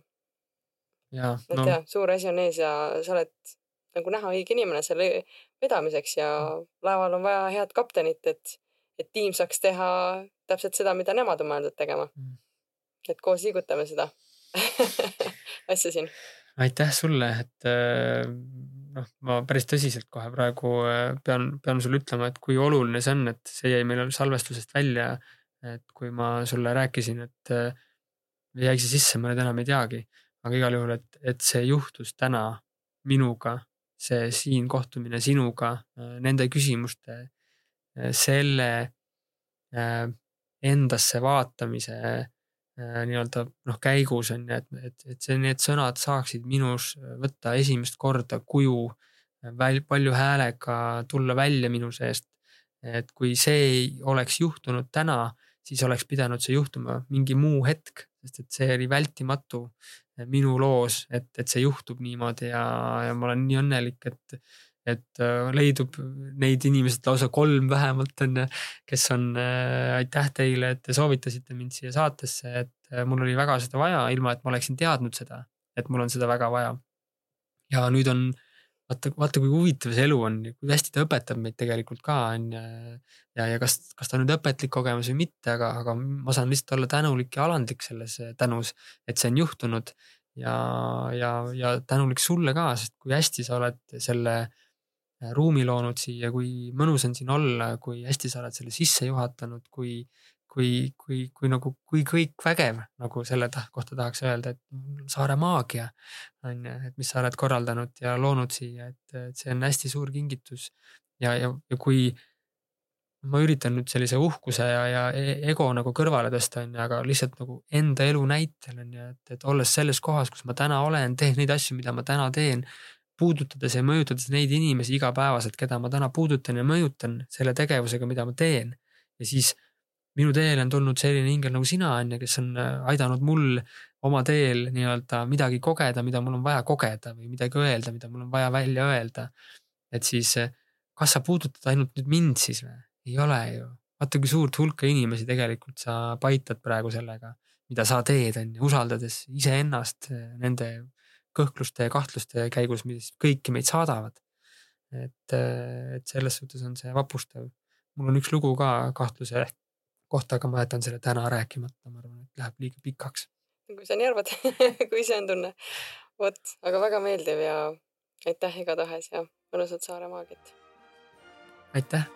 et no. jah, suur asi on ees ja sa oled nagu näha õige inimene selle vedamiseks ja mm. laeval on vaja head kaptenit, et, et tiim saaks teha täpselt seda, mida nemad on mõeldud tegema mm.. et koos liigutame seda (laughs) asja siin aitäh sulle, et äh, noh, ma päris tõsiselt kohe praegu äh, pean, pean sulle ütlema, et kui oluline see on, et see jäi meil salvestusest välja. et kui ma sulle rääkisin, et äh, jäi see sisse, ma nüüd enam ei teagi, aga igal juhul, et, et see juhtus täna minuga, see siin kohtumine sinuga, nende küsimuste, selle endasse vaatamise Äh, nii-öelda noh, käigus on ju, et, et, et see, need sõnad saaksid minus võtta esimest korda kuju äh, väl-, palju häälega tulla välja minu seest. et kui see ei oleks juhtunud täna, siis oleks pidanud see juhtuma mingi muu hetk, sest et see oli vältimatu äh, minu loos, et, et see juhtub niimoodi ja, ja ma olen nii õnnelik, et et äh, leidub neid inimesed lausa kolm vähemalt on kes on äh,, aitäh teile, et te soovitasite mind siia saatesse, et äh, mul oli väga seda vaja, ilma et ma oleksin teadnud seda, et mul on seda väga vaja. ja nüüd on, vaata, vaata kui huvitav see elu on, kui hästi ta õpetab meid tegelikult ka on ju. ja, ja kas, kas ta on nüüd õpetlik kogemus või mitte, aga, aga ma saan lihtsalt olla tänulik ja alandlik selles tänus, et see on juhtunud ja, ja, ja tänulik sulle ka, sest kui hästi sa oled selle Äh, ruumi loonud siia, kui mõnus on siin olla, kui hästi sa oled selle sisse juhatanud, kui, kui, kui, kui nagu, kui kõik vägev, nagu selle kohta tahaks öelda, et saare maagia on ju, et mis sa oled korraldanud ja loonud siia, et, et see on hästi suur kingitus. ja, ja, ja kui ma üritan nüüd sellise uhkuse ja, ja e-, ego nagu kõrvale tõsta, on ju, aga lihtsalt nagu enda elu näitel on ju, et, et olles selles kohas, kus ma täna olen, teen neid asju, mida ma täna teen puudutades ja mõjutades neid inimesi igapäevaselt, keda ma täna puudutan ja mõjutan selle tegevusega, mida ma teen. ja siis minu teele on tulnud selline ingel nagu sina, on ju, kes on äh, aidanud mul oma teel nii-öelda midagi kogeda, mida mul on vaja kogeda või midagi öelda, mida mul on vaja välja öelda. et siis, äh, kas sa puudutad ainult nüüd mind siis või? ei ole ju. vaata, kui suurt hulka inimesi tegelikult sa paitad praegu sellega, mida sa teed, on ju, usaldades iseennast äh, nende kõhkluste ja kahtluste käigus, mis kõiki meid saadavad. et, et selles suhtes on see vapustav. mul on üks lugu ka kahtluse kohta, aga ma jätan selle täna rääkimata, ma arvan, et läheb liiga pikaks. kui sa nii arvad (laughs) kui see on tunne. vot, aga väga meeldiv ja aitäh igatahes ja mõnusat Saare maagiat. aitäh